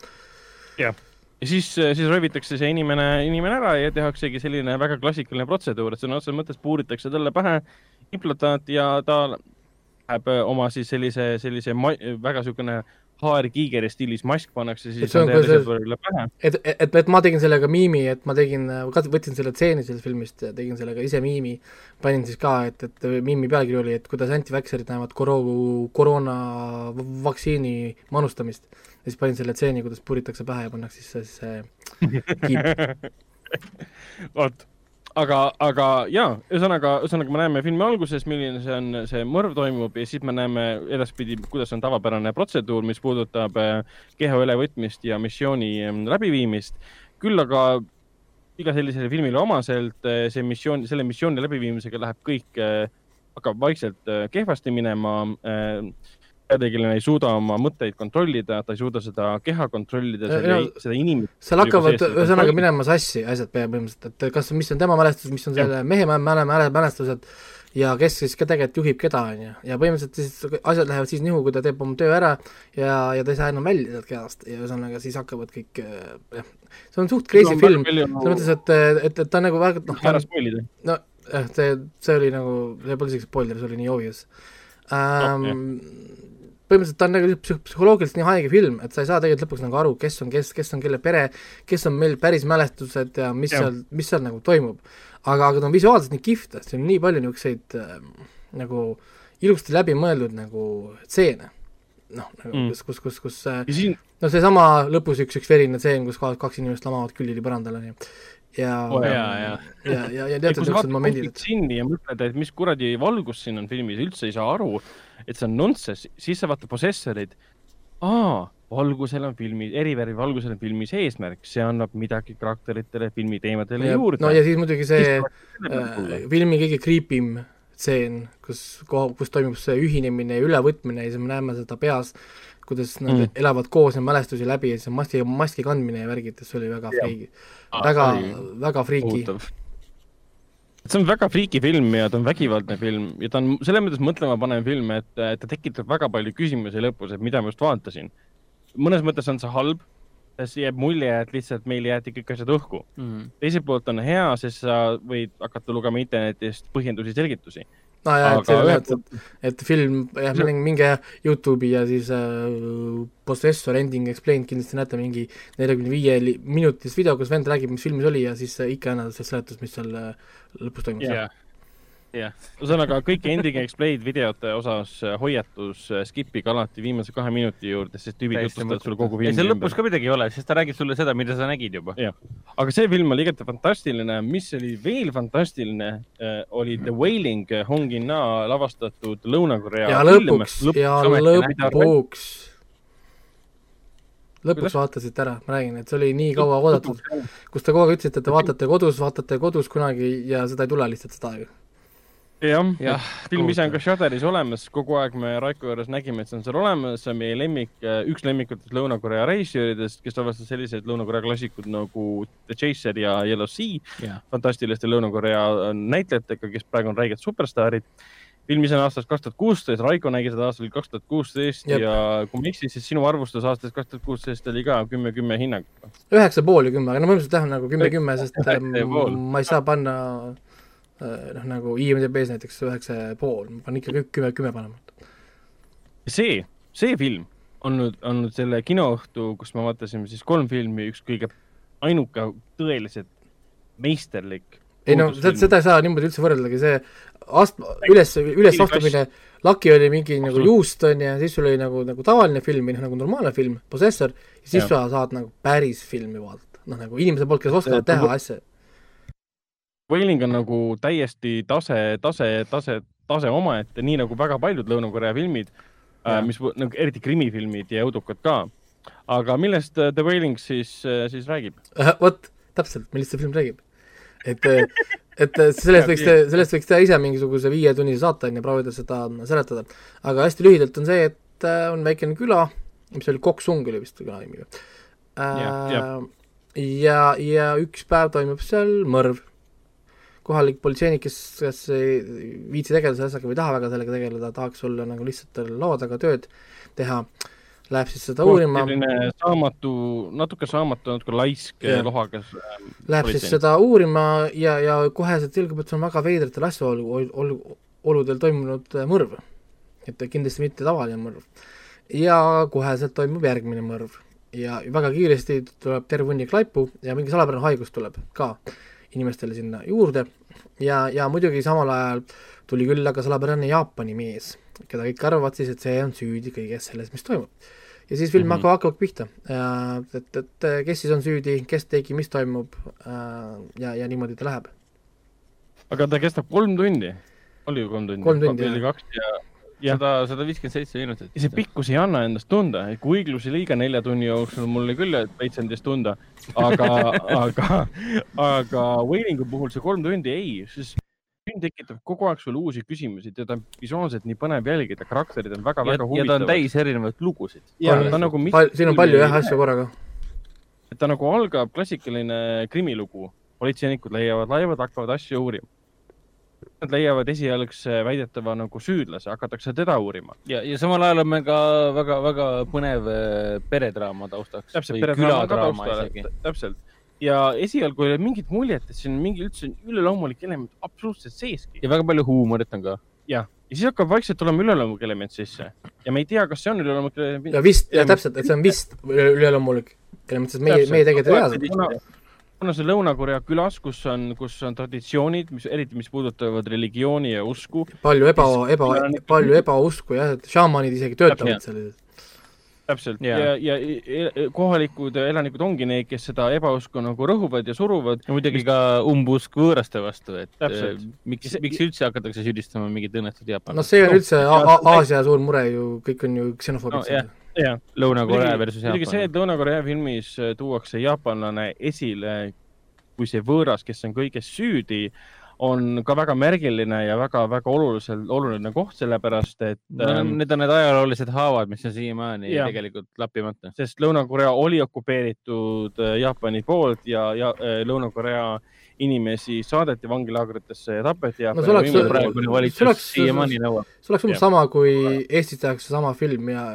jah ja siis, siis röövitakse see inimene, inimene ära ja tehaksegi selline väga klassikaline protseduur, et sõna otseses mõttes puuritakse talle pähe implantaat ja ta läheb äh, oma siis sellise, sellise väga niisugune HR-kiigeri stiilis mask pannakse siis enda reservorile pähe. et, et, et ma tegin sellega miimi, et ma tegin, võtsin selle stseeni sellest filmist ja tegin sellega ise miimi, panin siis ka, et, et miimi pealkiri oli, et kuidas anti-vaxxerid näevad koro-, koroona vaktsiini manustamist. ja siis panin selle stseeni, kuidas puritakse pähe ja pannakse siis see, see kiip vot aga, aga ja, ühesõnaga, ühesõnaga me näeme filmi alguses, milline see on, see mõrv toimub ja siis me näeme edaspidi, kuidas on tavapärane protseduur, mis puudutab äh, keha ülevõtmist ja missiooni ähm, läbiviimist. küll aga iga sellisele filmile omaselt äh, see missioon, selle missiooni läbiviimisega läheb kõik, äh, hakkab vaikselt kehvasti minema peategelane ei suuda oma mõtteid kontrollida, ta ei suuda seda keha kontrollida, seda, seda inimest. seal hakkavad ühesõnaga minema sassi asjad põhimõtteliselt, et kas, mis on tema mälestus, mis on selle mehe mälestused ja kes siis ka tegelikult juhib keda, on ju. ja põhimõtteliselt siis asjad lähevad siis nihu, kui ta teeb oma töö ära ja, ja ta ei saa enam välja sealt kehast ja ühesõnaga siis hakkavad kõik jah, see on suht crazy no, film, selles mõttes, et, et, et ta nagu väga noh, ära spoilida. no jah, see, see oli nagu, see polnud isegi spoiler, see oli nii obvious ähm, no, põhimõtteliselt ta on nagu psühholoogiliselt nii haige film, et sa ei saa tegelikult lõpuks nagu aru, kes on kes, kes on kelle pere, kes on meil päris mälestused ja mis ja. seal, mis seal nagu toimub. aga, aga ta on visuaalselt nii kihvt, et siin on nii palju niisuguseid äh, nagu ilusti läbimõeldud nagu stseene. noh, nagu mm. kus, kus, kus, kus äh, siin... no seesama lõpus üks, üks verine tseen, kus kaks inimest lamavad külili põrandal, on ju ja oh,, ja, ja, ja, ja, ja teatud niisugused momendid. sinni ja mõtled, et mis kuradi valgus siin on filmis, üldse ei saa aru, et see on nonsense, siis sa vaatad Possessorid, aa, valgusel on filmi, erivärvi valgusel on filmis eesmärk, see annab midagi karakteritele, filmi teemadele ja, juurde. no ja siis muidugi see äh, filmi kõige creepim tseen, kus, kus toimub see ühinemine ja ülevõtmine ja siis me näeme seda peas, kuidas nad mm. elavad koos neid mälestusi läbi ja siis maski, maski kandmine ja värgid, see oli väga freigi, väga, väga friiki see on väga friiki film ja ta on vägivaldne film ja ta on selles mõttes mõtlemapanev film, et ta tekitab väga palju küsimusi lõpus, et mida ma just vaatasin. mõnes mõttes on see halb, sest jääb mulje, et lihtsalt meil jäeti kõik asjad õhku. Mm.. teiselt poolt on hea, sest sa võid hakata lugema internetist põhjendusi, selgitusi no ja, et selles mõttes, et, et film, jah, minge Youtube'i ja siis äh, Possessor Ending Explained kindlasti näete mingi neljakümne viie minutist video, kus vend räägib, mis filmis oli ja siis äh, ikka annab see seletus, mis seal äh, lõpus toimus yeah jah, ühesõnaga kõik Ending Explained videote osas äh, hoiatus, äh, skip'iga alati viimase kahe minuti juurde, sest tüübid jutustavad sulle kogu filmi. seal lõpus ka midagi ei ole, sest ta räägib sulle seda, mida sa nägid juba. aga see film oli igati fantastiline, mis oli veel fantastiline äh,, oli The Wailing Hong In-na lavastatud Lõuna-Korea ja lõpuks, ja lõpuks. Lõpuks vaatasite ära, ma räägin, et see oli nii kaua oodatud, kus te kogu aeg ütlesite, et te vaatate kodus, vaatate kodus kunagi ja seda ei tule lihtsalt seda aega jah ja,, film ise on ka Shudderis olemas, kogu aeg me Raiko juures nägime, et see on seal olemas, see on meie lemmik, äh, üks lemmikutest Lõuna-Korea reisijatest, kes lavastas selliseid Lõuna-Korea klassikud nagu The Chaser ja Yellow Sea yeah., fantastiliste Lõuna-Korea äh, näitlejatega, kes praegu on räiged superstaarid. film ise on aastast kaks tuhat kuusteist, Raiko nägi seda aastal kaks tuhat kuusteist ja kui ma ei eksi, siis sinu arvustus aastast kaks tuhat kuusteist oli ka kümme, kümme hinnang. üheksa pool ja kümme, aga no põhimõtteliselt jah, nagu kümme, kümme, sest ma ei saa panna noh, nagu IMDB-s näiteks üheksa ja pool, ma panen ikka kõik kümme, kümme panema. see, see film on nüüd, on nüüd selle kinoõhtu, kus me vaatasime siis kolm filmi, üks kõige ainuke tõeliselt meisterlik ei no seda, seda ei saa niimoodi üldse võrreldagi, see ast-, üles, ülesastumine, Lucky oli mingi nagu juust, on ju, siis sul oli nagu, nagu tavaline film või noh, nagu normaalne film, Possessor, ja siis ja. sa saad nagu päris filmi vaadata. noh, nagu inimese poolt, kes oskavad teha asja Wailing on nagu täiesti tase, tase, tase, tase omaette, nii nagu väga paljud Lõuna-Korea filmid, äh, mis nagu eriti krimifilmid ja õudukad ka. aga millest äh, The Wailing siis, äh, siis räägib? vot, täpselt, millest see film räägib. et, et sellest võiks, sellest võiks teha ise mingisuguse viietunnise saate, on ju, proovida seda seletada. aga hästi lühidalt on see, et on väikene küla, mis oli Koksung oli vist küla nimi. ja, ja, ja üks päev toimub seal mõrv kohalik politseinik, kes, kes ei viitsi tegeleda selle asjaga või ei taha väga sellega tegeleda, tahaks olla nagu lihtsalt laua taga tööd teha, läheb siis seda uurima. selline saamatu, natuke saamatu, natuke laisk lohakas. Ähm, läheb siis seda uurima ja, ja koheselt selgub, et see on väga veidratel asjaolu, olu, oludel toimunud äh, mõrv. et kindlasti mitte tavaline mõrv. ja koheselt toimub järgmine mõrv ja väga kiiresti tuleb terve hunnik laipu ja mingi salapärane haigus tuleb ka inimestele sinna juurde ja, ja muidugi samal ajal tuli küll aga salapärane Jaapani mees, keda kõik arvavad siis, et see on süüdi kõiges selles, mis toimub. ja siis film mm -hmm. hakkab, hakkab pihta, et, et kes siis on süüdi, kes tegi, mis toimub ja, ja niimoodi ta läheb. aga ta kestab kolm tundi? oli ju kolm tundi? kolm tundi, jah. kaks ja sada, sada viiskümmend seitse minutit. ja see pikkus ei anna endast tunda, kui õigluse liiga nelja tunni jooksul mul oli küll veits endast tunda, aga aga, aga Wailingu puhul see kolm tundi ei, siis film tekitab kogu aeg sulle uusi küsimusi, teda on visuaalselt nii põnev jälgida, karakterid on väga-väga huvitavad. ja ta on täis erinevaid lugusid. ja ta on nagu siin on palju jah asju korraga. et ta nagu algab klassikaline krimilugu, politseinikud leiavad laevad, hakkavad asju uurima Nad leiavad esialgse väidetava nagu süüdlase, hakatakse teda uurima. ja, ja samal ajal on meil ka väga-väga põnev äh, peredraama taustaks. täpselt, peredraama ka taustal, täpselt ja esialgu ei ole mingit muljet, et siin on mingi üldse üleloomulik element absoluutselt seeski. ja väga palju huumorit on ka. jah, ja siis hakkab vaikselt tulema üleloomulik element sisse ja me ei tea, kas see on üleloomulik element. ja vist, ja täpselt, et see on vist üleloomulik element, sest meie, meie tegelikult ei tea seda see Lõuna-Korea külas, kus on, kus on traditsioonid, mis eriti, mis puudutavad religiooni ja usku. palju eba, eba, palju ebausku jah, et šaamanid isegi töötavad seal täpselt ja, ja, ja kohalikud elanikud ongi need, kes seda ebausku nagu rõhuvad ja suruvad. ja muidugi ka umbusk võõraste vastu, et täpselt. Äh, miks, miks üldse hakatakse süüdistama mingit õnnetut Jaapanit? no see on üldse Aasia suur mure ju, kõik on ju ksenofoobid no, jah, Lõuna-Korea versus Jaapan. muidugi see, et Lõuna-Korea filmis äh, tuuakse jaapanlane esile kui see võõras, kes on kõiges süüdi, on ka väga märgiline ja väga-väga olulisel, oluline koht, sellepärast et no,. Ähm, need on need ajaloolised haavad, mis on siiamaani tegelikult lappimata. sest Lõuna-Korea oli okupeeritud äh, Jaapani poolt ja, ja äh, Lõuna-Korea inimesi saadeti vangilaagritesse ja tapeti. no see oleks, see oleks, see oleks umbes sama, kui Eestis tehakse sama film ja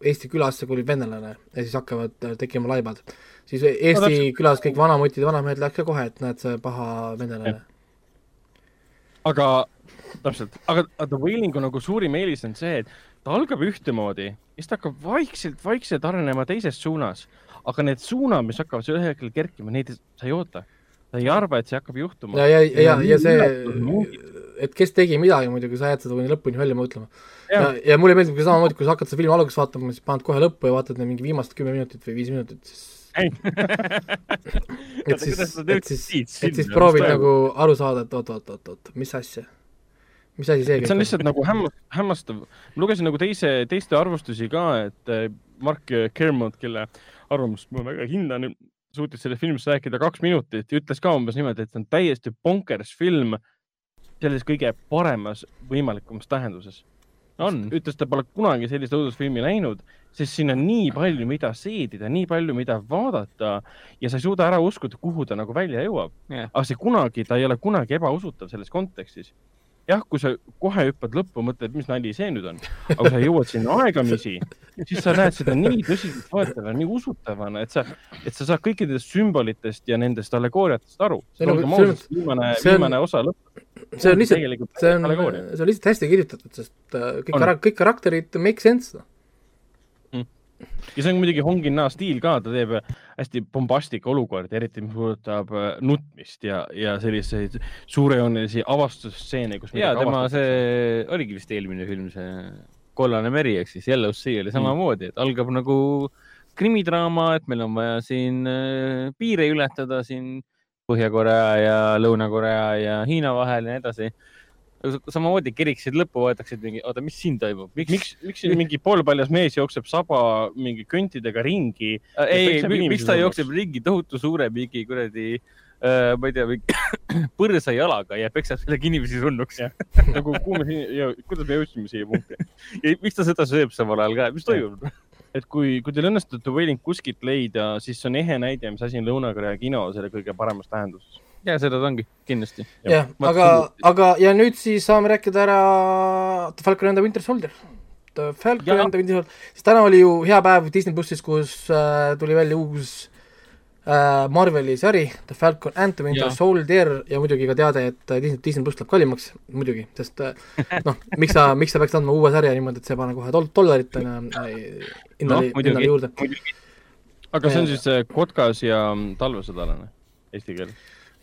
Eesti külasse kolib venelane ja siis hakkavad äh, tekkima laibad. siis Eesti no, külas kõik vanamutid ja vanamehed läheks ka kohe, et näed, see paha venelane aga täpselt, aga The Whalingu nagu suurim eelis on see, et ta algab ühtemoodi, siis ta hakkab vaikselt, vaikselt arenema teises suunas, aga need suunad, mis hakkavad ühel hetkel kerkima, neid sa ei oota. Sa ei arva, et see hakkab juhtuma. ja, ja, ja, ja see, et kes tegi midagi muidugi, sa jääd seda kuni lõpuni välja mõtlema. ja, ja, ja mulle meeldib ka samamoodi, kui sa hakkad seda filmi alguses vaatama, siis paned kohe lõppu ja vaatad mingi viimased kümme minutit või viis minutit, siis et siis, et siis, et siis proovid nagu aru saada, et oot-oot-oot-oot, mis asja? Mis asi see see on lihtsalt nagu hämm-, hämmastav. ma lugesin nagu teise, teiste arvustusi ka, et eh, Mark Kermod, kelle arvamust ma väga hindan, suutis sellest filmist rääkida kaks minutit ja ütles ka umbes niimoodi, et see on täiesti bonkers film selles kõige paremas võimalikumas tähenduses. On, ütles, ta pole kunagi sellist õudusfilmi näinud, sest siin on nii palju, mida seedida, nii palju, mida vaadata ja sa ei suuda ära uskuda, kuhu ta nagu välja jõuab. Yeah.. aga see kunagi, ta ei ole kunagi ebausutav selles kontekstis. Jah, kui sa kohe hüppad lõppu, mõtled, mis nali see nüüd on, aga sa jõuad sinna aegamisi, siis sa näed seda nii tõsiseltvõetavana, nii usutavana, et sa, et sa saad kõikidest sümbolitest ja nendest allegooriatest aru. viimane, viimane osa lõpp. see on lihtsalt, see on, see on lihtsalt hästi kirjutatud, sest äh, kõik, kõik karakterid make sense mm.. Ja see on muidugi Hongin-Na stiil ka, ta teeb hästi bombastik olukordi, eriti mis puudutab äh, nutmist ja, ja selliseid suurejoonelisi avastusstseene, kus ja tema see oligi vist eelmine film, see Kollane meri ehk siis Yellow Sea oli samamoodi, et algab nagu krimidraama, et meil on vaja siin äh, piire ületada siin Põhja-Korea ja Lõuna-Korea ja Hiina vahel ja nii edasi. Samamoodi kiriksid lõppu võetaksid mingi, oota, mis siin toimub, miks, miks, miks siin mingi poolpaljas mees jookseb saba mingi köntidega ringi? Äh, ei, miks ta jookseb ringi tohutu suure mingi kuradi äh, ma ei tea, põrsa jalaga ja peksab sellega inimesi surnuks. nagu kuhu me siin, kuidas me jõudsime siia punkti? ja miks ta seda sööb samal ajal ka, mis toimub? et kui, kui teil õnnestub The Wailing kuskilt leida, siis see on ehe näide, mis asi on Lõuna-Korea kino selle kõige paremas tähenduses. Ja seda ta ongi, kindlasti. jah, aga, aga ja nüüd siis saame rääkida ära The Falcon and the Winter Soldier. The Falcon ja. and the Winter Soldier, sest täna oli ju hea päev Disney plussis, kus äh, tuli välja uus äh, Marveli sari The Falcon and the Winter ja. Soldier ja muidugi ka teade, et Disney, Disney pluss läheb kallimaks, muidugi, sest äh, noh, miks sa, miks sa peaks andma uue sarja niimoodi, et see ei pane kohe doll-, dollarit on ju äh, hinnale no,, hinnale juurde. aga see on siis Kotkas ja talvesõdalane eesti keel?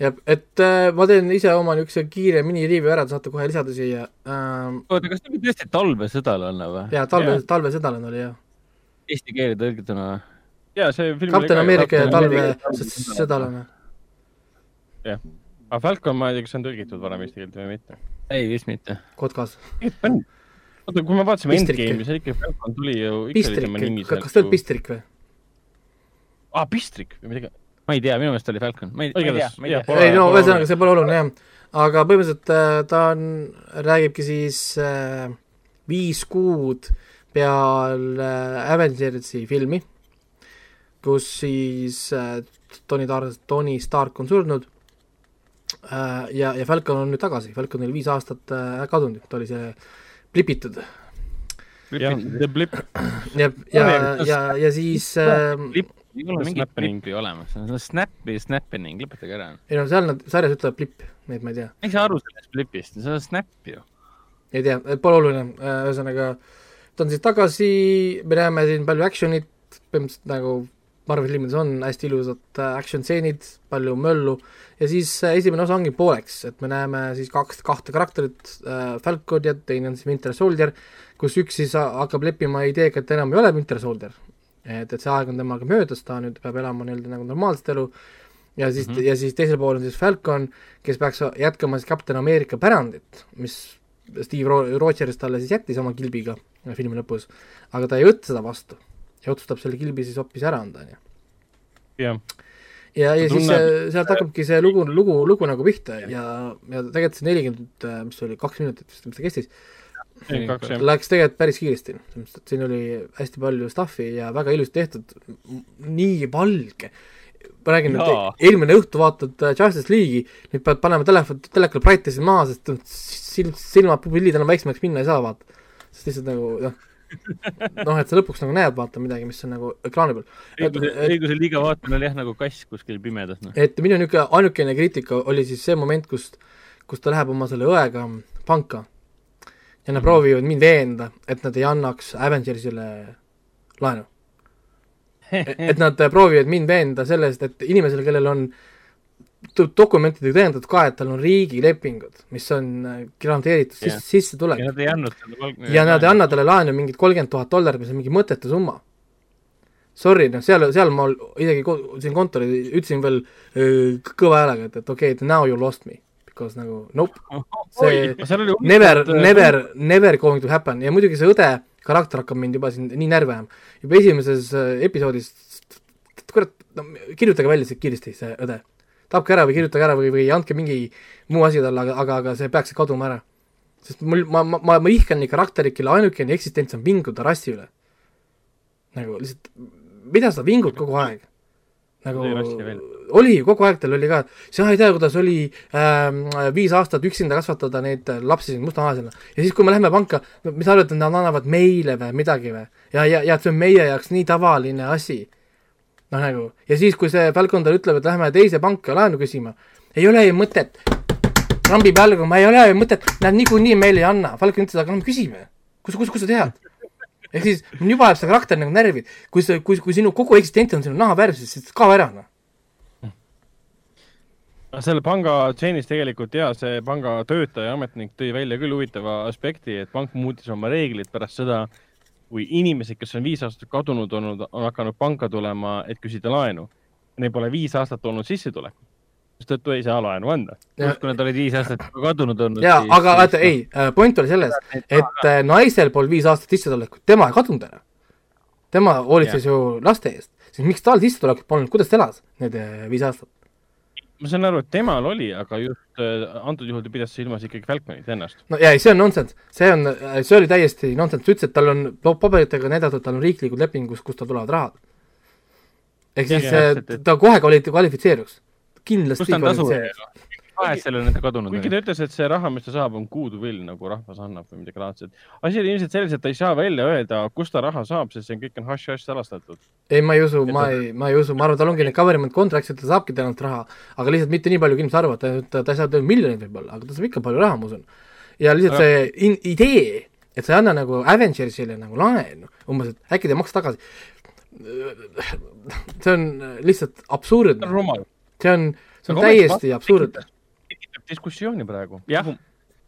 Jah, et äh, ma teen ise oma niisuguse kiire mini-review ära, te saate kohe lisada siia ähm,. oota, kas ta oli tõesti talvesõdalane või? jaa, talve, talvesõdalane oli jah. Eesti keelde tõlgituna või? jaa, see film Kapten Ameerika ja talvesõdalane. jah, aga Falcon, ma ei tea, kas see on tõlgitud varem eesti keelde või mitte? ei, vist mitte. Kotkas oota, kui me vaatasime Endgame'i, siis ikka Falcon tuli ju ikka Pistrik, kas ta oli Pistrik või? aa, Pistrik või midagi. Ma ei tea, minu meelest oli Falcon, ma ei, ma ei tea, ma ei tea. ei no ühesõnaga, see pole oluline jah. aga põhimõtteliselt äh, ta on, räägibki siis äh, viis kuud peale äh, Avengersi filmi, kus siis äh, Tony Tar-, Tony Stark on surnud äh, ja, ja Falcon on nüüd tagasi, Falcon oli viis aastat äh, kadunud, ta oli see blipitud. jah, The Blip. ja, ja, ja, ja siis äh, ei ole mingit blippi olemas, see on snap'i, snapping, lõpetage ära. ei no seal nad sarjas ütlevad blipp, nii et ma ei tea. miks sa aru sellest blipist, see on snap ju. ei tea, pole oluline, äh, ühesõnaga ta on siis tagasi, me näeme siin palju action'it, põhimõtteliselt nagu Marveli filmides on hästi ilusad äh, action stseenid, palju möllu ja siis äh, esimene osa ongi pooleks, et me näeme siis kaks, kahte karakterit äh,, Falcon ja teine on siis Winter Soldier, kus üks siis hakkab leppima ideega, et ta enam ei ole Winter Soldier et, et see aeg on temaga möödas, ta nüüd peab elama nii-öelda nagu normaalset elu. ja siis mm, -hmm. ja siis teisel pool on siis Falcon, kes peaks jätkama siis Captain America pärandit, mis Steve Ro-, Rogers talle siis jättis oma kilbiga filmi lõpus, aga ta ei võta seda vastu. ja otsustab selle kilbi siis hoopis ära anda, on ju. jah. ja, ja siis tunneb... sealt hakkabki see lugu, lugu, lugu nagu pihta ja, ja tegelikult see nelikümmend, mis oli, kaks minutit vist, mis ta kestis, Läks tegelikult päris kiiresti, selles mõttes, et siin oli hästi palju stuff'i ja väga ilusti tehtud, nii valge. ma räägin nüüd, eelmine õhtu vaatad äh, Justice League'i, nüüd pead panema telefon, telekal brightness'i maha, sest silm, silmad, pupillid enam väiksemaks minna ei saa, vaata. sest lihtsalt nagu noh, noh, et sa lõpuks nagu näed, vaata midagi, mis on nagu ekraani peal. õiguse, õiguse liiga vaatamine oli jah nagu kass kuskil pimedas no.. et minu niisugune ainukene kriitika oli siis see moment, kus, kus ta läheb oma selle õega panka ja nad proovivad mind veenda, et nad ei annaks Avengersile laenu. et nad proovivad mind veenda sellest, et inimesele, kellel on dokumentidega tõendatud ka, et tal on riigilepingud, mis on äh, garanteeritud yeah. sissetulek. ja nad ei andnud talle ja nad ei anna talle laenu mingit kolmkümmend tuhat dollarit, mis on mingi mõttetu summa. Sorry, noh, seal, seal ma isegi siin kontoris ütlesin veel öö, äh, kõva häälega, et, et okei okay,, now you lost me because nagu nope, see never, never, never going to happen ja muidugi see õde karakter hakkab mind juba siin nii närvi ajama. juba esimeses äh, episoodis, kurat, no kirjutage välja see kiiresti, see õde. tapke ära või kirjutage ära või, või andke mingi muu asi talle, aga, aga, aga see peaks kaduma ära. sest mul, ma, ma, ma, ma ihkan neid karaktereid, kelle ainukene eksistents on vinguda rassi üle. nagu lihtsalt, mida sa vingud kogu aeg? nagu oli kogu aeg tal oli ka, sa ei tea, kuidas oli ähm, viis aastat üksinda kasvatada neid lapsi siin mustanahalisena. ja siis, kui me läheme panka, mis sa arvad, et nad annavad meile või midagi või? ja, ja, ja et see on meie jaoks nii tavaline asi. noh, nagu, ja siis, kui see Falcon talle ütleb, et lähme teise panka laenu küsima, ei ole ju mõtet, trambib jalga, ma ei ole ju mõtet, nad niikuinii meile ei anna. Falcon ütles, aga no me küsime. kus, kus, kus sa tead? ehk siis juba jääb see karakter nagu närvi, kui sa, kui, kui sinu kogu eksistents on sinu nahavärvis, siis kao ära, noh selle panga tšeenis tegelikult ja see panga töötaja, ametnik tõi välja küll huvitava aspekti, et pank muutis oma reeglid pärast seda, kui inimesed, kes on viis aastat kadunud olnud, on hakanud panka tulema, et küsida laenu. Neil pole viis aastat olnud sissetulekut, mistõttu ei saa laenu anda. just, kui nad olid viis aastat kadunud olnud. jaa, aga vaata, ei, äh, point oli selles, et äh, naisel polnud viis aastat sissetulekut, tema ei kadunud ära. tema hoolitses ju laste eest, siis miks tal sissetulekut polnud, kuidas ta elas need äh, viis aastat? Ma saan aru, et temal oli, aga just äh, antud juhul ta pidas silmas ikkagi Falconit ennast. no ei, see on nonsense, see on, see oli täiesti nonsense, ta ütles, et tal on paberitega näidatud, tal on riiklikud lepingud, kust tal tulevad rahad. ehk siis ja, äh, ta kohe kvalifitseeruks, kindlasti kvalifitseeruks vahet sellel, et ta kadunud kuigi ta ütles, et see raha, mis ta saab, on goodwill nagu rahvas annab või midagi laadset. asi oli ilmselt selles, et ta ei saa välja öelda, kust ta raha saab, sest see kõik on hush-hush salastatud. ei, ma ei usu, ma ei, ma ei usu, ma arvan, tal ongi need government contracts, et ta saabki tänavalt raha, aga lihtsalt mitte nii palju, kui inimesed arvavad, ta, ta ei saa miljoneid võib-olla, aga ta saab ikka palju raha, ma usun. ja lihtsalt see in, idee, et sa ei anna nagu Avengersile nagu laenu, umbes, et äkki ta ei maksa tagasi, see on lihtsalt absurdne. see on, see on täiesti absurdne diskussiooni praegu. jah,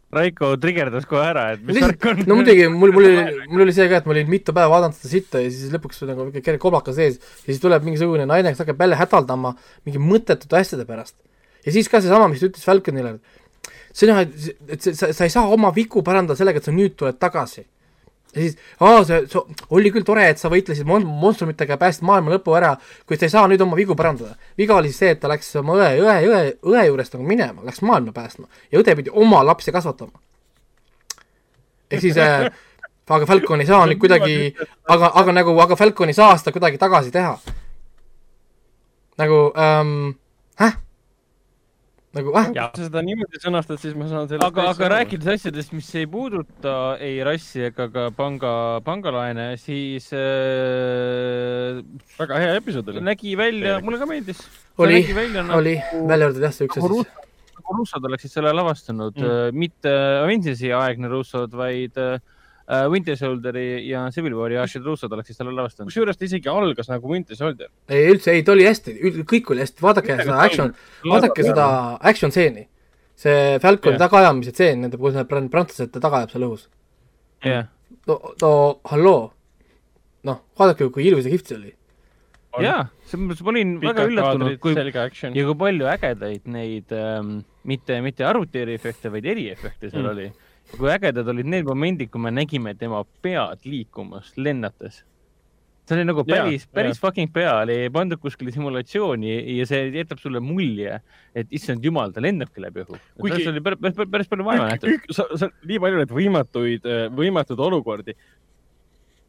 Raiko trigerdas kohe ära, et mis värk on. no muidugi, mul, mul oli, mul oli see ka, et ma olin mitu päeva vaadanud seda sitta ja siis lõpuks nagu kerge koblakas ees ja siis tuleb mingisugune naine, kes hakkab jälle hädaldama mingi mõttetute asjade pärast. ja siis ka seesama, mis ta ütles Falconile, et sina, et sa, sa ei saa oma vigu parandada sellega, et sa nüüd tuled tagasi. Ja siis, aa, see, see oli küll tore, et sa võitlesid mon-, monstrumitega ja päästsid maailma lõpu ära, kuid sa ei saa nüüd oma vigu parandada. viga oli siis see, et ta läks oma õe, õe, õe, õe juurest nagu minema, läks maailma päästma ja õde pidi oma lapsi kasvatama. ehk siis äh, aga Falcon ei saa nüüd kuidagi, aga, aga nagu, aga Falcon ei saa seda kuidagi tagasi teha. nagu ähm,, häh? Nagu ah. ja kui sa seda niimoodi sõnastad, siis ma saan sellest aga, aga rääkides asjadest, mis ei puuduta ei rassi ega ka panga, pangalaene, siis äh, väga hea episood oli. nägi välja, mulle ka meeldis. oli, oli, välja arvatud jah, see üks asi. Russod oleksid selle lavastanud mm., mitte Avengersi aegne Russod, vaid äh, Winter Soldieri ja Civil War'i Ashid Russod oleksid selle lavastanud. kusjuures ta isegi algas nagu Winter Soldier. ei üldse, ei ta oli hästi, kõik oli hästi, vaadake Mitte seda action, vaadake seda action stseeni. see Falconi yeah. tagaajamise tseen, nende, kus need prantslased ta taga ajab seal õhus. jah yeah.. no, no halloo. noh, vaadake, kui ilus ja kihvt see oli jaa, selles mõttes ma olin Pika väga üllatunud, kui ja kui palju ägedaid neid ähm, mitte, mitte arvutieriefekte, vaid eriefekte seal mm. oli kui ägedad olid need momendid, kui me nägime tema pead liikumas, lennates. see oli nagu päris, päris ja. fucking pea oli pandud kuskile simulatsiooni ja see jätab sulle mulje, et issand jumal, ta lendabki läbi õhu. kuigi see oli päris, päris, päris palju vaeva nähtud. sa, sa, nii palju neid võimatuid, võimatuid olukordi.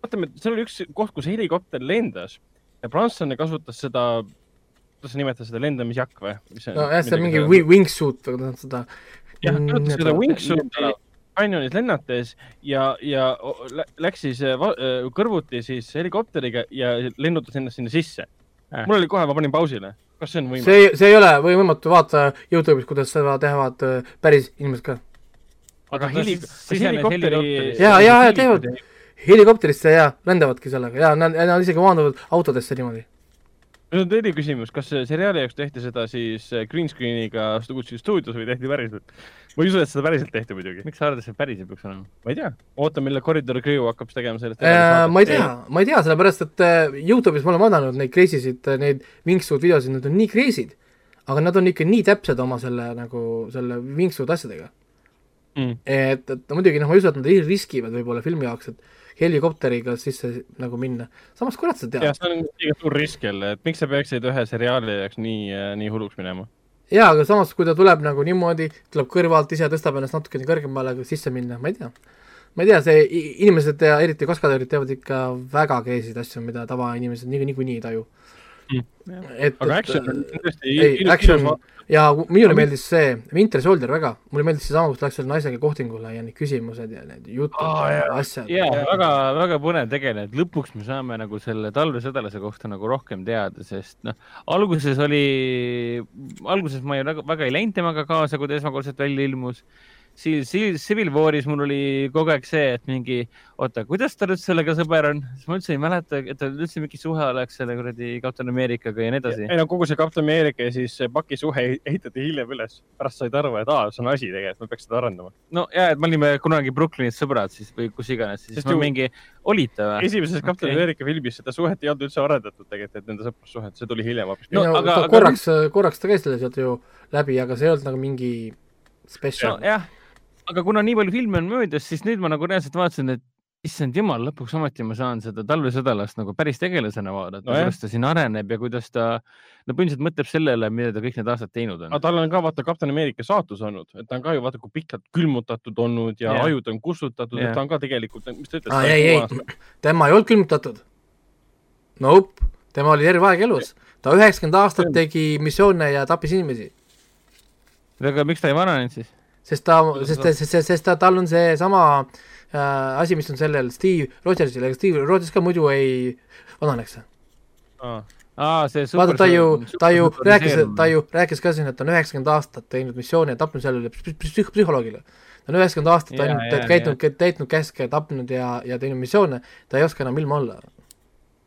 vaatame, seal oli üks koht, kus helikopter lendas ja prantslane kasutas seda kuidas sa nimetad seda lendamisjakk või? nojah, see on mingi wingsuit või seda. jah, kasutas seda wingsuit'i kanjonis lennates ja, ja läks siis äh, äh, kõrvuti siis helikopteriga ja lennutas ennast sinna sisse äh.. mul oli kohe, ma panin pausile, kas see on võimatu? see, see ei ole võimatu, vaata Youtube'is, kuidas seda teevad päris inimesed ka. aga heli-, helikopteri. ja, ja, ja teevad helikopterisse ja lendavadki sellega ja nad, nad isegi maanduvad autodesse niimoodi nüüd on teine küsimus, kas seriaali jaoks tehti seda siis green screen'iga stuudios või tehti päriselt? ma ei usu, et seda päriselt tehti muidugi. miks sa arvad, et see päriselt peaks olema? ma ei tea, oota, millal Corridor Crew hakkab tegema sellest äh,. ma ei tea, ma ei tea, sellepärast et äh, Youtube'is ma olen vaadanud neid crazy sid, äh, neid Wingsuit videosid, need on nii crazy'd, aga nad on ikka nii täpsed oma selle nagu, selle Wingsuit asjadega mm.. et, et no muidugi noh, ma ei usu, et nad riskivad võib-olla filmi jaoks, et helikopteriga sisse nagu minna. samas, kurat sa tead. jah, see on liiga suur risk jälle, et miks sa peaksid ühe seriaali jaoks nii, äh, nii hulluks minema jaa, aga samas, kui ta tuleb nagu niimoodi, tuleb kõrvalt, ise tõstab ennast natukene kõrgemale sisse minna, ma ei tea. ma ei tea, see, inimesed ja eriti kaskadöörid teevad ikka väga crazy'd asju, mida tavainimesed niikuinii niiku ei taju mm.. Et, aga action on tõesti ei, action ja minule meeldis see Winter Soldier väga, mulle meeldis seesama, kus läks selle naisega kohtingule ja need küsimused ja need jutud oh, ja asjad. jaa, väga, väga põnev tegelane, et lõpuks me saame nagu selle talvesõdalase kohta nagu rohkem teada, sest noh, alguses oli, alguses ma ju väga, väga ei läinud temaga kaasa, kui ta esmakordselt välja ilmus siis Civil War'is mul oli kogu aeg see, et mingi, oota, kuidas ta nüüd sellega sõber on, siis ma üldse ei mäleta, et tal üldse mingi suhe oleks selle kuradi Captain Americaga ja nii edasi. ei no kogu see Captain America ja siis Paki suhe ehitati hiljem üles, pärast said aru, et aa, see on asi tegelikult, me peaks seda arendama. no ja, et me olime kunagi Brooklynis sõbrad siis või kus iganes, siis Sest ma ju... mingi, olite või? esimeses Captain okay. America filmis seda suhet ei olnud üldse arendatud tegelikult, et nende sõprussuhet, see tuli hiljem hoopis. no, no aga, korraks aga..., korraks ta käis selle sealt ju läbi, aga see ei olnud nagu mingi spetsial no,. jah aga kuna nii palju filme on möödas, siis nüüd ma nagu reaalselt vaatasin, et issand jumal, lõpuks ometi ma saan seda talvesõdalast nagu päris tegelasena vaadata no,, kuidas ta siin areneb ja kuidas ta no põhimõtteliselt mõtleb sellele, mida ta kõik need aastad teinud on. aga tal on ka vaata Kapten Ameerika saatus olnud, et ta on ka ju vaata, kui pikalt külmutatud olnud ja yeah. ajud on kustutatud et ta on ka tegelikult, mis ta ütles ah,? ei, ei, tema ei olnud külmutatud. Nope, tema oli terve aeg elus, ta üheksakümmend aastat tegi missioone ja tappis inimesi. aga miks ta ei vananenud siis? Sest ta, sest, sest, sest, ta, tal on seesama äh, asi, mis on sellel Steve Rogersil, ega Steve Rogers ka muidu ei vananeks ah.. Aa, see vaata, ta ju, ta ju rääkis, ta ju rääkis ka siin, et ta on üheksakümmend aastat teinud missioone ja tapnud psüh-, psühholoogile. ta on üheksakümmend aastat ainult käitunud, täitnud käske, tapnud ja, ja teinud missioone, ta ei oska enam ilma olla.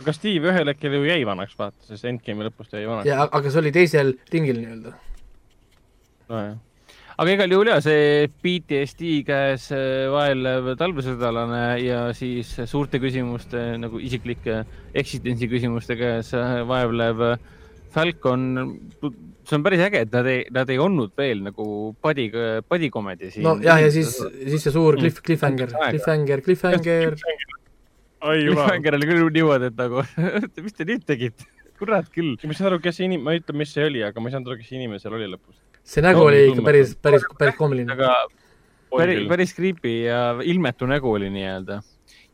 aga Steve ühel hetkel ju jäi vanaks, vaata, sest Endgame'i lõpus ta jäi vanaks. jaa, aga see oli teisel ringil nii-öelda. nojah aga igal juhul ja see PTSD käes äh, vaevlev talvesõdalane ja siis suurte küsimuste nagu isiklike eksistentsi küsimuste käes äh, vaevlev Falcon, see on päris äge, et nad ei, nad ei olnud veel nagu padi, padikomedi siin. no jah, ja siis, siis see suur cliff, cliffhanger, cliffhanger, cliffhanger. jumal. kellele küll niimoodi, et nagu mis te nüüd tegite? kurat küll. ma ei saa aru, kes see inim-, ma ütlen, mis see oli, aga ma ei saanud aru, kes see inimene seal oli lõpus. See nägu no, oli ikka päris, päris, päris koomiline. aga päris, päris creepy ja ilmetu nägu oli nii-öelda.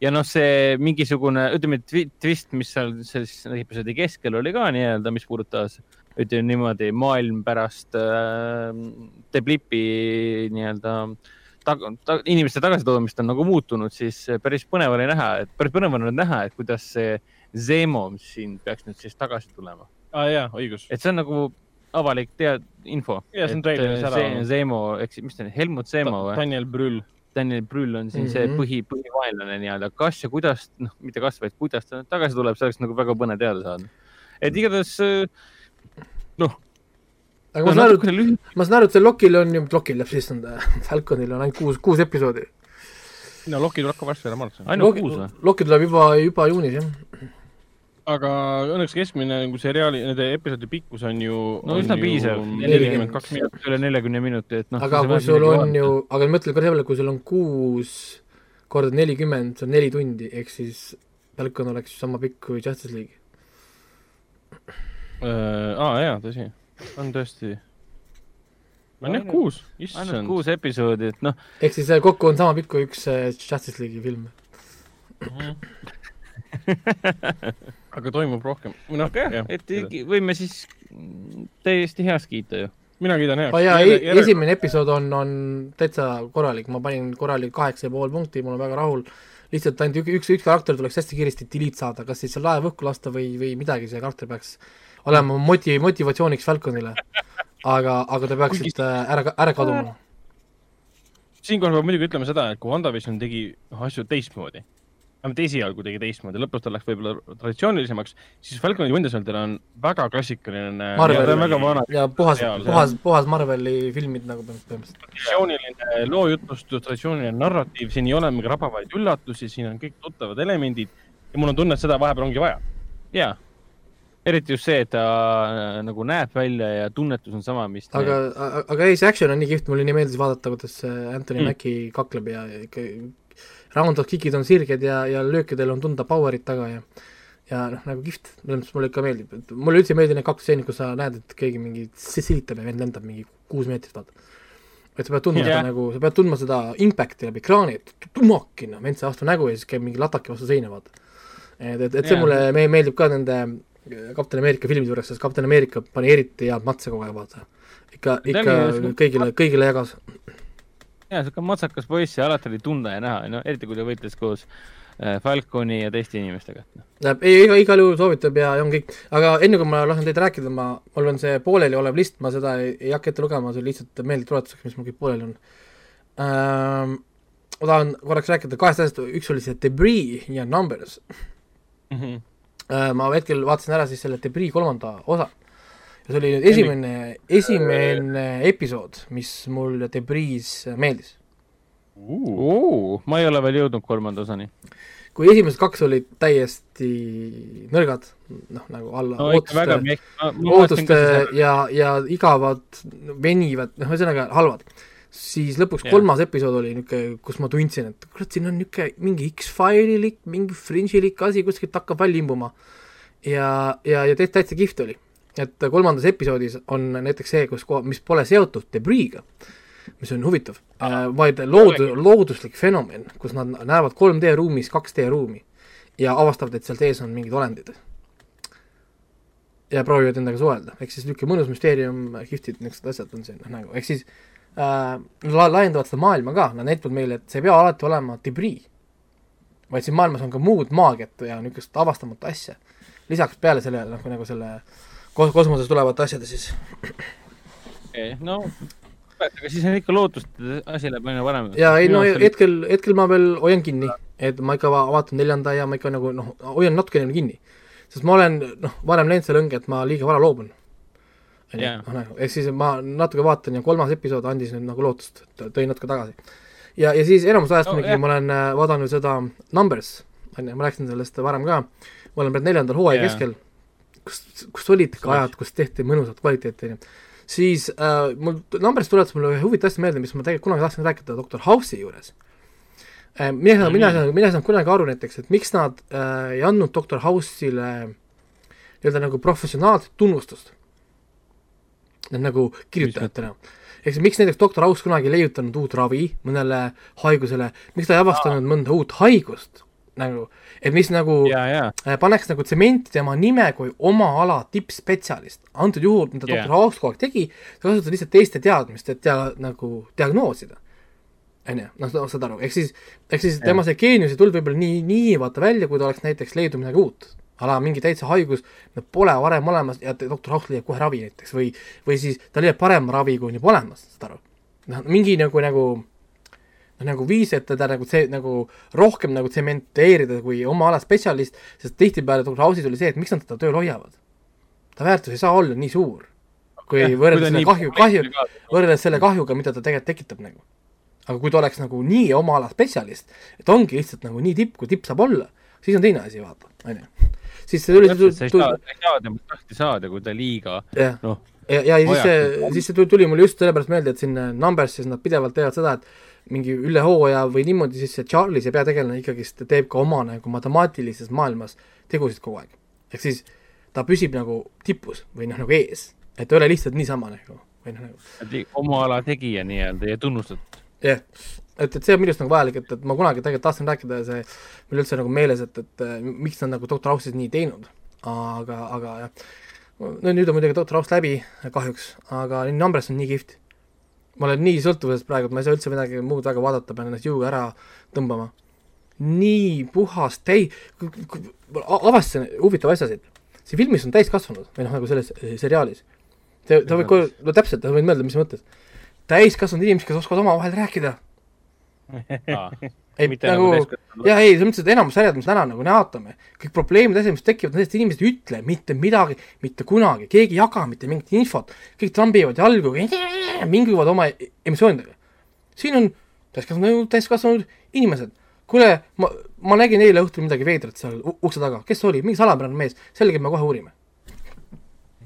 ja noh, see mingisugune, ütleme, twist, mis seal siis episoodi keskel oli ka nii-öelda, mis puudutas ütleme niimoodi maailm pärast äh, The Blippi nii-öelda tag, ta, inimeste tagasitoomist on nagu muutunud, siis päris põnev oli näha, et päris põnev on näha, et kuidas see Zemo, siin peaks nüüd siis tagasi tulema. aa ah, jaa, õigus. et see on nagu avalik tead, info. jaa, see on treileris ära. Zemo, eks, mis ta on, Helmut Zemo või? Daniel Brühl. Daniel Brühl on siin mm -hmm. see mhm. põhi, põhivaenlane nii-öelda, kas ja kuidas, noh, mitte kas, vaid kuidas ta tagasi tuleb, see oleks nagu väga põnev teada saada. et igatahes noh. aga ma saan aru, ma saan aru, et see Lokil on ju, Lokil läheb siis nõnda, Falconil on ainult kuus, kuus episoodi. no Loki tuleb ka varsti ära, ma arvan. ainult kuus või? Loki tuleb juba, juba juunis, jah aga õnneks keskmine nagu seriaali, nende episoodi pikkus on ju no üsna piisav, nelikümmend kaks minutit, üle neljakümne minuti, et noh. aga kui sul on ju, aga mõtle ka selle peale, kui sul on kuus korda nelikümmend, see on neli tundi, ehk siis Falcon oleks sama pikk kui Justice League äh,. aa jaa, tõsi, on tõesti. on jah, kuus, issand. ainult kuus episoodi, et noh. ehk siis äh, kokku on sama pikk kui üks äh, Justice League'i film aga toimub rohkem. noh, et võime siis täiesti heaks kiita ju. mina kiidan heaks. jaa, e- esimene episood on, on täitsa korralik, ma panin korralik kaheksa ja pool punkti, mul on väga rahul. lihtsalt ainult üks, üks, üks karakter tuleks hästi kiiresti delete saada, kas siis laev õhku lasta või, või midagi, see karakter peaks olema moti-, motivatsiooniks Falconile. aga, aga te peaksite ära, ära kaduma. siinkohal peab muidugi ütlema seda, et kui WandaVision tegi asju teistmoodi vähemalt esialgu tegi teistmoodi, lõpus ta läks võib-olla traditsioonilisemaks, siis Falcon ja Winter Soldier on väga klassikaline. Marvel ja puhas, puhas, puhas Marveli filmid nagu põhimõtteliselt. traditsiooniline loojutustus, traditsiooniline narratiiv, siin ei ole mingeid rabavaid üllatusi, siin on kõik tuttavad elemendid ja mul on tunne, et seda vahepeal ongi vaja. jaa, eriti just see, et ta äh, nagu näeb välja ja tunnetus on sama, mis aga, aga ei, see action on nii kihvt, mulle nii meeldis vaadata, kuidas Anthony mm. Mackie kakleb ja ikka round of kick'id on sirged ja, ja löökidel on tunda power'it taga ja ja noh, nagu kihvt, selles mõttes mulle ikka meeldib, et mulle üldse ei meeldi need kaks stseenid, kus sa näed, et keegi mingi silitab ja vend lendab mingi kuus meetrit, vaata. et sa pead tundma yeah. seda nagu, sa pead tundma seda impact'i läbi ekraani, et tumakina, vend sai vastu nägu ja siis käib mingi latake vastu seina, vaata. et, et, et see yeah. mulle me, meeldib ka nende Kapten Ameerika filmide juures, sest Kapten Ameerika pani eriti head matse kogu aeg, vaata. ikka, ikka kõigile, kõigile jagas jaa, sihuke matsakas poiss ja alati oli tunda ja näha, no eriti kui ta võitles koos äh, Falconi ja teiste inimestega. ei, iga, igal juhul soovitab ja, ja on kõik, aga enne kui ma lasen teid rääkida, ma, mul on see pooleli olev list, ma seda ei, ei hakka ette lugema, see oli lihtsalt meeldetuletuseks, mis mul kõik pooleli on ähm,. ma tahan korraks rääkida kahest asjast, üks oli see Debris ja Numbers mm. -hmm. Äh, ma hetkel vaatasin ära siis selle Debris kolmanda osa ja see oli nüüd esimene, esimene episood, mis mul Debris meeldis uh,. ma ei ole veel jõudnud kolmanda osani. kui esimesed kaks olid täiesti nõrgad, noh nagu alla no, ootuste, ootuste ja, ja igavad, venivad, noh ühesõnaga halvad, siis lõpuks yeah. kolmas episood oli niisugune, kus ma tundsin, et kurat, siin on niisugune mingi X-File'ilik, mingi Fringe'ilik asi kuskilt hakkab välja imbuma. ja, ja, ja täitsa kihvt oli et kolmandas episoodis on näiteks see, kus, mis pole seotud Debriiga, mis on huvitav äh,, vaid loodu-, looduslik fenomen, kus nad näevad 3D ruumis 2D ruumi ja avastavad, et seal sees on mingid olendid. ja proovivad endaga suhelda, ehk siis niisugune mõnus müsteerium, kihvtid niisugused asjad on siin nagu, ehk siis äh, la-, laiendavad seda maailma ka, nad näitavad meile, et see ei pea alati olema Debris, vaid siin maailmas on ka muud maagiat ja niisugust avastamata asja. lisaks peale sellele, noh, nagu selle äh, kos-, kosmoses tulevate asjade siis. no aga siis on ikka lootust, et asi läheb aina paremaks. jaa, ei no hetkel, hetkel ma veel hoian kinni, et ma ikka vaatan neljanda ja ma ikka nagu noh, hoian natukene kinni. sest ma olen noh, varem läinud selle õnge, et ma liiga vara loobun. noh, nagu, ehk siis ma natuke vaatan ja kolmas episood andis nüüd nagu lootust, tõi natuke tagasi. ja, ja siis enamus ajast no, muidugi ma olen äh, vaadanud seda Numbers, on ju, ma rääkisin sellest varem ka, ma olen praegu neljandal hooaja keskel kus, kus olid ka ajad, kus tehti mõnusat kvaliteeti, on ju, siis äh, mul, Numbers tuletas mulle ühe huvitava asja meelde, mis ma tegelikult kunagi tahtsin rääkida doktor House'i juures. Äh, mina ei saa, mina ei saa, mina ei saanud kunagi aru näiteks, et miks nad äh, ei andnud Doctor House'ile nii-öelda nagu professionaalset tunnustust. Need nagu kirjutajatena. ehk siis miks näiteks Doctor House kunagi ei leiutanud uut ravi mõnele haigusele, miks ta ei avastanud mõnda uut haigust nagu, et mis nagu ja, ja. Äh, paneks nagu tsementi tema nime kui oma ala tippspetsialist. antud juhul, mida yeah. doktor House kogu aeg tegi, ta kasutas lihtsalt teiste teadmist, et dia-, nagu diagnoosida. on ju, noh, saad aru, ehk siis, ehk siis yeah. tema see geenius ei tulnud võib-olla nii, nii vaata välja, kui ta oleks näiteks leidnud midagi uut. ala mingi täitsa haigus, pole varem olemas ja doktor House leiab kohe ravi näiteks või, või siis ta leiab parema ravi, kui on juba olemas, saad aru. noh, mingi nagu, nagu noh, nagu viis, et teda nagu see, nagu rohkem nagu tsementeerida kui oma ala spetsialist, sest tihtipeale doktor House'is oli see, et miks nad teda tööl hoiavad. ta väärtus ei saa olla nii suur, kui ja, võrreldes selle kahju, kahju, võrreldes selle kahjuga, mida ta tegelikult tekitab nagu. aga kui ta oleks nagu nii oma ala spetsialist, et ongi lihtsalt nagu nii tipp, kui tipp saab olla, siis on teine asi, vaata, on ju. siis see tuli, tuli, tuli, sa ei saa temast lahti saada, kui ta liiga noh, ja, ja, ja siis see, siis see tuli mulle just sellepärast meelde, et siin Numbersis nad pidevalt teevad seda, et mingi üle hooaja või niimoodi, siis see Charlie, see peategelane ikkagist teeb ka oma nagu matemaatilises maailmas tegusid kogu aeg. ehk siis ta püsib nagu tipus või noh, nagu ees, et ta ei ole lihtsalt niisama nagu või noh, nagu. oma ala tegija nii-öelda ja tunnustatud. jah yeah., et, et see on minu arust nagu vajalik, et, et ma kunagi tegelikult tahtsin rääkida ja see mul üldse nagu meeles, et, et miks nad nagu Doctor House'is nii teinud, aga, aga jah. no nüüd on muidugi Doctor House läbi kahjuks, aga Numbers on nii kihvt ma olen nii sõltuvuses praegu, et ma ei saa üldse midagi muud väga vaadata, pean ennast juuga ära tõmbama. nii puhas täi-, avastasin huvitava asja siit. siin filmis on täiskasvanud või noh, nagu selles eh, seriaalis. Te, ta võib kohe, no täpselt, ta võib mõelda, mis mõttes. täiskasvanud inimesed, kes oskavad omavahel rääkida ei, nagu, jaa, ei, selles mõttes, et enamus sarjad, mis täna nagu näotame, kõik probleemid, asjad, mis tekivad, nendest inimesed ei ütle mitte midagi, mitte kunagi, keegi ei jaga mitte mingit infot, kõik trambivad jalgu, minguvad oma emotsioonidega. siin on täiskasvanud, täiskasvanud inimesed. kuule, ma, ma nägin eile õhtul midagi veidrat seal ukse taga, kes see oli, mingi salapärane mees, selge, me kohe uurime.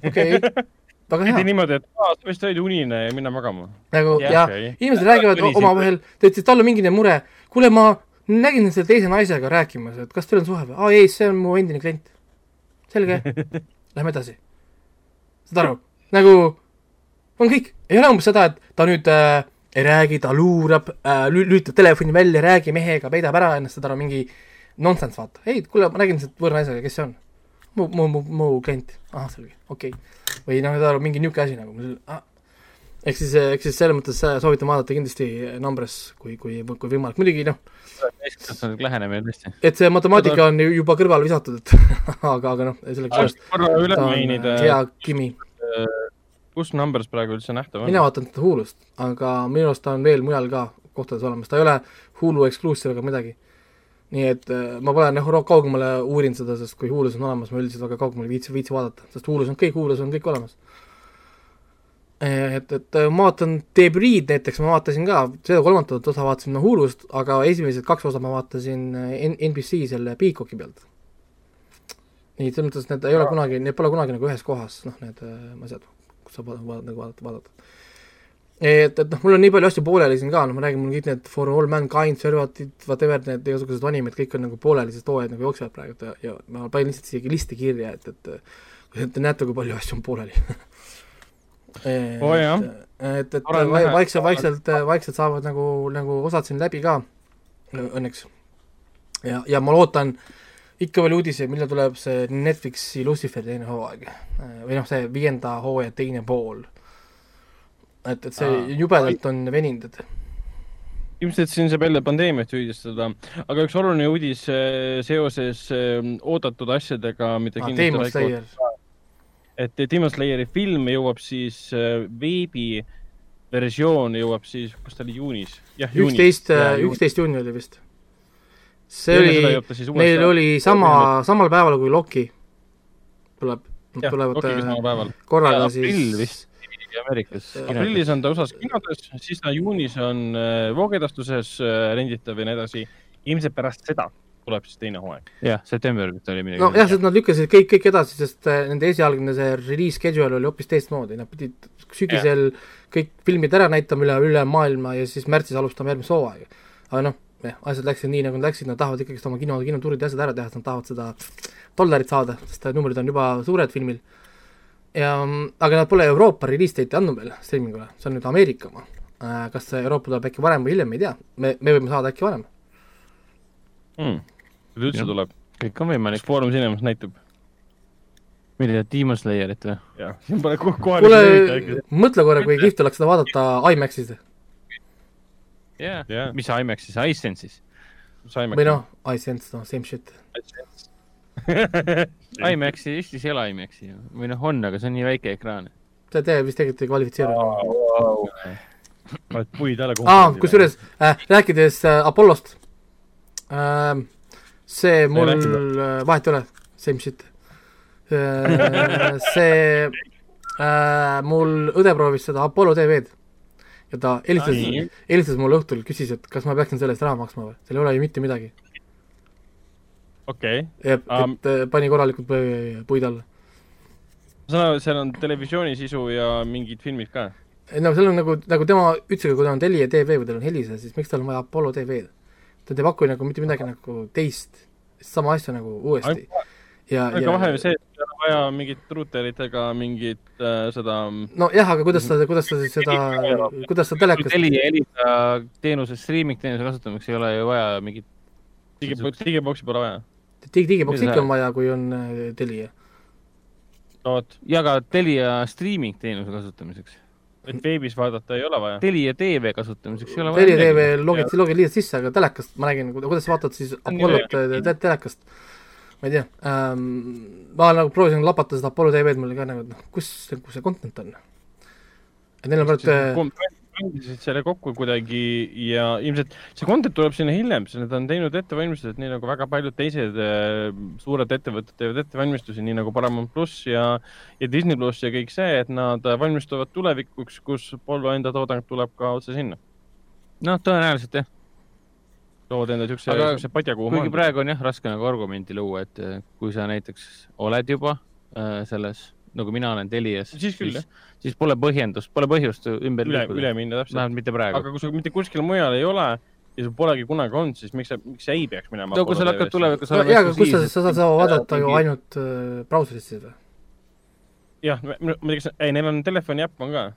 okei. okay hea. niimoodi, et aa, sa vist olid unine ja minna magama. nagu ja, ja okay. inimesed räägivad omavahel, ta ütles, et tal on mingi mure, kuule, ma nägin selle teise naisega rääkimas, et kas teil on suhe või? aa ei, see on mu endine klient. selge lähme edasi. saad aru, nagu on kõik, ei ole umbes seda, et ta nüüd äh, ei räägi, ta luurab äh,, lülitab telefoni välja, ei räägi mehega, peidab ära ennast, saad aru, mingi nonsense, vaata. ei, kuule, ma räägin sellest võõra naisega, kes see on? mu, mu, mu, mu klient. ahah, selge, okei okay või noh, saad aru, mingi niisugune asi nagu ah. ehk siis, ehk siis selles mõttes soovitan vaadata kindlasti Numbers, kui, kui, kui võimalik, muidugi noh täiskasvanud lähenemine tõesti. et see matemaatika on juba kõrvale visatud, et aga, aga noh, sellegipoolest korra üle mainida hea Kimi. kus Numbers praegu üldse nähtav on? mina vaatan teda Hulust, aga minu arust ta on veel mujal ka kohtades olemas, ta ei ole Hulu eksklusiiv ega midagi nii et äh, ma pole jah kaugemale uurinud seda, sest kui Hulus on olemas, ma üldiselt väga kaugemale ei viitsi, viitsi vaadata, sest Hulus on kõik, Hulus on kõik olemas. et, et äh, ma vaatan Debrid näiteks, ma vaatasin ka, seda kolmandat osa vaatasin no Hulust, aga esimesed kaks osa ma vaatasin äh, NBC selle Peacocki pealt. nii, selles mõttes need ei ole kunagi, need pole kunagi nagu ühes kohas, noh, need asjad, kus saab vaadata, nagu vaadata, vaadata et, et noh, mul on nii palju asju pooleli siin ka, noh, ma räägin, mul kõik need For All Mankind, Servated, whatever, need igasugused animid, kõik on nagu pooleli, sest hooajad nagu jooksevad praegu ja, ja ma panin lihtsalt isegi listi kirja, et, et te näete, kui palju asju on pooleli et oh,, et, et vaikselt, vaikselt, vaikselt saavad nagu, nagu osad siin läbi ka, õnneks. ja, ja ma lootan ikka veel uudiseid, millal tuleb see Netflixi Lucifer teine hooaeg. või noh, see viienda hooaja teine pool et, et see Aa, jubedalt on veninud, et ilmselt siin saab jälle pandeemiat süüdistada, aga üks oluline uudis äh, seoses äh, oodatud asjadega, mida ah, Demon Slayer. et Demon Slayeri film jõuab siis äh, veebiversioon jõuab siis, kas ta oli juunis? üksteist, üksteist juuni oli vist. see oli, meil oli sama, samal päeval kui Loki tuleb, nad tulevad korraga siis Ameerikas. aprillis on ta USA-s kinodes, siis ta juunis on äh, voogedastuses äh, renditav ja nii edasi. ilmselt pärast seda tuleb siis teine hooaeg. jah, september vist oli midagi. nojah, sest nad lükkasid kõik, kõik edasi, sest äh, nende esialgne see release schedule oli hoopis teistmoodi, nad pidid sügisel ja. kõik filmid ära näitama üle, üle maailma ja siis märtsis alustama järgmist hooaega. aga noh, jah, asjad läksid nii, nagu nad läksid, nad tahavad ikkagist oma kino, kinotuurid ja asjad ära teha, sest nad tahavad seda dollarit saada, sest numbrid on juba suured filmil. Ja, aga nad pole Euroopa release date'i andnud veel streamingule, see on nüüd Ameerika oma. Äh, kas see Euroopa tuleb äkki varem või hiljem, ei tea, me, me võime saada äkki varem mm.. üldse tuleb. kõik on võimalik. Foorum Cinemas näitab mida, Demon Slayerit või? jah, siin pole kohe kuule, mõtle korra, kui kihvt oleks seda vaadata IMAX-is. jah yeah., mis IMAX-is, iSense'is? või noh, iSense, noh, same shit. IMAX-i, Eestis ei ole IMAX-i või noh, on, aga see on nii väike ekraan. see teie vist tegelikult ei kvalifitseeru. Wow.. oled puid alla aa, kusjuures äh, rääkides äh, Apollost äh,, see mul, äh, vahet ei ole, same shit. Äh, see äh,, mul õde proovis seda Apollo TV-d ja ta helistas, helistas mulle õhtul, küsis, et kas ma peaksin selle eest raha maksma või, seal ei ole ju mitte midagi. Okei okay.. et um,, et pani korralikult puid alla. ma saan aru, seal on televisiooni sisu ja mingid filmid ka? no seal on nagu, nagu tema ütles, kui tal on Telia tv või tal on Elisa, siis miks tal on vaja Apollo TV-d? ta ei paku nagu mitte midagi nagu teist, sama asja nagu uuesti ja, aga ja... vahe on see, et on vaja mingit ruuteritega mingit äh, seda. nojah, aga kuidas sa, kuidas sa siis seda, kuidas sa telekas. Telia Elisa teenuse, streaming teenuse kasutamiseks ei ole ju vaja mingit. digiboksi, digiboksi pole vaja. Digi, digiboksi ikka on vaja, kui on äh, Telia. no vot. ja ka Telia streaming teenuse kasutamiseks et veebis vaadata ei ole vaja? Telia tv kasutamiseks ei ole vaja. Telia tv logid, logid lihtsalt sisse, aga telekast ma räägin, kuidas sa vaatad siis Apollot telekast ma ei tea ähm,, ma nagu proovisin lapata seda Apollo tv-d, mul oli ka nagu, et noh, kus nagu see content on? et neil on praegu mängisid selle kokku kuidagi ja ilmselt see content tuleb sinna hiljem, sest nad on teinud ettevalmistused, nii nagu väga paljud teised äh, suured ettevõtted teevad ettevalmistusi, nii nagu Paramount pluss ja, ja Disney pluss ja kõik see, et nad valmistuvad tulevikuks, kus Apollo enda toodang tuleb ka otse sinna. noh, tõenäoliselt jah lood endale siukse, siukse padja, kuhu kuigi praegu on jah raske nagu argumenti luua, et eh, kui sa näiteks oled juba äh, selles, nagu mina olen Telias, siis, siis, siis pole põhjendust, pole põhjust ümber üle, üle minna täpselt. vähemalt mitte praegu. aga kui sul mitte kuskil mujal ei ole ja sul polegi kunagi olnud, siis miks sa, miks sa ei peaks minema? no kui sul hakkab tulevikus olema. jaa, aga kus sa, sa saad seda vaadata ju ainult äh, brauseris siis või? jah, ma ei tea, kas, ei, neil on telefoni äpp on ka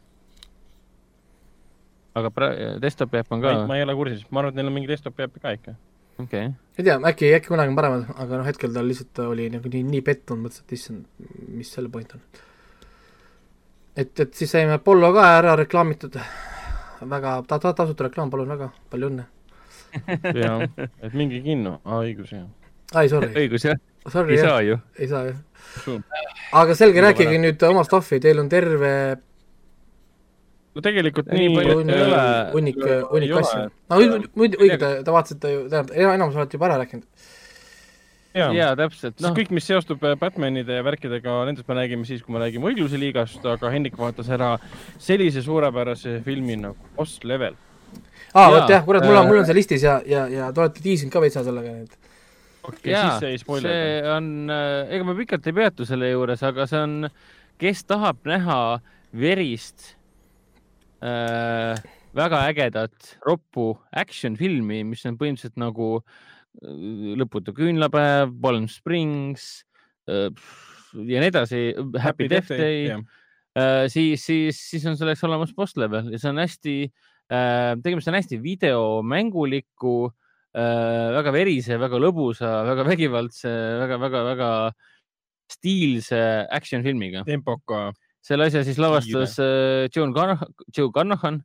aga pra-, desktopi äpp on ka? ma ei ole kursis, ma arvan, et neil on mingi desktopi äpp ka ikka. Okei okay.. ei tea, äkki, äkki kunagi on paremad, aga noh, hetkel tal lihtsalt oli nagu nii, nii pettunud, mõtles, et issand, mis selle point on. et, et siis saime Apollo ka ära reklaamitud, väga ta-, ta-, tasuta reklaam, palun väga, palju õnne jah, et minge kinno, aa õigus jah. ai, sorry. õigus jah. Sorry, ei jah. saa ju. ei saa jah. aga selge, rääkige nüüd oma stuff'i, teil on terve no tegelikult nii, nii palju ei ole. hunnik, hunnik asju. no muidu, õige, te, te vaatasite ju, tähendab, enamus olete juba ära rääkinud. jaa ja, täpselt no.. kõik, mis seostub äh, Batmanide ja värkidega, nendest me räägime siis, kui me räägime õigluse liigast, aga Hendrik vaatas ära sellise suurepärase filmi nagu Boss Level. aa, vot jah, kurat, mul on, mul on see listis ja, ja, ja te olete tiisinud ka veitsa sellega, nii et okei okay,, siis ei spoileri. see on, äh, ega ma pikalt ei peatu selle juures, aga see on, kes tahab näha verist äh, väga ägedat roppu action filmi, mis on põhimõtteliselt nagu äh, Lõputu küünlapäev, Palm Springs äh, ja nii edasi, Happy, Death Day, Day., äh, siis, siis, siis on selleks olemas boss level ja see on hästi äh,, tegemist on hästi videomänguliku äh,, väga verise, väga lõbusa, väga vägivaldse väga,, väga-väga-väga stiilse action filmiga. tempoka selle asja siis lavastas äh, Joe Carnahan, Joe Carnahan,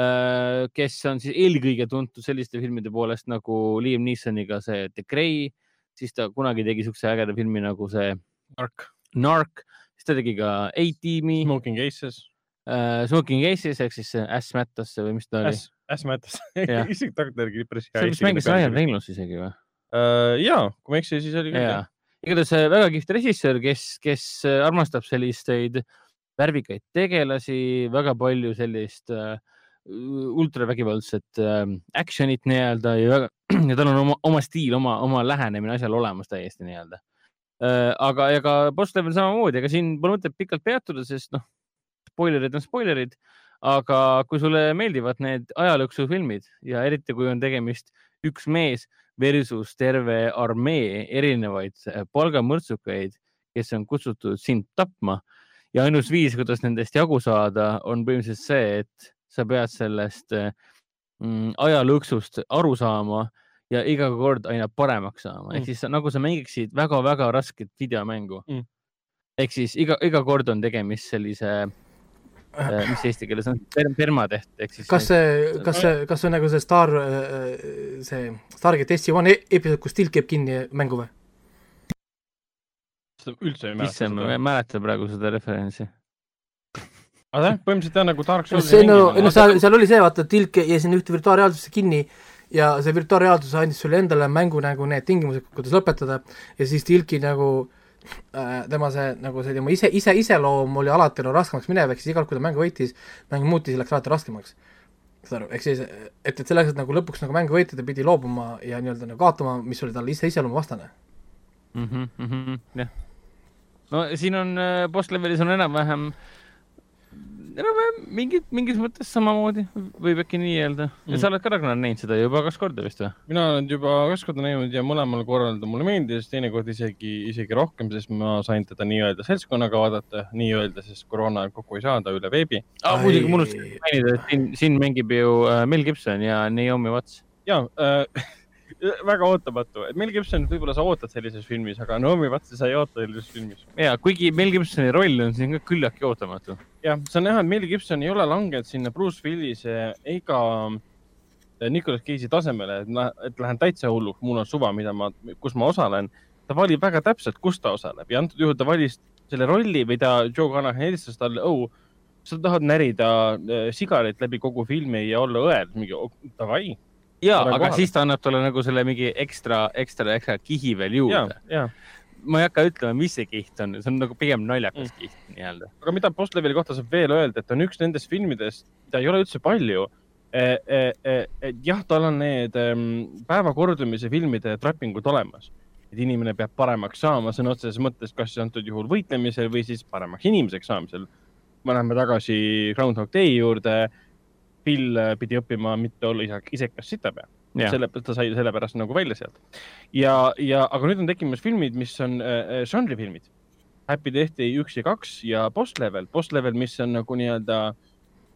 äh, kes on siis eelkõige tuntud selliste filmide poolest nagu Liam Neesoniga see The Grey, siis ta kunagi tegi siukse ägeda filmi nagu see Narc, Narc, siis ta tegi ka A-tiimi. Smoking Aces uh,. Smoking Aces ehk siis Ass Mattas või mis ta oli? Ass Mattas isegi tagantjärgi päris hea. see vist mängis Ryan Reynolds isegi või uh,? jaa, kui ma ei eksi, siis oli küll jah. igatahes väga kihvt režissöör, kes, kes armastab selliseid äh, värvikaid tegelasi, väga palju sellist äh, ultravägivaldset äh, action'it nii-öelda ja väga, ja tal on oma, oma stiil, oma, oma lähenemine asjale olemas täiesti nii-öelda äh,. aga, ja ka boss level samamoodi, ega siin pole mõtet pikalt peatuda, sest noh, spoilerid on spoilerid, aga kui sulle meeldivad need ajalooksufilmid ja eriti kui on tegemist üks mees versus terve armee erinevaid palgamõrtsukaid, kes on kutsutud sind tapma ja ainus viis, kuidas nendest jagu saada, on põhimõtteliselt see, et sa pead sellest mm, ajalõksust aru saama ja iga kord aina paremaks saama mm., ehk siis nagu sa mängiksid väga-väga rasket videomängu mm.. ehk siis iga, iga kord on tegemist sellise äh, mis eesti keeles on per,, permateht ehk siis. kas see, kas see, kas see on nagu see Star, äh, see Stargate SG-One e-, episood, kus tilk jääb kinni mängu või? Seda üldse ei mäleta. issand, ma ei mäleta praegu seda referentsi. aga jah, põhimõtteliselt jah, nagu Dark Soulsi see no, no seal, seal oli see, vaata, tilk jäi sinna ühte virtuaalreaalsusesse kinni ja see virtuaalreaalsus andis sulle endale mängu nagu need tingimused, kuidas lõpetada ja siis tilki nagu äh, tema see, nagu see tema ise, ise, iseloom oli alati no raskemaks minev, ehk siis iga kord, kui ta mängu võitis, mäng muutis ja läks alati raskemaks. saad aru, ehk siis, et, et selleks, et nagu lõpuks nagu mängu võita, ta pidi loobuma ja nii-öelda nagu kaotama, mis oli talle ise iseloomuvastane mm. -hmm, mm -hmm, jah no siin on äh, boss levelis on enam-vähem, enam-vähem mingid, mingis mõttes samamoodi, võib äkki nii öelda. ja mm. sa oled ka, Ragnar, näinud seda juba kaks korda vist või? mina olen juba kaks korda näinud ja mõlemal korral ta mulle meeldis, teinekord isegi, isegi rohkem, sest ma sain teda nii-öelda seltskonnaga vaadata, nii-öelda, sest koroona ajal kokku ei saada üle veebi ah,. muidugi, ma unustasin mainida, et siin, siin mängib ju äh, Mel Gibson ja Naomi Watts. ja äh, väga ootamatu, et Mel Gibson, võib-olla sa ootad sellises filmis, aga Naomi Wattsi sa ei oota sellises filmis. ja kuigi Mel Gibsoni roll on siin ka küllaltki ootamatu. jah, on näha, et Mel Gibson ei ole langenud sinna Bruce Willise ega äh, Nicolas Cage'i tasemele, et, et lähen täitsa hulluks, mul on suva, mida ma, kus ma osalen. ta valib väga täpselt, kus ta osaleb ja antud juhul ta valis selle rolli ta, Joe Canahan helistas talle, oh, sa tahad närida äh, sigaret läbi kogu filmi ja olla õel, mingi oh, davai ja, aga kohale. siis ta annab talle nagu selle mingi ekstra, ekstra, ekstra kihi veel juurde. ma ei hakka ütlema, mis see kiht on, see on nagu pigem naljakas mm. kiht nii-öelda. aga mida Postleveli kohta saab veel öelda, et on üks nendest filmidest, mida ei ole üldse palju e,. E, e, et jah, tal on need päevakordumise filmide trappingud olemas, et inimene peab paremaks saama sõna otseses mõttes, kas antud juhul võitlemisel või siis paremaks inimeseks saamisel. me läheme tagasi Groundhog Day juurde Bill äh, pidi õppima mitte olla isekas sitapea. sellepärast ta sai sellepärast nagu välja sealt. ja, ja, aga nüüd on tekkimas filmid, mis on äh, žanrifilmid. Happy Death Day üks ja kaks ja Boss Level, Boss Level, mis on nagu nii-öelda,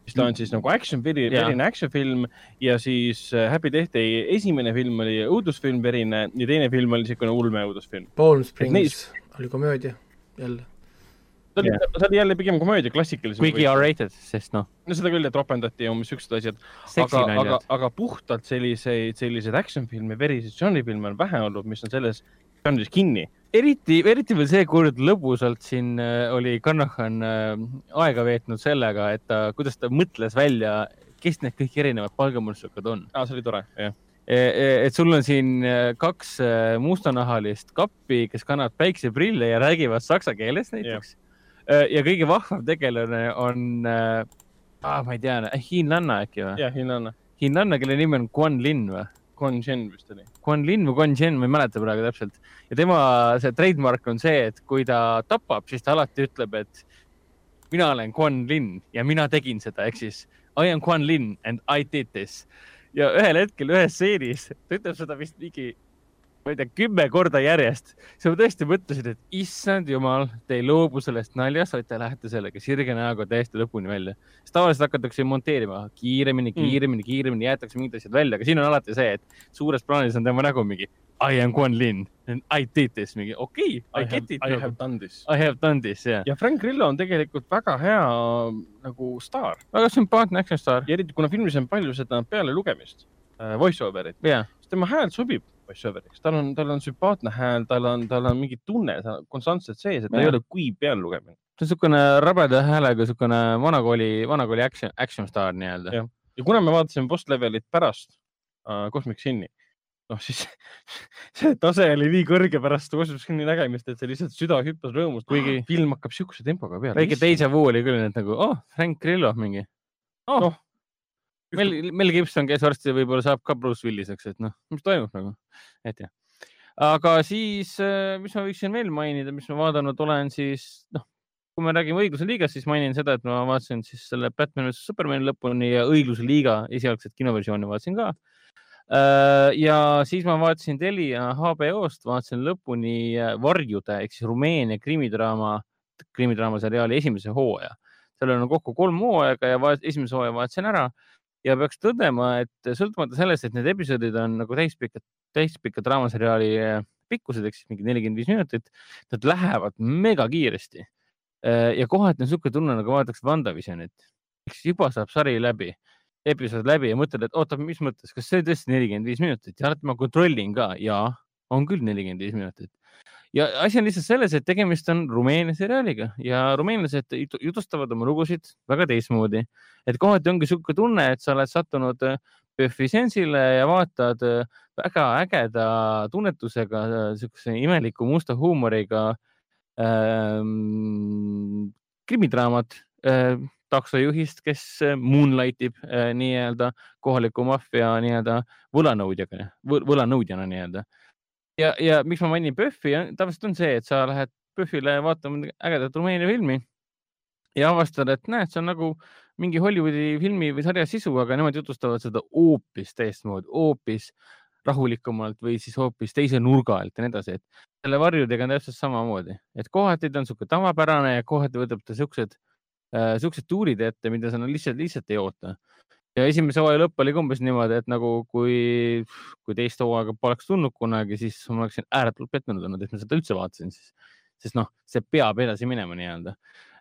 mis ta on siis nagu action, verine action film ja siis äh, Happy Death Day esimene film oli õudusfilm, verine ja teine film oli niisugune ulme õudusfilm. Palm Springs neis... oli komöödia jälle ta oli ta oli jälle pigem komöödia klassikalisem. kuigi R-rated, sest noh. no seda küll, et ropendati ja umbes siuksed asjad. aga, aga, aga puhtalt selliseid, selliseid action filme, veriseid žanrifilme on vähe olnud, mis on selles žanris kinni. eriti, eriti veel seekord lõbusalt siin äh, oli Kanahan äh, aega veetnud sellega, et ta, kuidas ta mõtles välja, kes need kõik erinevad palgamõrtsukad on. aa, see oli tore, jah e, e, et sul on siin äh, kaks mustanahalist kappi, kes kannavad päikseprille ja räägivad saksa keeles näiteks yeah ja kõige vahvam tegelane on äh,, ah, ma ei tea, hiinlanna äkki või? jah, hiinlanna. hiinlanna, kelle nimi on Guan Lin või? Guan Zhen vist oli. Guan Lin või Guan Zhen, ma ei mäleta praegu täpselt. ja tema see trademark on see, et kui ta tapab, siis ta alati ütleb, et mina olen Guan Lin ja mina tegin seda, ehk siis I am Guan Lin and I did this. ja ühel hetkel ühes stseenis, ta ütleb seda vist mingi ma ei tea, kümme korda järjest. siis ma tõesti mõtlesin, et issand jumal, te ei loobu sellest naljast, vaid te lähete sellega sirge näoga täiesti lõpuni välja. sest tavaliselt hakatakse monteerima kiiremini, kiiremini mm., kiiremini, jäetakse mingid asjad välja, aga siin on alati see, et suures plaanis on tema nägu mingi I am Guan Lin and I did this, mingi okei okay,, I get it. I have done this. I have done this, jah yeah.. ja Frank Grillo on tegelikult väga hea nagu staar. väga sümpaatne action staar. ja eriti kuna filmis on palju seda pealelugemist äh,, voice over'it yeah., siis tema hääl sobib voice-over'iks, tal on, tal on sümpaatne hääl, tal on, tal on mingi tunne konstantselt sees, et ta ja. ei ole kuiv peallugemine. ta on niisugune rabeda häälega, niisugune vanakooli, vanakooli action, action staar nii-öelda. ja kuna me vaatasime post levelit pärast uh, Cosmic Sin'i, noh siis see tase oli nii kõrge pärast Cosmic Sin'i nägemist, et see lihtsalt süda hüppas rõõmust, kuigi film hakkab siukse tempoga peale. väike teise vuu oli küll, et nagu oh, Frank Grillo mingi oh. no Mel, Mel Gibson, kes varsti võib-olla saab ka Bruce Williseks, et noh, mis toimub nagu, et jah. aga siis, äh, mis ma võiksin veel mainida, mis ma vaadanud olen, siis noh, kui me räägime õigluse liigast, siis mainin seda, et ma vaatasin siis selle Batman vs Supermani lõpuni ja õigluse liiga esialgset kinoversiooni vaatasin ka. Äh, ja siis ma vaatasin Telia HBO-st, vaatasin lõpuni äh, Varjude ehk siis Rumeenia krimidraama, krimidraama seriaali esimese hooaja. seal on kokku kolm hooaega ja esimese hooaja vaatasin ära ja peaks tõdema, et sõltumata sellest, et need episoodid on nagu täispikad, täispika draamaseriaali äh, pikkused ehk siis mingi nelikümmend viis minutit, nad lähevad mega kiiresti. ja kohati on niisugune tunne, nagu vaataks WandaVisionit, eks juba saab sari läbi episood läbi ja mõtled, et oota, mis mõttes, kas see tõesti nelikümmend viis minutit ja alati ma kontrollin ka ja on küll nelikümmend viis minutit. Ja asi on lihtsalt selles, et tegemist on Rumeenia seriaaliga ja rumeenlased jutustavad oma lugusid väga teistmoodi. et kohati ongi niisugune tunne, et sa oled sattunud PÖFFi äh, ja vaatad äh, väga ägeda tunnetusega, niisuguse imeliku musta huumoriga ähm, krimidraamat äh, taksojuhist, kes äh, moonlight ib äh, nii-öelda kohaliku maffia nii-öelda võlanõudjaga, võlanõudjana nii-öelda. Ja, ja miks ma mainin PÖFFi, tavaliselt on see, et sa lähed PÖFFile vaatama ägedat Rumeenia filmi ja avastad, et näed, see on nagu mingi Hollywoodi filmi või sarja sisu, aga nemad jutustavad seda hoopis teistmoodi, hoopis rahulikumalt või siis hoopis teise nurga alt ja nii edasi, et selle varjudega on täpselt samamoodi, et kohati ta on niisugune tavapärane ja kohati võtab ta siuksed äh, siuksed tuurid ette, mida sa lihtsalt, lihtsalt ei oota. Ja esimese hooaja lõpp oli umbes niimoodi, et nagu kui, kui teist hooaega poleks tulnud kunagi, siis ma oleksin ääretult pettunud olnud, et ma seda üldse vaatasin, siis, sest noh, see peab edasi minema nii-öelda.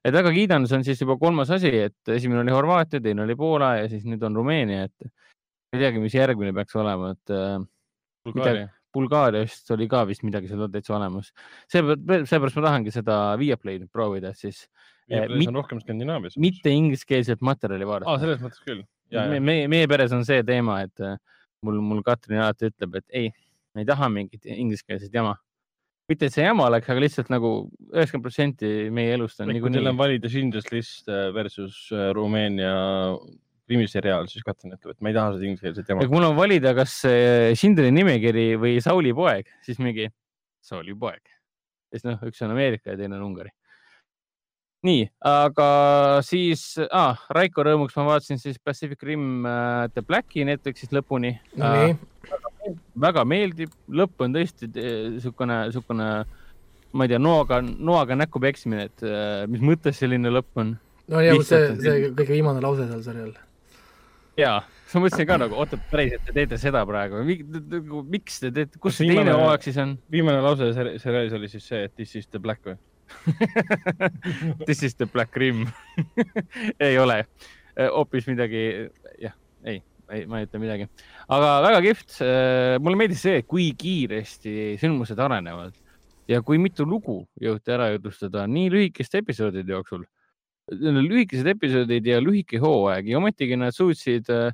et väga kiidan, see on siis juba kolmas asi, et esimene oli Horvaatia, teine oli Poola ja siis nüüd on Rumeenia, et ei teagi, mis järgmine peaks olema, et äh,. Bulgaaria. Bulgaariast oli ka vist midagi seal täitsa olemas. seepärast, ma tahangi seda Viaplay'd proovida, siis Viaplays on rohkem Skandinaavias. mitte ingliskeelset materjali vaadata ah,. selles mõttes küll. Meie, meie peres on see teema, et äh, mul, mul Katrin alati ütleb, et ei, ei taha mingit ingliskeelset jama. mitte, et see jama oleks, aga lihtsalt nagu üheksakümmend protsenti meie elust on niikuinii. kui teil on valida Schindler's List äh, versus äh, Rumeenia krimiseriaal, siis Katrin ütleb, et ma ei taha seda ingliskeelset jama. kui mul on valida, kas Schindleri nimekiri või Sauli poeg, siis mingi Sauli poeg. sest noh, üks on Ameerika ja teine on Ungari nii, aga siis ah,, Raiko rõõmuks ma vaatasin siis Pacific Rim uh, The Blacki Netflixist lõpuni no,. Uh, väga meeldib, lõpp on tõesti niisugune, niisugune, ma ei tea, noaga, noaga näkku peksimine, et uh, mis mõttes selline lõpp on. no ja see, see kõige viimane lause seal sarjal. ja, siis ma mõtlesin ka nagu, oota, päriselt te teete seda praegu, miks te teete, kus see teine hooaeg siis on? viimane lause seriaalis oli siis see, et this is the black või? This is the black rim ei ole, äh, hoopis midagi, jah, ei, ei, ma ei ütle midagi, aga väga kihvt. Äh, mulle meeldis see, kui kiiresti sündmused arenevad. Ja kui mitu lugu jõuti ära jutustada nii lühikeste episoodide jooksul. lühikesed episoodid ja lühike hooaeg. Ja ometigi nad suutsid äh,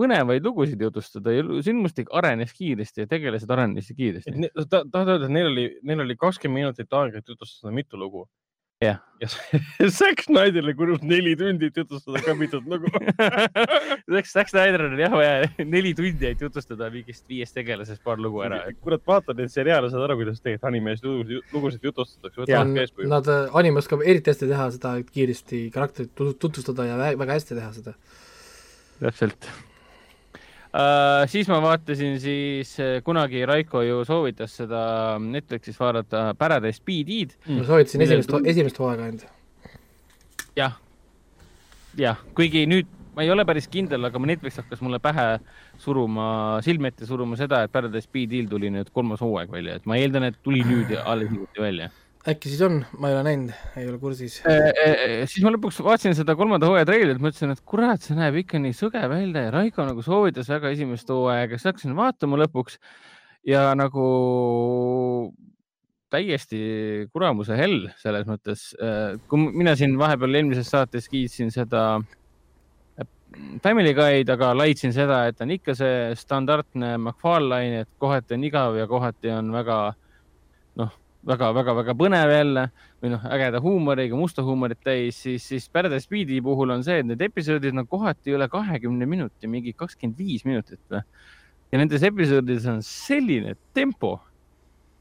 põnevaid lugusid jutustada ja sündmustik arenes kiiresti ja tegelased arenesid kiiresti. ta, tahad öelda, et neil oli, neil oli kakskümmend minutit aega, et jutustada mitu lugu? jah. ja Zack Snyderile kulus neli tundi, et jutustada ka mitut lugu Zack, Zack Snyderil oli jah vaja neli tundi, et jutustada mingist viiest tegelasest paar lugu ära. kurat, vaata neid seriaale, saad aru, kuidas tegelikult animees lugusid, lugusid jutustatakse. Nad äh, anime oskab eriti hästi teha seda, et kiiresti karakterit tutvustada ja väga hästi teha seda. täpselt Uh, siis ma vaatasin siis uh, kunagi Raiko ju soovitas seda Netflixis vaadata Paradise BD-d mm.. ma soovitasin esimest, esimest hooaega ainult. jah, jah, kuigi nüüd ma ei ole päris kindel, aga Netflix hakkas mulle pähe suruma, silme ette suruma seda, et Paradise BD-l tuli nüüd kolmas hooaeg välja, et ma eeldan, et tuli nüüd alles hiljuti välja äkki siis on, ma ei ole näinud, ei ole kursis e,. E, siis ma lõpuks vaatasin seda kolmanda hooaja treilerit, mõtlesin, et kurat, see näeb ikka nii sõge välja ja Raiko nagu soovitas väga esimest hooaega, siis hakkasin vaatama lõpuks ja nagu täiesti kuramuse hell selles mõttes. kui mina siin vahepeal eelmises saates kiitsin seda Family Guy'd, aga laitsin seda, et on ikka see standardne McFarlane, et kohati on igav ja kohati on väga noh väga-väga-väga põnev jälle või noh, ägeda huumoriga, musta huumorit täis, siis, siis Paradise Speedi puhul on see, et need episoodid on kohati üle kahekümne minuti, mingi kakskümmend viis minutit või. ja nendes episoodides on selline tempo.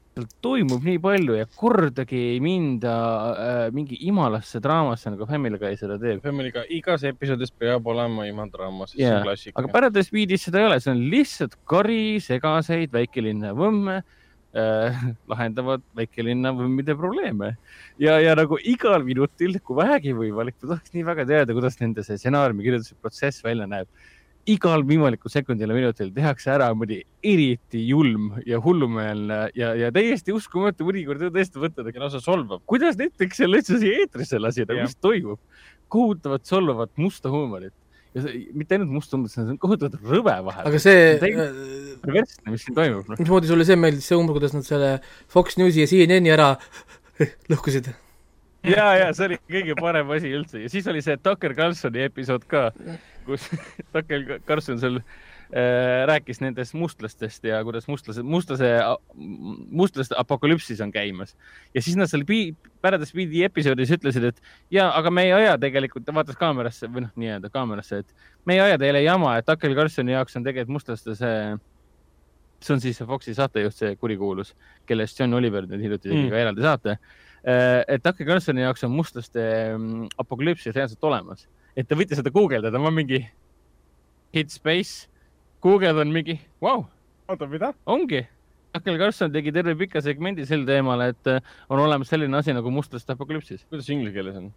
seal toimub nii palju ja kordagi ei minda äh, mingi imalasse draamasse nagu Family Guy seda teeb. Family Guy igas episoodis peab olema imadraama, sest yeah. see on klassika. aga Paradise Beatis seda ei ole, see on lihtsalt kari, segaseid väikelinna võmme äh, lahendavad väikelinna võmmide probleeme ja, ja nagu igal minutil, kui vähegi võimalik, ma tahaks nii väga teada, kuidas nende see stsenaariumi kirjutuse protsess välja näeb igal võimalikul sekundil ja minutil tehakse ära mõni eriti julm ja hullumeelne ja, ja täiesti uskumatu, mõnikord tõesti võtad, aga lausa solvab. kuidas Netflix selle üldse siia eetrisse lasi, nagu mis toimub? kohutavat solvavat musta huumorit ja see, mitte ainult must huumor, see on kohutavalt rõve vahel. aga see. perversne, mis siin toimub no.. mismoodi sulle see meeldis, see umbes, kuidas nad selle Fox Newsi ja CNN-i ära lõhkusid? ja, ja see oli kõige parem asi üldse ja siis oli see Tucker Carlsoni episood ka kus Tucker Carlson seal äh, rääkis nendest mustlastest ja kuidas mustlased, mustlase, mustlaste apokalüpsis on käimas. ja siis nad seal Paradise Beat'i episoodis ütlesid, et ja, aga me ei aja tegelikult, ta vaatas kaamerasse või noh, nii-öelda kaamerasse, et me ei aja teile jama, et Tucker Carlsoni jaoks on tegelikult mustlaste see, see on siis see Foxi saatejuht, see kurikuulus, kellest John Oliver nüüd hiljuti tegi mm. ka eraldi saate. Äh, et Tucker Carlsoni jaoks on mustlaste mm, apokalüpsis reaalselt olemas et ta võttis seda guugeldada, ma mingi hit space, guugeldan mingi, vau. oota, mida? ongi. Akel Carlson tegi terve pika segmendi sel teemal, et äh, on olemas selline asi nagu mustlaste apokalüpsis. kuidas inglise keeles on?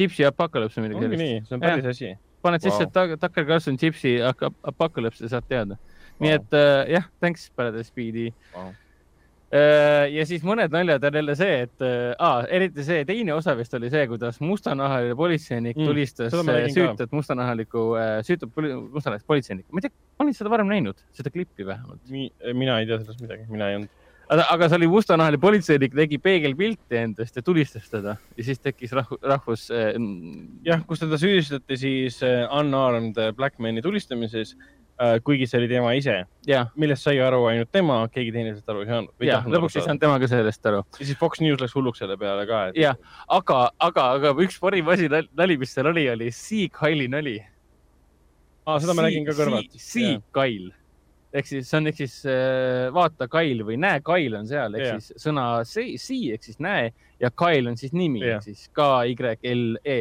Gypsy apokalüps või midagi sellist. nii, see on päris ja. asi. paned wow. sisse Tucker Carlson Gypsy apokalüps ja saad teada wow.. nii et uh, jah, thanks Paradise Speedi wow Äh, ja siis mõned naljad on jälle see, et äh, eriti see teine osa vist oli see, kuidas mustanahaline politseinik mm, tulistas äh, süütut mustanahalikku äh,, süütut mustanahalist politseinikku. ma ei tea, ma olin seda varem näinud, seda klippi vähemalt Mi,. mina ei tea sellest midagi, mina ei olnud. aga, see oli mustanahaline politseinik, tegi peegelpilti endast ja tulistas teda ja siis tekkis rahvus, rahvus äh,. jah, kus teda süüdistati siis äh, unarmed black man'i tulistamises Äh, kuigi see oli tema ise. millest sai aru ainult tema, keegi teine sellest aru ei saanud. jah, lõpuks ei saanud tema ka sellest aru. ja siis Fox News läks hulluks selle peale ka et.... jah, aga, aga, aga üks parim asi, nali, mis seal oli, oli Sea Kyle'i nali. aa, seda ma nägin ka kõrvalt. Sea Kyle ehk siis see on ehk siis äh, vaata Kail või näe Kail on seal ehk yeah. siis sõna see, see ehk siis näe ja Kail on siis nimi yeah. ehk siis K Y L E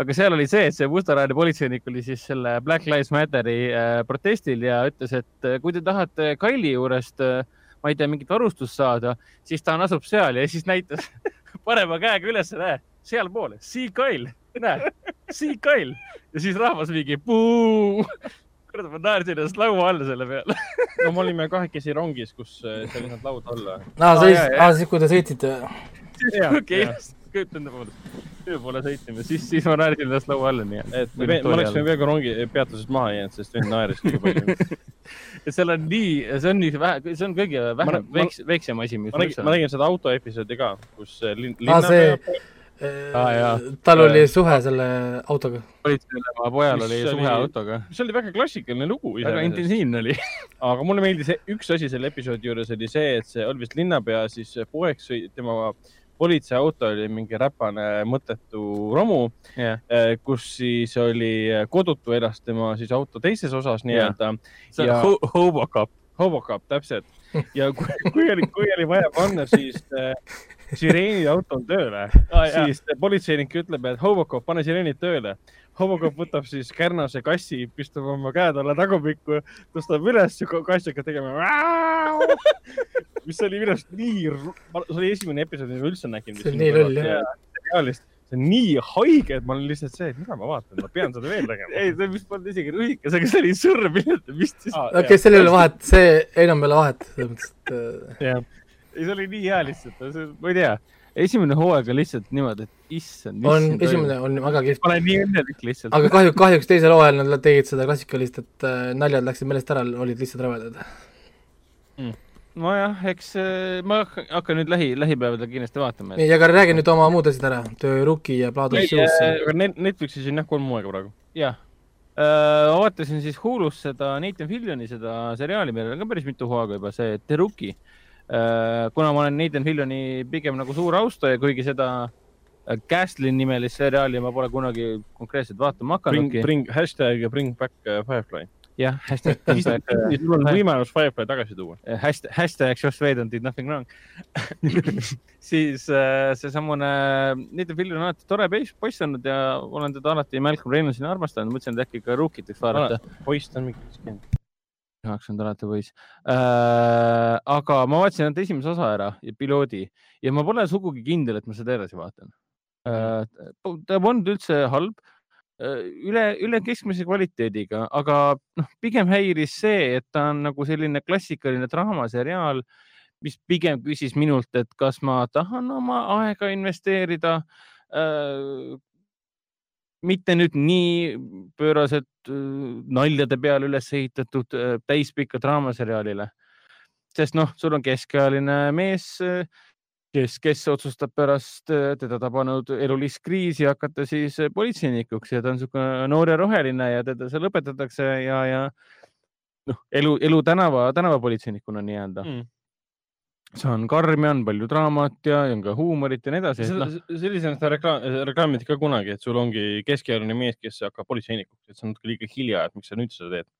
aga seal oli see, et see mustanahaline politseinik oli siis selle Black Lives Matteri äh, protestil ja ütles, et äh, kui te tahate Kaili juurest äh,, ma ei tea, mingit varustust saada, siis ta asub seal ja siis näitas parema käega üles, näe, sealpool, see Kail, näe, see Kail. Ja siis rahvas mingi puu kurat, ma naersin ennast laua alla selle peale. No me olime kahekesi rongis, kus äh, see oli laud alla. aa, siis, kui te sõitsite. okei, kujutan ette töö poole sõitsime, siis, siis ma naersin ennast laua alla, nii et. ma oleks võinud peaaegu rongi peatusest maha jäänud, sest vend naeris nii palju. et seal on nii, see on nii vähe, see on kõige vähem, väiks, väiksem asi, mis ma nägin, seda auto episoodi ka, kus linn, linnapea ah, Ah, tal oli suhe selle autoga. politseile, oma pojal oli suhe autoga. see oli väga klassikaline lugu. väga intensiivne oli aga mulle meeldis üks asi selle episoodi juures oli see, et see oli vist linnapea siis poeg sõi, tema politseiauto oli mingi räpane mõttetu romu yeah., eh, kus siis oli kodutu elas tema siis auto teises osas nii-öelda yeah.. see on ja... ho Hobocop. Hobocop, täpselt. ja kui, kui oli, kui oli vaja panna siis äh, sireeni auto on tööle ah,, siis politseinik ütleb, et Hobocop, pane sireenid tööle homokop võtab siis kärnase kassi, pistab oma käed alla tagumikku, tõstab üles ja kass hakkab tegema. mis oli minu arust nii, see oli esimene episood, mida ma üldse nägin. see on nii loll jah. seriaalist see on nii haige, et ma olen lihtsalt see, et mida ma vaatan, ma pean seda veel tegema. ei, see vist polnud isegi rõhikas, aga see oli surm, vist siis okei sellel ei ole vahet, see enam ei ole vahet, selles mõttes, et. Jah, ei, see oli nii hea lihtsalt, ma ei tea esimene hooaeg on lihtsalt niimoodi, et issand. on, esimene on väga kihvt. ma olen nii õnnelik lihtsalt. aga kahjuks, kahjuks teisel hooajal nad tegid seda klassikalist, et äh, naljad läksid meelest ära, olid lihtsalt rõvedad mm.. nojah, eks äh, ma hakkan nüüd lähi, lähipäevadel kindlasti vaatama et.... nii, aga räägi nüüd oma muud asjad ära, töö Rookie ja Plaadus Shoes. aga Netflixis on jah kolm hooaega praegu. jah äh,. vaatasin siis Hulus seda Nathan Fillioni seda seriaali, millel on ka päris mitu hooaega juba, see The Rookie kuna ma olen Nathan Filloni pigem nagu suur austaja, kuigi seda Gastlin äh, nimelist seriaali ma pole kunagi konkreetselt vaatama hakanudki. Bring, bring, hashtag bring back uh, Firefly. jah, hashtag sul on võimalus Firefly tagasi tuua. hashtag, hashtag Josh Whedon did nothing wrong siis äh, seesamune, Nathan Fillion on alati tore poiss olnud ja olen teda alati Malcolm Reynoldsina armastanud, mõtlesin, et äkki ka Rookit võiks vaadata. poiss ta on mingi olnud alati poiss äh,. aga ma vaatasin ainult esimese osa ära ja piloodi ja ma pole sugugi kindel, et ma seda edasi vaatan äh,. ta polnud üldse halb äh,, üle, üle keskmise kvaliteediga, aga noh, pigem häiris see, et ta on nagu selline klassikaline draamaseriaal, mis pigem küsis minult, et kas ma tahan oma aega investeerida äh, mitte nüüd nii pööraselt äh, naljade peale üles ehitatud äh, täispikka draamaseriaalile. sest noh, sul on keskealine mees, äh, kes, kes otsustab pärast teda tabanud elulist kriisi hakata siis politseinikuks ja ta on niisugune noor ja roheline ja teda seal õpetatakse ja, ja noh, elu, elu tänava, tänavapolitseinikuna nii-öelda mm see on karm ja on palju draamat ja on ka huumorit ja nii edasi. No. sellisena seda reklaam, reklaamiti ka kunagi, et sul ongi keskealine mees, kes hakkab politseinikuks, et see on natuke liiga hilja, et miks sa nüüd seda teed.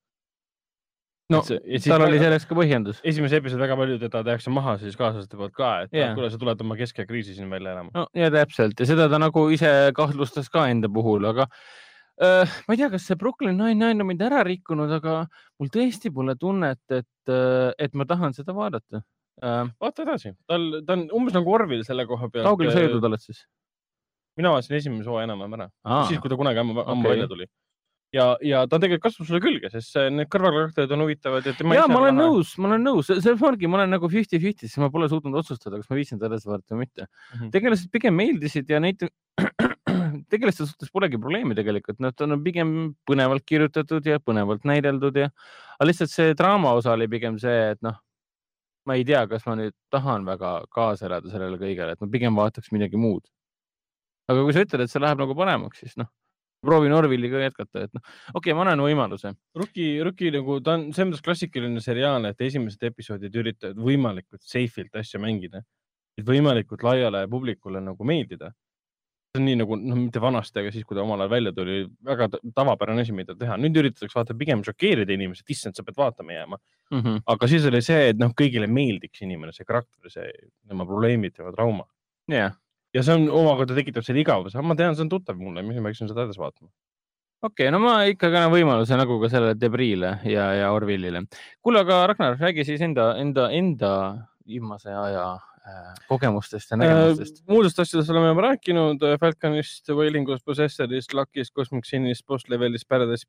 no see, tal oli selleks ka põhjendus. esimese episoodi väga palju teda tehakse maha siis kaaslaste poolt ka, et yeah. kuule, sa tuled oma kesk- ja kriisi siin välja elama. no ja täpselt ja seda ta nagu ise kahtlustas ka enda puhul, aga äh, ma ei tea, kas see Brooklyn Nine-Nine on mind ära rikkunud, aga mul tõesti pole tunnet, et, et ma tahan seda vaadata. Vaata edasi, tal, ta on umbes nagu Orville selle koha pealt. kaugele sa jõudnud oled siis? mina vaatasin esimese hooaja enam-vähem ära, siis kui ta kunagi ammu, okay. välja tuli. ja, ja ta tegelikult kasvab sulle külge, sest need kõrvalkarakterid on huvitavad. ja ma olen lahe. nõus, ma olen nõus, see ongi, ma olen nagu fifty-fifty, sest ma pole suutnud otsustada, kas ma viitsin ta edasi vaadata või mitte mm -hmm.. tegelased pigem meeldisid ja neid tegelaste suhtes polegi probleemi tegelikult, nad on pigem põnevalt kirjutatud ja põnevalt näideldud ja, aga lihtsalt see draama osa oli pigem see, et noh ma ei tea, kas ma nüüd tahan väga kaasa elada sellele kõigele, et ma pigem vaataks midagi muud. aga kui sa ütled, et see läheb nagu paremaks, siis noh, proovin Orvilliga jätkata, et noh, okei okay,, ma annan võimaluse. Rookie, Rookie nagu ta on selles mõttes klassikaline seriaal, et esimesed episoodid üritavad võimalikult safe'ilt asja mängida, et võimalikult laiale publikule nagu meeldida see on nii nagu noh, mitte vanasti, aga siis, kui ta omal ajal välja tuli, väga tavapärane asi, mida teha. nüüd üritatakse vaata pigem šokeerida inimesed, issand, sa pead vaatama jääma mm. -hmm. aga siis oli see, et noh, kõigile meeldiks inimene, see karakter, see tema probleemid, tema trauma yeah.. ja see on omakorda tekitab selle igavuse, ma tean, see on tuttav mulle, miks ma peaksin seda edasi vaatama okei okay,, no ma ikkagi annan võimaluse nagu ka sellele Debrile ja, ja Orvillile. kuule, aga Ragnar, räägi siis enda, enda, enda viimase aja kogemustest ja nägemustest äh,? muudest asjadest oleme juba rääkinud, äh, Falconist, Whalingust, Possessorist, Luckist, Cosmic Sinist, Post Levelist, Paradise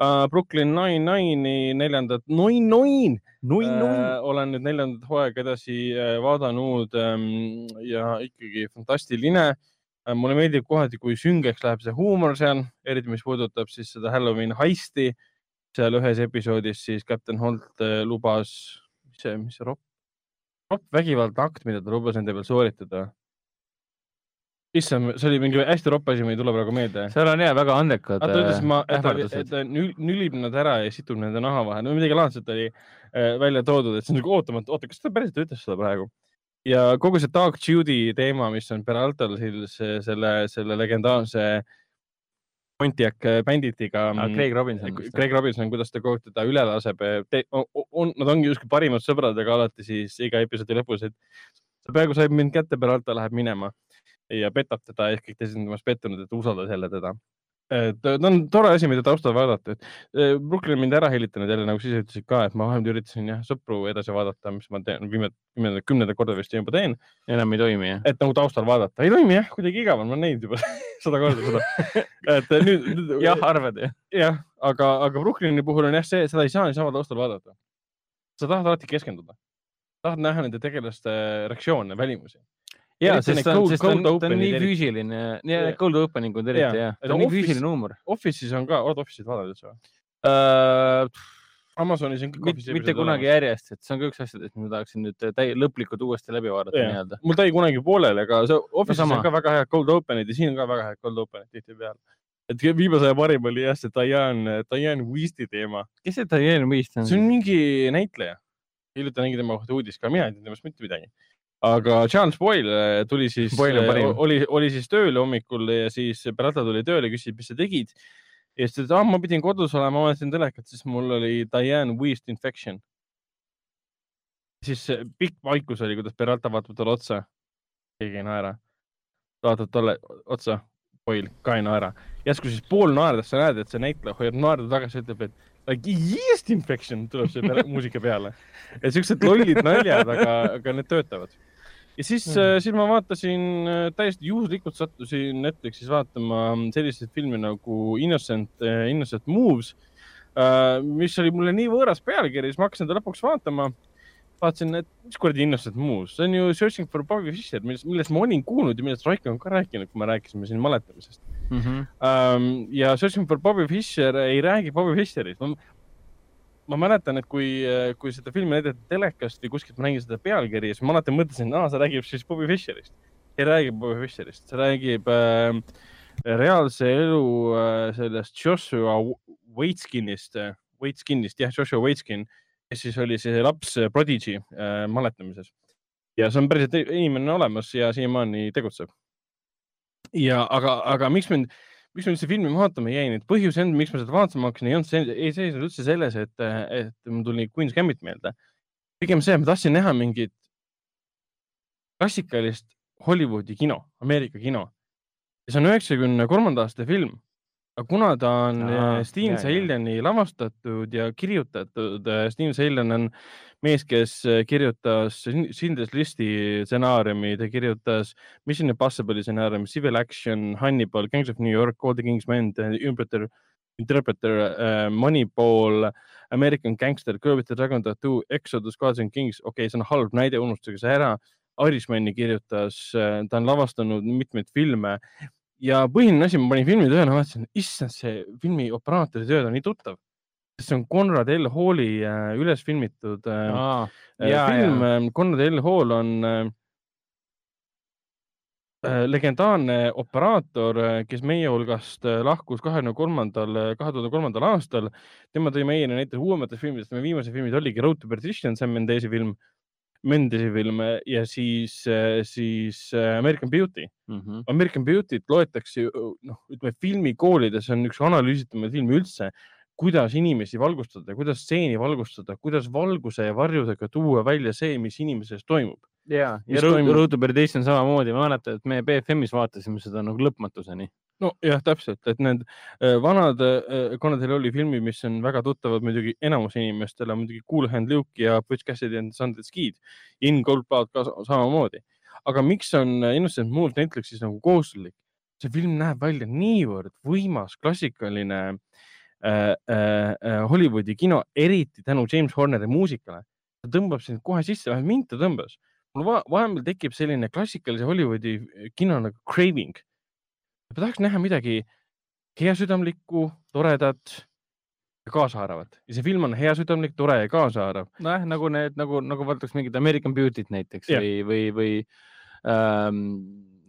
uh,, Brooklyn Nine-Nine'i neljandat, noin, noin, noin, noin olen nüüd neljandat hooaega edasi vaadanud um, ja ikkagi fantastiline mulle meeldib kohati, kui süngeks läheb see huumor seal, eriti mis puudutab siis seda Halloween heisti. seal ühes episoodis siis Captain Holt lubas, mis see, mis see ropp ropp vägivaldne akt, mida ta lubas enda peal sooritada. issand, see oli mingi hästi ropp asi, mul ei tule praegu meelde. seal on ja väga andekad. ta ütles, ma, et ta, et ta nülib nad ära ja situb nende naha vahel, no midagi laadset oli äh, välja toodud, et see on nagu ootamatu, oota, kas ta päriselt ütles seda praegu? ja kogu see Dark Judy teema, mis on Peraltal siis selle, selle legendaarse äh, Pontiac äh, Banditiga. Ah, Craig Robinson. Craig Robinson, kuidas ta kogu teda üle laseb. on, nad ongi justkui parimad sõbrad, aga alati siis iga episoodi lõpus, et sa peaaegu said mind kätte, Peralta läheb minema ja petab teda ja kõik teised on temast pettunud, et usaldas jälle teda et ta on tore asi, mida taustal vaadata, et eh, Brooklyn mind ära helitanud jälle nagu sa ise ütlesid ka, et ma vahepeal üritasin jah sõpru edasi vaadata, mis ma teen, viimane, kümnendat korda vist juba teen. enam ei toimi jah? et nagu taustal vaadata, ei toimi jah, kuidagi igav on, ma olen näinud juba sada korda seda. et nüüd, nüüd. jah, arvad jah? jah, aga, aga Brooklyni puhul on jah see, seda ei saa niisama taustal vaadata. sa tahad alati keskenduda, tahad näha nende tegelaste reaktsioone, välimusi ja, sest ta on, sest ta on, ta on nii füüsiline, nii cold opening ud eriti jah, ta on nii füüsiline huumor. Office'is on ka, oled Office'it vaadanud üldse või uh,? Amazonis on kõik Office'i mitte kunagi järjest, et see on ka üks asjadest, mida tahaksin nüüd täi-, lõplikult uuesti läbi vaadata nii-öelda. mul ta jäi kunagi pooleli, aga see Office'is no, on ka väga head cold open'id ja siin on ka väga head cold open'id tihtipeale. et viimase aja parim oli jah see Diane, Diane Weasti teema. kes see Diane Weast on? see on mingi näitleja. hiljuti nägin tema kohta uudist ka, mina ei tea temast mitte midagi aga Charles Boyle äh, tuli siis, äh, oli, oli siis tööl hommikul ja siis Peralta tuli tööle, küsis, mis sa tegid. ja siis ta ütles, et ma pidin kodus olema, vaatasin telekat, siis mul oli Diane Weist infection. siis pikk vaikus oli, kuidas Peralta vaatab talle otsa. keegi ei naera. vaatab talle otsa, Boyle ka ei naera. järsku siis pool naerdes sa näed, et see näitleja hoiab naerda tagasi, ütleb, et like yeast infection tuleb see peale, muusika peale. et siuksed lollid naljad, aga, aga need töötavad ja siis mm., siis ma vaatasin, äh, täiesti juhuslikult sattusin Netflixis vaatama selliseid filme nagu Innocent, äh, Innocent Moves, mis oli mulle nii võõras pealkiri, siis ma hakkasin ta lõpuks vaatama. vaatasin, et mis kuradi Innocent Moves, see on ju Searching for Bobby Fischer, millest, millest ma olin kuulnud ja millest Raiko on ka rääkinud, kui me rääkisime siin maletamisest mm. -hmm. ja Searching for Bobby Fischer ei räägi Bobby Fischerist ma mäletan, et kui, kui seda filmi näidati telekast või kuskilt ma nägin seda pealkirja, siis ma alati mõtlesin, aa, see räägib siis Bobby Fischerist. ei räägi Bobby Fischerist, see räägib äh, reaalse elu äh, sellest Joshua Waitskinist äh,, Waitskinist, jah, Joshua Waitskin, kes siis oli see laps äh, Prodigy äh, maletamises. ja see on päriselt inimene olemas ja siiamaani tegutseb. ja aga, aga miks mind miks ma üldse filmi vaatama jäin, et põhjus, miks ma seda vaatama hakkasin, ei olnud see, ei seisnud üldse selles, et, et mul tuli Queen's Gambit meelde. pigem see, et ma tahtsin näha mingit klassikalist Hollywoodi kino, Ameerika kino. ja see on üheksakümne kolmanda aasta film. Aga kuna ta on Aa, Steven Saliani lavastatud ja kirjutatud, Steven Salian on mees, kes äh, kirjutas Schindler's Listi stsenaariumi, ta kirjutas Mission Impossible'i stsenaariumi, Civil Action, Hannibal, Gangs of New York, All the King's Men, Interpreter, Interpreter Moneyball, American Gangster, with the Dragon Tattoo, Exodus, Gods and Kings, okei okay,, see on halb näide, unustage see ära. Irishmani kirjutas, äh, ta on lavastanud mitmeid filme ja põhiline asi, ma panin filmi tööle, vaatasin, issand, see filmi operaatori tööd on nii tuttav see on Conrad L. Halli äh, üles filmitud Aa, äh, ja, film. Conrad L. Hall on äh, legendaarne operaator, kes meie hulgast lahkus kahekümne kolmandal, kahe tuhande kolmandal aastal. tema tõi meieni näiteks uuematest filmidest, meie viimased filmid oligi Road to Perdition, Sam Mendesi film, Mendesi film ja siis, siis American Beauty mm. -hmm. American Beauty't loetakse ju, noh, ütleme filmikoolides on üks analüüsitumaid filme üldse kuidas inimesi valgustada, kuidas stseeni valgustada, kuidas valguse ja varjudega tuua välja see, mis inimeses toimub. ja, ja Road to Perdition samamoodi, ma mäletan, et me BFM-is vaatasime seda nagu lõpmatuseni. Nojah, täpselt, et need äh, vanad äh,, Conrad oli filmid, mis on väga tuttavad muidugi enamus inimestele, muidugi Cool Hand Luke ja Butch Cassidy and Sundance Kid. In Goldblatt ka samamoodi. aga miks on Innocent Moves Netflixis nagu kohustuslik? see film näeb välja niivõrd võimas, klassikaline äh, Äh, äh, äh, Hollywoodi kino, eriti tänu James Horneri muusikale. ta tõmbab sind kohe sisse, vähemalt mind ta tõmbas. mul vahepeal tekib selline klassikalise Hollywoodi kino nagu craving. Ma tahaks näha midagi heasüdamlikku, toredat ja kaasaarvat ja see film on heasüdamlik, tore ja kaasaarv. nojah, nagu need nagu, nagu vaataks mingit American Beauty't näiteks ja. või, või, või ähm,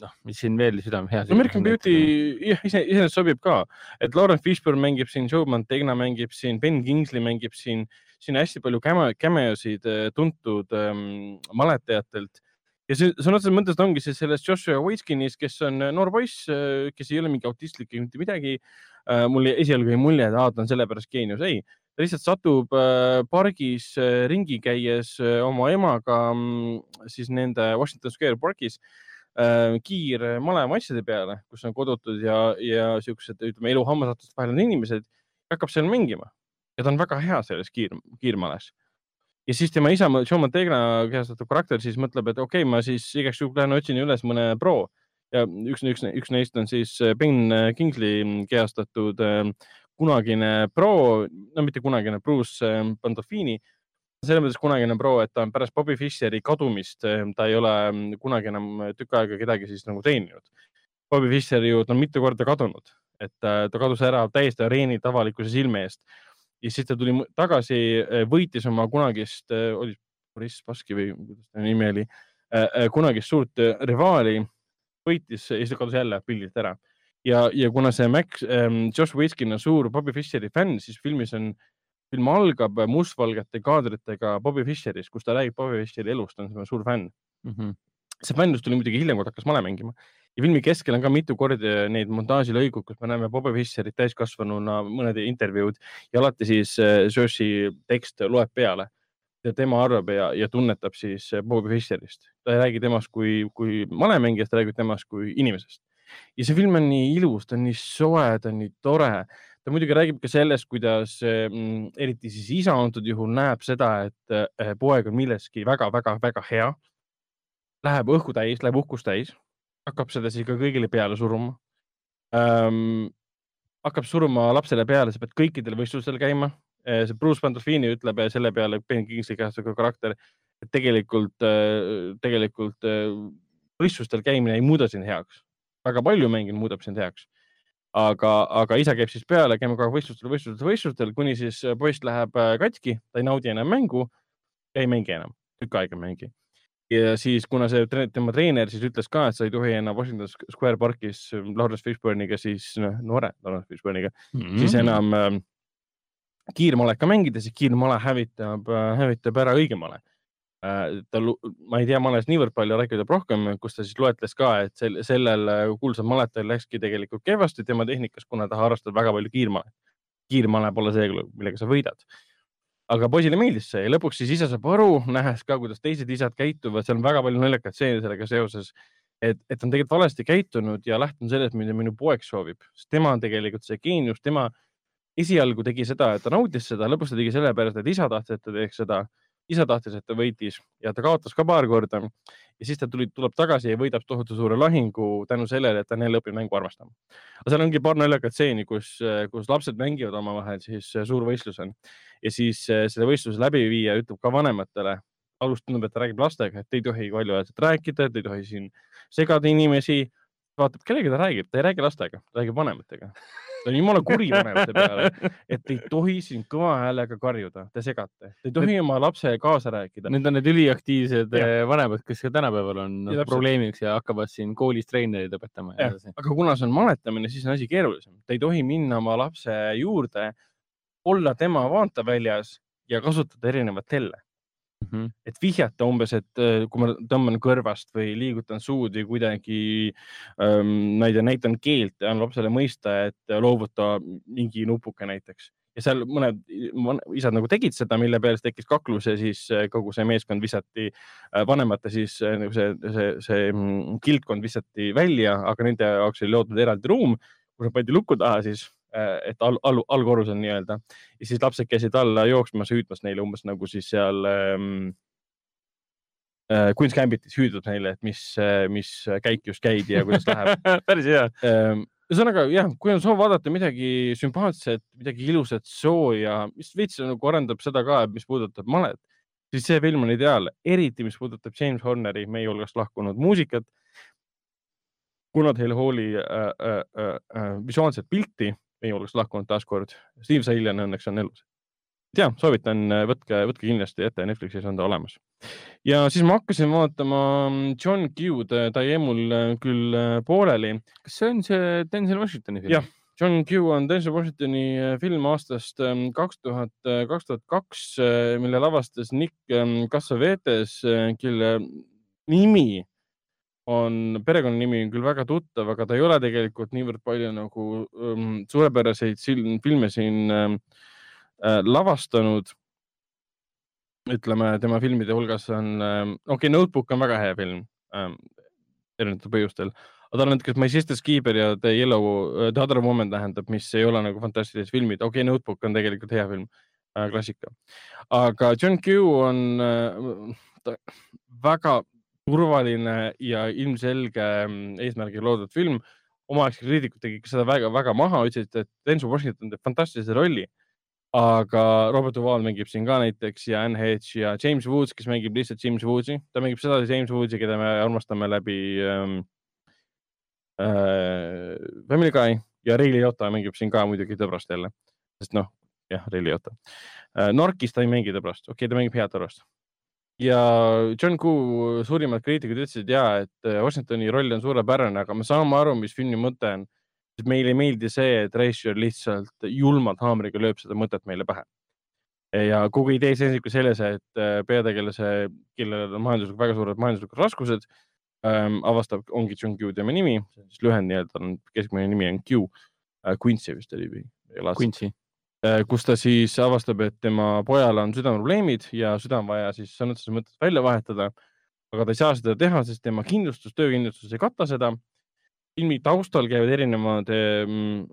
noh, mis siin veel südame hea. American Beauty jah, ise, iseenesest sobib ka, et Lauren Fishburne mängib siin, Joe Mantegna mängib siin, Ben Kingsley mängib siin, siin hästi palju cameosid äh, tuntud ähm, maletajatelt ja see sõna otseses mõttes ongi see sellest Joshua Waitskinis, kes on äh, noor poiss, äh, kes ei ole mingi autistlik ega mitte midagi. mul esialgu jäi mulje, et aa, ta on sellepärast geenius, ei, ta lihtsalt satub pargis ringi käies oma emaga mm, siis nende Washington Square pargis Äh, kiirmaleva asjade peale, kus on kodutud ja, ja siuksed, ütleme, elu hammasrataste vahel on inimesed, hakkab seal mängima ja ta on väga hea selles kiir, kiirmales. Ja siis tema isa, Joe Mantegna kehastatud karakter siis mõtleb, et okei okay,, ma siis igaks juhuks lähen otsin üles mõne pro ja üks, üks, üks neist on siis Ben Kingsley kehastatud äh, kunagine pro, no mitte kunagine, Bruce Pandolfini selles mõttes kunagine pro, et ta on pärast Bobby Fisheri kadumist, eh, ta ei ole kunagi enam tükk aega kedagi siis nagu teeninud. Bobby Fischer ju, ta on mitu korda kadunud, et ta, ta kadus ära täiesti areenilt avalikkuse silme eest. Ja siis ta tuli tagasi, eh, võitis oma kunagist, eh, oli Boris Baski või kuidas ta nimi oli, kunagist suurt rivaali, võitis ja siis ta kadus jälle pildilt ära. ja, ja kuna see Max, Josh Whiskin on suur Bobby Fisheri fänn, siis filmis on film algab mustvalgete kaadritega Bobby Fischerist, kus ta räägib Bobby Fischeri elust, on suur fänn mm. -hmm. see fännus tuli muidugi hiljem, kui ta hakkas male mängima ja filmi keskel on ka mitu korda neid montaažilõigud, kus me näeme Bobby Fischerit täiskasvanuna, mõned intervjuud ja alati siis Cersei tekst loeb peale ja tema arvab ja, ja tunnetab siis Bobby Fischerist. ta ei räägi temast kui, kui malemängijast, ta räägib temast kui inimesest. ja see film on nii ilus, ta on nii soe, ta on nii tore ta muidugi räägib ka sellest, kuidas mm, eriti siis isa antud juhul näeb seda, et poeg on milleski väga-väga-väga hea. Läheb õhku täis, läheb uhkust täis, hakkab seda siis ka kõigile peale suruma ähm,. hakkab suruma lapsele peale, sa pead kõikidel võistlustel käima. Eh, see Bruce Pandolfini ütleb selle peale, Ben Kingsley kehastusega karakter, et tegelikult, eh, tegelikult võistlustel käimine ei muuda sind heaks. väga palju mängimine muudab sind heaks aga, aga isa käib siis peale, käime kogu aeg võistlustel, võistlustel, võistlustel, kuni siis äh, poiss läheb äh, katki, ta ei naudi enam mängu, ei mängi enam, tükk aega ei mängi. Ja siis, kuna see tema treener siis ütles ka, et sa ei tohi enam Washington Square Parkis äh, Lawrence Fishburne'iga siis, noh, noore Lawrence Fishburne'iga mm, -hmm. siis enam äh, kiirmaleka mängida, siis kiirmale hävitab äh,, hävitab ära õige male Äh, ta, ma ei tea malest niivõrd palju, Raiko teab rohkem, kus ta siis loetles ka, et sel, sellel äh, kuulsal maletajal läkski tegelikult kehvasti tema tehnikas, kuna ta harrastab väga palju kiirmalet. kiirmale pole see, millega sa võidad. Aga poisile meeldis see. Ja lõpuks siis isa saab aru, nähes ka, kuidas teised isad käituvad, seal on väga palju naljakaid stseene sellega seoses, et, et on tegelikult valesti käitunud ja lähtun sellest, mida minu poeg soovib, sest tema on tegelikult see geenius, tema esialgu tegi seda, et ta nautis seda, lõpuks ta tegi sellepärast, et isa tahtis, et ta teeks seda isa tahtis, et ta võitis ja ta kaotas ka paar korda. ja siis ta tuli, tuleb tagasi ja võidab tohutu suure lahingu tänu sellele, et ta jälle õppinud mängu armastama. aga seal ongi paar naljakat stseeni, kus, kus lapsed mängivad omavahel, siis suur võistlus on ja siis selle võistluse läbiviija ütleb ka vanematele, alust tundub, et ta räägib lastega, et ei tohi valjuhäälselt rääkida, et ei tohi siin segada inimesi. Vaatab, kellega ta räägib, ta ei räägi lastega, ta räägib vanematega. Ta on jumala kuri vanemate peale, et ei tohi siin kõva häälega karjuda, te segate, te ei tohi need, oma lapse kaasa rääkida. Need on need üliaktiivsed ja. Eh, vanemad, kes ka tänapäeval on ja, probleemiks ja hakkavad siin koolis treenereid õpetama. aga kuna see on maletamine, siis on asi keerulisem, te ei tohi minna oma lapse juurde, olla tema vaateväljas ja kasutada erinevat telle mm. -hmm. et vihjata umbes, et äh, kui ma tõmban kõrvast või liigutan suud või kuidagi ähm,, näitan keelt ja annan lapsele mõista, et loovuta mingi nupuke näiteks ja seal mõned isad nagu tegid seda, mille peale tekkis kaklus ja siis äh, kogu see meeskond visati, äh, vanemate siis nagu see, see, see mm, kildkond visati välja, aga nende jaoks oli loodud eraldi ruum, kus nad pandi luku taha siis et all, all, allkorrusel nii-öelda ja siis lapsed käisid alla jooksmas, hüüdmas neile umbes nagu siis seal ähm, äh, Queen's Gambitis hüüdnud neile, et mis, äh, mis käik just käidi ja kuidas läheb päris hea ähm,. ühesõnaga jah, kui on soov vaadata midagi sümpaatset, midagi ilusat, sooja, mis veits nagu arendab seda ka, mis puudutab malet, siis see film on ideaalne, eriti mis puudutab James Horneri, meie hulgast lahkunud muusikat. kuna teil oli äh, äh, äh, visuaalset pilti meie hulgast lahkunud taaskord. Steve Salian õnneks on elus. ja soovitan, äh, võtke, võtke kindlasti ette, Netflixis on ta olemas. ja siis ma hakkasin vaatama mm, John Q-d, ta jäi mul äh, küll äh, pooleli. kas see on see Denzel Washingtoni film? jah, John Q on Denzel Washingtoni film aastast kaks tuhat, kaks tuhat kaks, mille lavastas Nick ähm, Cassavetes, kelle nimi on, perekonnanimi on küll väga tuttav, aga ta ei ole tegelikult niivõrd palju nagu um, suurepäraseid filme siin um, äh, lavastanud. ütleme, tema filmide hulgas on um,, okei okay,, Notebook on väga hea film um, erinevatel põhjustel, aga tal on näiteks My Sister's Keeper ja The Yellow, äh, The Other Woman tähendab, mis ei ole nagu fantastilised filmid, okei okay,, Notebook on tegelikult hea film äh,, klassika. aga John Q on äh, väga turvaline ja ilmselge mm, eesmärgiga loodud film. omaaegsed kriitikud tegid seda väga-väga maha, ütlesid, et Denzel Washington teeb fantastilise rolli. aga Robert Duvall mängib siin ka näiteks ja Anne Hedge ja James Woods, kes mängib lihtsalt James Woodsi, ta mängib seda James Woodsi, keda me armastame läbi ähm, äh, Family Guy ja Ray Liotta mängib siin ka muidugi tõbrast jälle, sest noh, jah, Ray Liotta äh,. Norkis ta ei mängi tõbrast, okei okay,, ta mängib head tõbrast ja John Koo suurimad kriitikud ütlesid ja, et äh, Washingtoni roll on suurepärane, aga me saame aru, mis filmi mõte on. meile ei meeldi see, et Ratio lihtsalt julmalt haamriga lööb seda mõtet meile pähe. ja kogu idee seisnebki selles, et äh, peategelase, kellel on majanduslikult väga suured majanduslikud raskused, ähm, avastab, ongi John Q tema nimi, siis lühend nii-öelda on, keskmine nimi on Q äh,. Quincy vist oli. Quincy äh,. Kus ta siis avastab, et tema pojal on südameprobleemid ja süda on vaja siis sõna otseses mõttes välja vahetada. aga ta ei saa seda teha, sest tema kindlustus, töökindlustus ei kata seda. filmi taustal käivad erinevad ähm,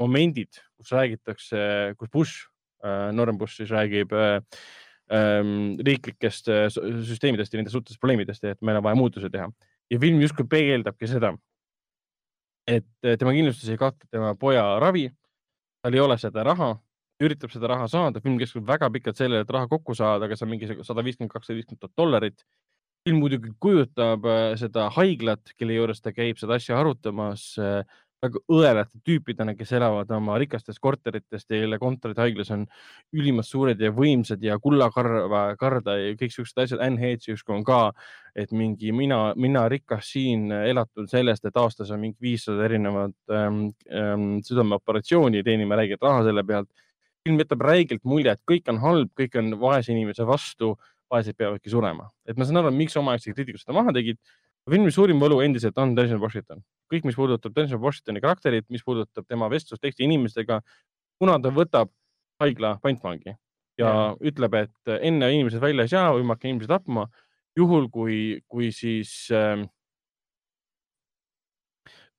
momendid, kus räägitakse, kus Bush äh,, noorem Bush siis räägib äh, ähm, riiklikest äh, süsteemidest ja nende suhtes probleemidest, et meil on vaja muutusi teha. ja film justkui peegeldabki seda, et äh, tema kindlustus ei kata tema poja ravi, tal ei ole seda raha, üritab seda raha saada, film keskendub väga pikalt sellele, et raha kokku saada, aga see on mingi sada viiskümmend, kakssada viiskümmend tuhat dollarit. film muidugi kujutab äh, seda haiglat, kelle juures ta käib seda asja arutamas väga õelate tüüpidena, kes elavad oma rikastes korterites, kelle kontorid haiglas on ülimalt suured ja võimsad ja kullakarva, karda ja kõik siuksed asjad. Anne Hedge justkui on ka, et mingi mina, mina rikas siin elatun sellest, et aastas on mingi viissada erinevat ähm, ähm, südameoperatsiooni, teenime räigelt raha selle pealt. film jätab räigelt mulje, et kõik on halb, kõik on vaese inimese vastu, vaesed peavadki surema. et ma saan aru, miks omaaegsed kriitikud seda maha tegid filmi suurim võlu endiselt on Denzel Washington, kõik, mis puudutab Denzel Washingtoni karakterit, mis puudutab tema vestlust teiste inimestega, kuna ta võtab haigla pantvangi ja, ja ütleb, et enne inimesed välja ei saa või ma hakkan inimesi tapma, juhul kui, kui siis äh,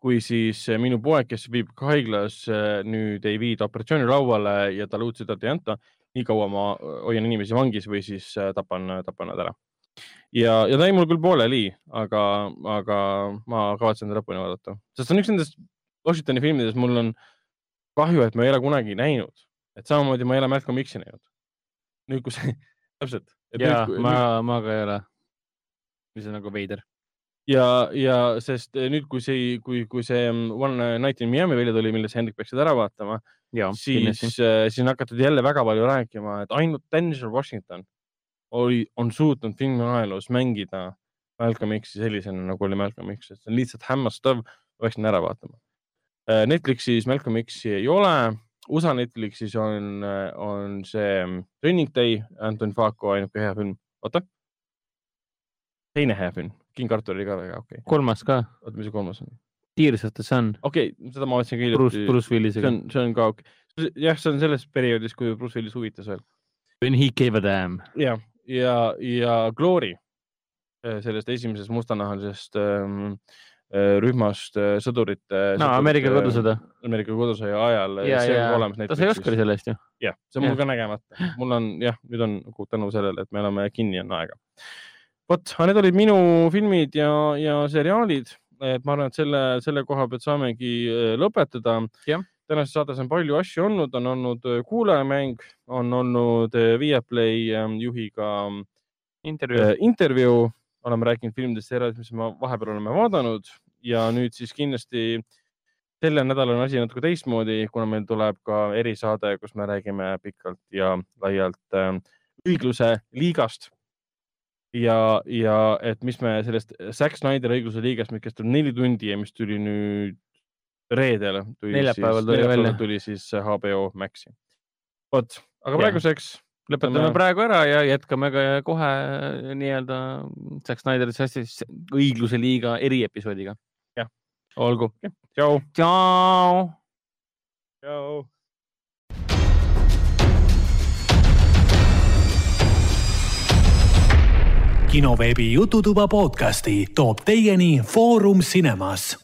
kui siis minu poeg, kes viib haiglas, äh, nüüd ei viida operatsioonilauale ja talle uut südant ei anta, nii kaua ma hoian inimesi vangis või siis äh, tapan, tapan nad ära ja, ja ta jäi mul küll pooleli, aga, aga ma kavatsen ta lõpuni vaadata, sest see on üks nendest Washingtoni filmidest, mul on kahju, et ma ei ole kunagi näinud, et samamoodi ma ei ole Malcolm X-i näinud. nüüd, kui see, täpselt. ja nüüd, ma, ma ka ei ole. mis on nagu veider. ja, ja sest nüüd, kui see, kui, kui see One Night in Miami välja tuli, mille sa Hendrik peaksid ära vaatama, siis, siis on hakatud jälle väga palju rääkima, et ainult Denzel Washington oli, on suutnud filmi ajaloos mängida Malcolm X-i sellisena, nagu oli Malcolm X, et see on lihtsalt hämmastav, peaksin ära vaatama. Äh, Netflixis Malcolm X-i ei ole, USA Netflixis on, on see Training Day, Anton Faco ainuke hea film, oota. teine hea film, King Artur oli ka väga okei okay.. kolmas ka. oota, mis see kolmas on? Tears of the Sun. okei okay,, seda ma vaatasin ka hiljuti. Bruce, Willisega. see on, see on ka okei okay.. jah, see on selles perioodis, kui Bruce Willis huvitas veel. When he gave a damn. jah ja, ja Glory äh, sellest esimesest mustanahalisest ähm, äh, rühmast äh, sõdurite. no Ameerika kodusõda. Ameerika kodusõja ajal. ta sai Oscari selle eest ju. jah, see on ja. mul ka nägemata, mul on jah, nüüd on tänu sellele, et me oleme kinni, on aega. vot, need olid minu filmid ja, ja seriaalid, et ma arvan, et selle, selle koha pealt saamegi lõpetada. jah tänases saates on palju asju olnud, on olnud äh, kuulajamäng, on olnud äh, Viaplay ähm, juhiga intervjuu, äh, intervjuu., oleme rääkinud filmidest, seriaalidest, mis me vahepeal oleme vaadanud ja nüüd siis kindlasti sellel nädalal on asi natuke teistmoodi, kuna meil tuleb ka erisaade, kus me räägime pikalt ja laialt äh, õigluse liigast. ja, ja et mis me sellest Zack Snyderi õigluse liigast, mis kestab neli tundi ja mis tuli nüüd reedel tuli neljapäeval tuli välja. tuli siis HBO Maxi. vot, aga praeguseks lõpetame Tõmme... praegu ära ja jätkame ka kohe nii-öelda Zack Snyder'i õigluse liiga eriepisoodiga. jah, olgu. tšau. tšau. tšau. kinoveebi Jututuba podcasti toob teieni Foorum Cinemas